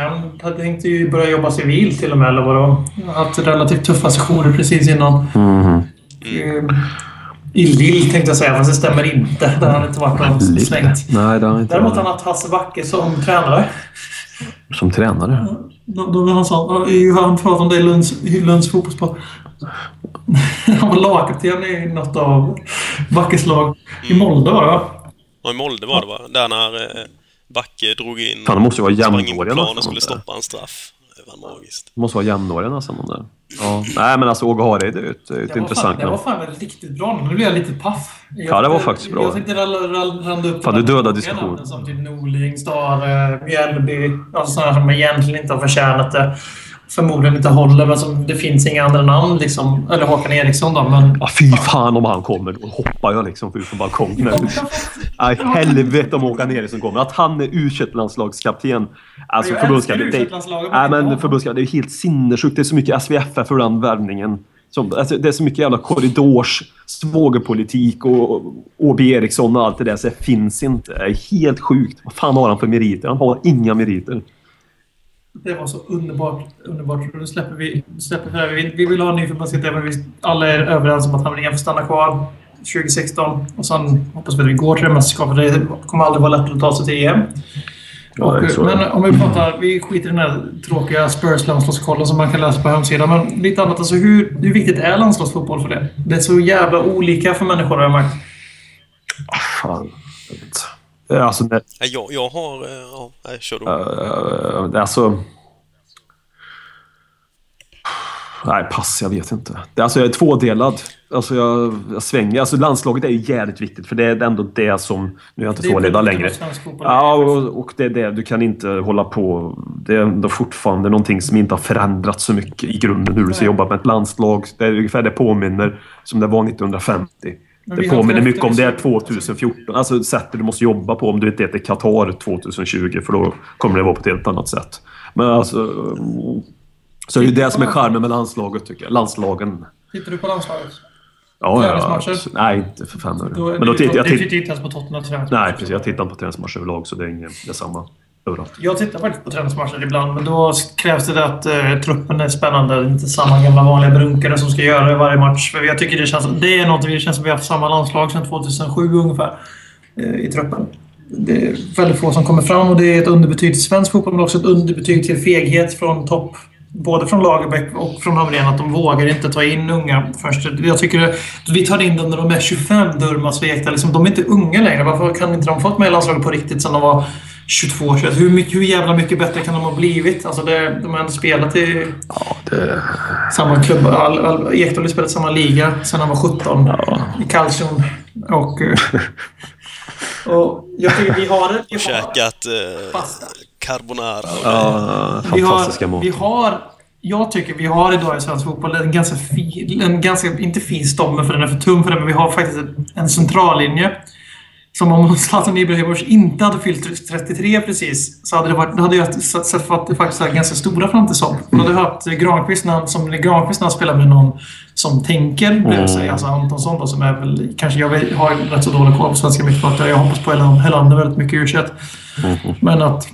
Han hade tänkt ju börja jobba civil till och med. Eller vad det var. Haft relativt tuffa sessioner precis innan. Mhm. Eh, I Lill tänkte jag säga, fast det stämmer inte. Där har han inte varit lite. svängt. Nej, det har inte Däremot har han haft Hasse Backe som tränare. Som tränare. Då, då han sa, han pratade om det i Lunds, i Lunds fotbollssport. Han var lagkapten i något av Backes lag. I Molde var det va? Ja, i Molde var det va? Där när, eh, Backe drog in... Fan, de måste ju vara jämnåriga planen och skulle stoppa en straff. Det var magiskt. Det måste vara jämnåriga nästan där. Ja. Nej men alltså Åge Hareid är ju ett, ett Det var, fan, intressant det var namn. fan riktigt bra. Nu blir jag lite paff. Jag Ja, det var faktiskt bra. Jag tänkte randa upp Fan, du dödade diskussionen. Som typ Norling, Stare, Mjällby. Alltså sådana som egentligen inte har förtjänat det. Förmodligen inte håller, men som, det finns inga andra namn. Liksom. Eller Håkan Eriksson då, men... Ja, fy fan om han kommer. Då hoppar jag liksom ut från balkongen. Nej, helvete om Håkan Eriksson kommer. Att han är u landslagskapten Alltså förbundskapten. Det, U21-landslaget, nej, men förbundskapten, det är helt sinnessjukt. Det är så mycket SVFF för den värvningen. Som, alltså, det är så mycket jävla korridors, svågerpolitik och Åby Eriksson och allt det där. Så det finns inte. Det är helt sjukt. Vad fan har han för meriter? Han har inga meriter. Det var så underbart. underbart. Nu släpper vi, släpper vi, vi, vi vill ha en ny förbundskapten, men vi alla är överens om att Hamrén får stanna kvar 2016. Och sen hoppas vi att vi går till det mästerskapet. Det kommer aldrig vara lätt att ta sig till EM. Ja, det. Och, men om vi pratar, vi skiter i den här tråkiga Spurs landslagskollen som man kan läsa på hemsidan. Men lite annat, alltså hur, hur viktigt är landslagsfotboll för det? Det är så jävla olika för människor har jag märkt. Fan. Eh, Alltså, det, Nej, Jag, jag har... eh, Ja, nej, kör du. eh, det är alltså... Nej, pass. Jag vet inte. Det, är alltså, jag är tvådelad. Alltså, jag, jag svänger. Alltså, landslaget är ju jävligt viktigt, för det är ändå det som... Nu är jag inte tvådelad längre. Ja, och, och det är det. Du kan inte hålla på... Det är ändå fortfarande någonting som inte har förändrats så mycket i grunden hur du ska jobba med ett landslag. Det är ungefär det påminner som det var 1950. Det påminner mycket om det efterlyst- 2014. Alltså sättet du måste jobba på om du inte heter Qatar 2020 för då kommer det vara på ett helt annat sätt. Men alltså... Så det är ju det som är charmen med landslaget tycker jag. Landslagen. Tittar du på landslaget? Ja, ja. Nej, inte för fem öre. Då, Men då du, tittar jag... du Titt, tittar inte ens på Tottenham träningsmatcher. nej, precis. Jag tittar inte på träningsmatcher överlag så det är, ingen, det är samma överallt. Jag tittar faktiskt på träningsmatcher ibland, men då krävs det att eh, truppen är spännande. Inte samma gamla vanliga brunkare som ska göra det i varje match. För jag tycker det känns... Det är något, det känns som vi har haft samma landslag sedan 2007 ungefär. Eh, I truppen. Det är väldigt få som kommer fram och det är ett underbetyg till svensk fotboll, men också ett underbetyg till feghet från topp. Både från Lagerbäck och från Hamrén att de vågar inte ta in unga först. Jag tycker att vi tar in dem när de är 25, Durmaz-vekta. Liksom, de är inte unga längre. Varför kan inte de fått med i landslaget på riktigt sen de var 22 21 hur, mycket, hur jävla mycket bättre kan de ha blivit? Alltså det, de har ändå spelat i Det, samma klubb. All, all, Ekdal har spelat i samma liga sedan han var 17. I Calcium. Och, eh, och jag tycker vi har det. Vi har, Käkat eh, Pasta. carbonara. ja, vi fantastiska har, mat. vi har jag tycker vi har idag i svensk fotboll en ganska fin, en ganska, inte fin stomme för den är för tum för den, men vi har faktiskt en, en centrallinje. Som om Zlatan Ibrahimovic inte hade fyllt 33 precis, så hade det varit, hade jag sett, faktiskt är ganska stora framtidshopp. Då hade jag haft Granqvist när, som Granqvist när han spelar med någon som tänker, säga alltså Antonsson då, som är väl, kanske jag har rätt så dålig koll på svenska mittbackar. Jag hoppas på Helan- Helander väldigt mycket i u Men att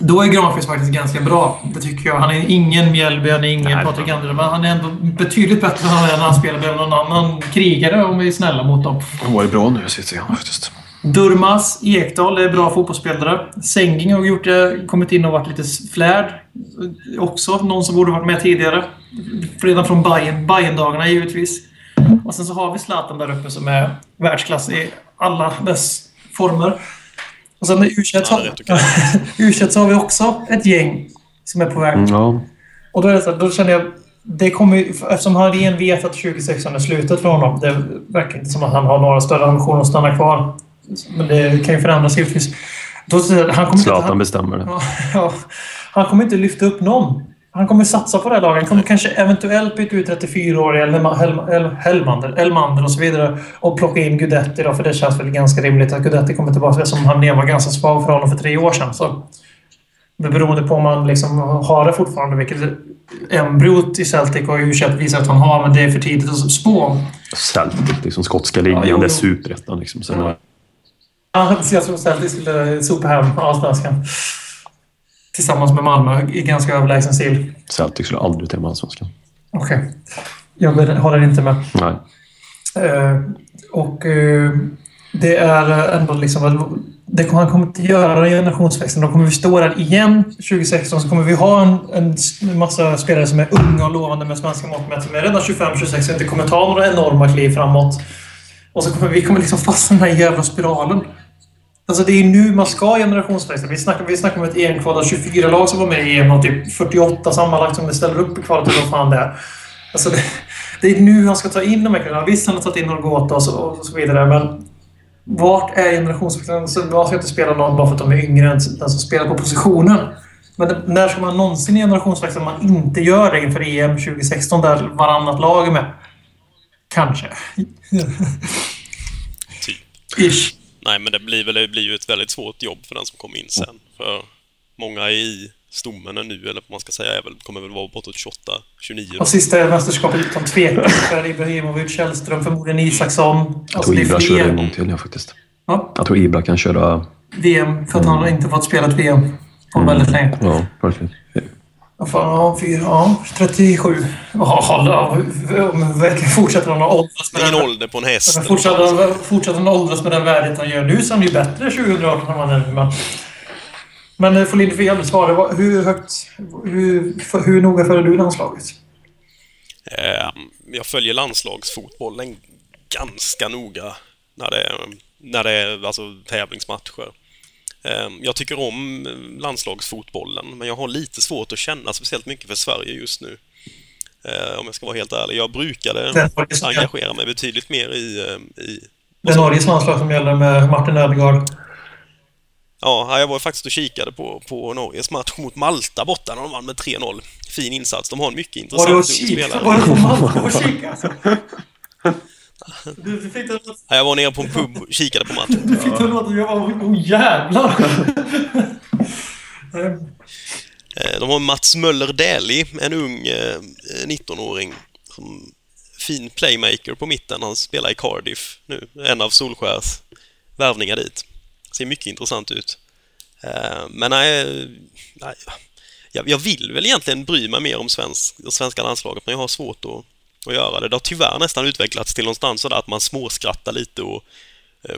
då är Granqvist faktiskt ganska bra. Det tycker jag. Han är ingen Mjällby, han är ingen Nej, Patrik. Andersson. Men han är ändå betydligt bättre än han är när han spelar med någon annan krigare, om vi är snälla mot dem. Han var ju bra nu sist igen faktiskt. Durmas, Ekdal är bra fotbollsspelare. Senging har gjort det, kommit in och varit lite flärd. Också någon som borde varit med tidigare. Redan från Bayern, Bayern-dagarna givetvis. Och sen så har vi Zlatan där uppe som är världsklass i alla dess former. Och sen U21 Ja, så, U21 så har vi också ett gäng som är på väg. Mm, ja. Och då, är det så här, då känner jag... Det kommer, eftersom Harén vet att 2016 är slutet för honom. Det verkar inte som att han har några större ambitioner att stanna kvar. Men det kan ju förändras givetvis. Han kommer inte, Zlatan han, bestämmer det. ja, ja, han kommer inte lyfta upp någon. Han kommer satsa på det här laget. Han kommer kanske eventuellt byta ut 34-åriga Elma- Hel- Hel- Helmander, Elmander och så vidare och plocka in Gudetti då, för det känns väl ganska rimligt att Gudetti kommer tillbaka som han var ganska svag för honom för tre år sedan. Så beroende på om man liksom har det fortfarande, vilket embryot i Celtic och u visar att han har, men det är för tidigt att spå. Celtic, liksom skotska Ja, ligan. jo, det är superettan liksom. Sen har- Ja, jag tror Celtic skulle sopa hem allsvenskan. Tillsammans med Malmö i ganska överlägsen stil. Celtic skulle aldrig till allsvenskan. Okej. Jag ber- håller inte med. Nej. Eh, och eh, det är ändå liksom... att Det kommer, han kommer inte göra generationsväxling. Då kommer vi stå där igen 2016 så kommer vi ha en, en massa spelare som är unga och lovande med svenska mått mätt som är redan 25-26 och inte kommer ta några enorma kliv framåt. Och så kommer vi kommer liksom fastna i den här jävla spiralen. Alltså det är nu man ska generationsväxla. Vi snackar, vi snackar om ett EM-kval av 24 lag som var med i EM och typ 48 sammanlagt som ställer upp i kvalet eller vad fan det är. Alltså det, det är nu han ska ta in de här killarna. Visst, han har tagit in Norgota och så, och så vidare, men vart är generationsväxlingen? Så man ska inte spela någon bara för att de är yngre än den som spelar på positionen. Men det, när ska man någonsin generationsväxla om man inte gör det inför EM 2016 där varannat lag är med? Kanske. Typ. Ish. Nej, men det blir, väl, det blir ju ett väldigt svårt jobb för den som kommer in sen. För många är i stommen nu, eller vad man ska säga, är väl, kommer väl vara bortåt 28, 29. Och sista mästerskapet utan tvekan för Ibrahimovic, Källström, förmodligen Isaksson. Jag Alltså tror Ibra kör en gång till, ja, faktiskt. Ja, Jag tror Ibra kan köra... VM, för att han har inte fått spela ett VM på väldigt länge. Ja, verkligen. Ja, fan, ja, fyra, ja, 37. Ja, verkligen fortsätter han att åldras med Ingen den, ålder på en häst. fortsätter, han, fortsätter han att åldras med den värdighet han gör nu så är han ju bättre 2018 än vad han är nu. Men, men eh, Folin, du får aldrig svara. Vad- Hur högt... Hur, hur noga följer du landslaget? Eh, jag följer landslagsfotbollen ganska noga när det är, när det är alltså, tävlingsmatcher. Eh, jag tycker om landslagsfotbollen, men jag har lite svårt att känna speciellt mycket för Sverige just nu. Eh, om jag ska vara helt ärlig. Jag brukade var engagera mig betydligt mer i... eh, i Det är Norges landslag som gäller med Martin Ödegaard. Ja, jag var faktiskt och kikade på, på Norges match mot Malta borta när de vann med 3-0. Fin insats. De har en mycket Var du och intressant ung spelare. Var du på Malta och kika? Du, du fick det Ja, Jag var nere på en pub och kikade på matchen. Du fick det att låta jag var oh jävlar! Eh, Eh, De har Mats Möller Dähli, en ung eh, 19-åring. Som fin playmaker på mitten. Han spelar i Cardiff nu. En av Solskärs värvningar dit. Ser mycket intressant ut. Eh, Men nej, nej jag, vill väl egentligen bry mig mer om svensk, svenska landslaget, men jag har svårt att, att göra det. Det har tyvärr nästan utvecklats till någonstans sådär att man småskrattar lite och, eh,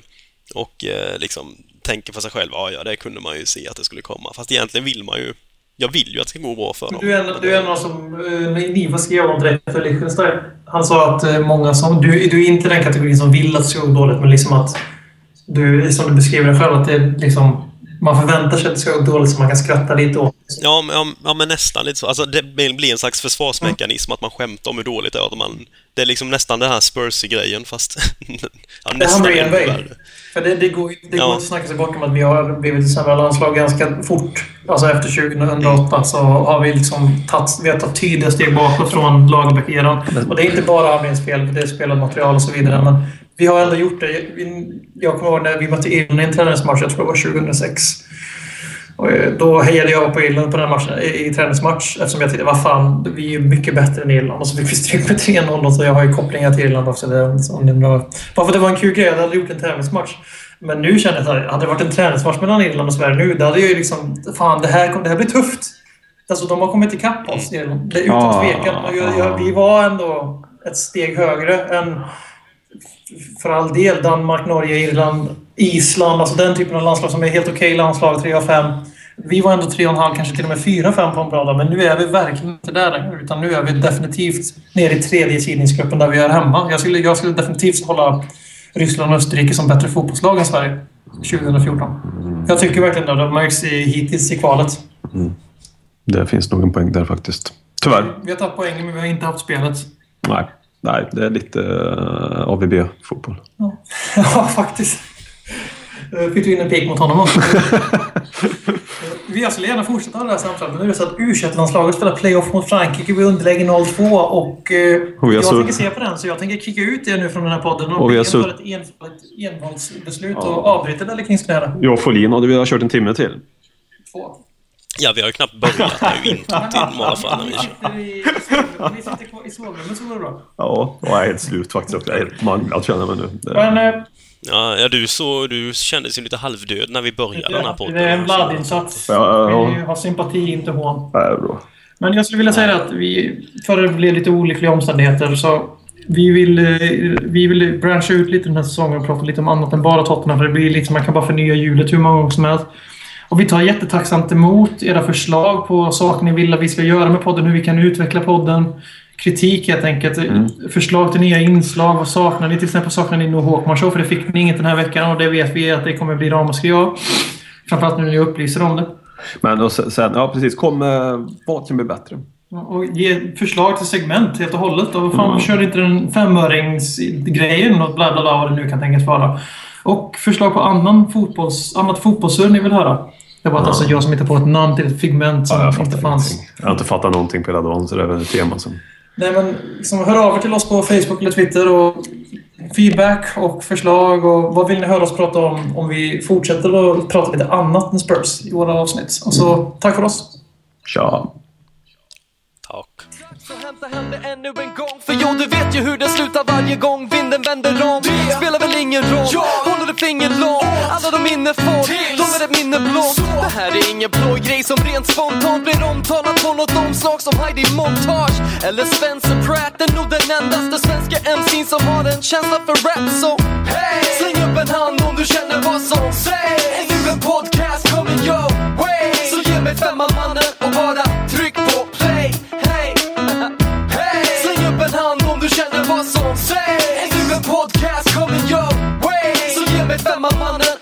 och eh, liksom tänker för sig själv, ja, ja, det kunde man ju se att det skulle komma. Fast egentligen vill man ju, jag vill ju att det ska gå bra för dem. Du är en, du är av som... eh, Niva skrev om direkt för Liechtenstein. Han sa att eh, många som... Du, du är inte den kategorin som vill att det ska gå dåligt, men liksom att... Du, som du beskriver det själv, att det är liksom... Man förväntar sig att det ska gå dåligt så man kan skratta lite åt. Ja, men, ja, men nästan lite så. Alltså, det blir en slags försvarsmekanism att man skämtar om hur dåligt det är. att Man, det är liksom nästan den här Spursy-grejen, fast ja, Det nästan hamnar i en värre. För det, det går, det Ja. går inte att snacka sig bort om att vi har blivit ett sämre landslag ganska fort. Alltså efter 2008 så har vi liksom tagit, vi har tagit tydliga steg bakåt från Lagerbäck-eran. Och det är inte bara Hamrins fel, för det är spelat material och så vidare. Men vi har ändå gjort det. Jag kommer ihåg när vi mötte Irland i en träningsmatch, jag tror det var 2006. Och eh, då hejade jag på Irland på den matchen, i, i träningsmatch eftersom jag tyckte vad fan, vi är mycket bättre än Irland. Och så fick vi stryk med 3-0 och så jag har ju kopplingar till Irland också. Bara för att det var en kul grej, jag hade gjort en tävlingsmatch. Men nu känner jag att hade det varit en träningsmatch mellan Irland och Sverige nu, då hade jag ju liksom... Fan, det här, det här blir tufft. Alltså, de har kommit ikapp oss, Irland. Det är utan tvekan. Jag, jag, vi var ändå ett steg högre än för all del Danmark, Norge, Irland, Island. Alltså den typen av landslag som är helt okej landslag, 3 av 5. Vi var ändå 3,5, kanske till och med 4-5 på en bra dag. Men nu är vi verkligen inte där längre. Utan nu är vi definitivt nere i tredje sidningsgruppen där vi är hemma. Jag skulle, jag skulle definitivt hålla Ryssland och Österrike som bättre fotbollslag än Sverige 2014. Jag tycker verkligen det. Det märks i, hittills i kvalet. Det finns nog en poäng där faktiskt. Tyvärr. Vi har tagit poängen, men vi har inte haft spelet. Nej, Nej det är lite uh, AVB-fotboll. Ja, faktiskt. Eh, Fick du in en pik mot honom också? Vi skulle gärna fortsätta det här samtalet. Nu är det så att u landslaget spelar playoff mot Frankrike. Vi är underläge 0-2 och eh, Och jag så- tänker se på den så jag tänker kicka ut det nu från den här podden. Och vi har vi så- ett en- ett envalsbeslut och avbryter Dalle Kings knäna. Jag och Folin hade vi kört en timme till. Två. Ja, vi har ju knappt börjat. Det är ju introt till Malafan när vi kör. i ni sitter kvar i sovrummet så går det bra. Ja, jag är helt slut faktiskt. Jag är helt manglad känner jag mig nu. Det- Men eh, Ja, ja du, så, du kändes ju lite halvdöd när vi började den här podden. det är en bladinsats. Ja, ja, ja. Vi har sympati, inte hån. Det är bra. Men jag skulle vilja säga att vi, för det blev lite olyckliga omständigheter, så vi vill, eh, vi vill branscha ut lite den här säsongen och prata lite om annat än bara Tottenham. För det blir liksom, man kan bara förnya hjulet hur många gånger som helst. Och vi tar jättetacksamt emot era förslag på saker ni vill att vi ska göra med podden, hur vi kan utveckla podden. kritik helt enkelt. Förslag till nya inslag. Vad saknar ni? Till exempel saknar ni nog Håkman Show, för det fick ni inget den här veckan och det vet vi att det kommer bli ramaskri av. Framförallt nu när ni upplyser om det. Men och sen, ja precis, kom med vad kan bli bättre. Och ge förslag till segment helt och hållet. Och fan, kör inte den femöringsgrejen och bla bla bla vad det nu kan tänkas vara. Och förslag på annan fotbolls, annat fotbollssurr ni vill höra. Det var alltså jag som hittade på ett namn till ett figment som Ja, jag inte fanns. ingenting. Jag har inte fattat någonting på hela dagen så det är väl ett tema som... Nej, men liksom, hör av er till oss på Facebook eller Twitter och feedback och förslag och vad vill ni höra oss prata om om vi fortsätter att prata lite annat än Spurs i våra avsnitt. Och så tack för oss. Tja. Tack. Så hämta hem det ännu en gång För jo, du vet ju hur det slutar varje gång vinden vänder om Det spelar väl ingen roll Håller du finger långt Alla de minne får ett minne blått. Det här är ingen blå grej som rent spontant blir omtalat på något omslag som Heidi Montage eller Spencer Pratt. Är nog den endaste svenska MC'n som har en känsla för rap så hey! Släng upp en hand om du känner vad som sägs. Är du en podcast coming your way? Så ge mig femman mannen och bara tryck på play. Hey! hey! Släng upp en hand om du känner vad som sägs. Är du en podcast coming your way? Så ge mig femman mannen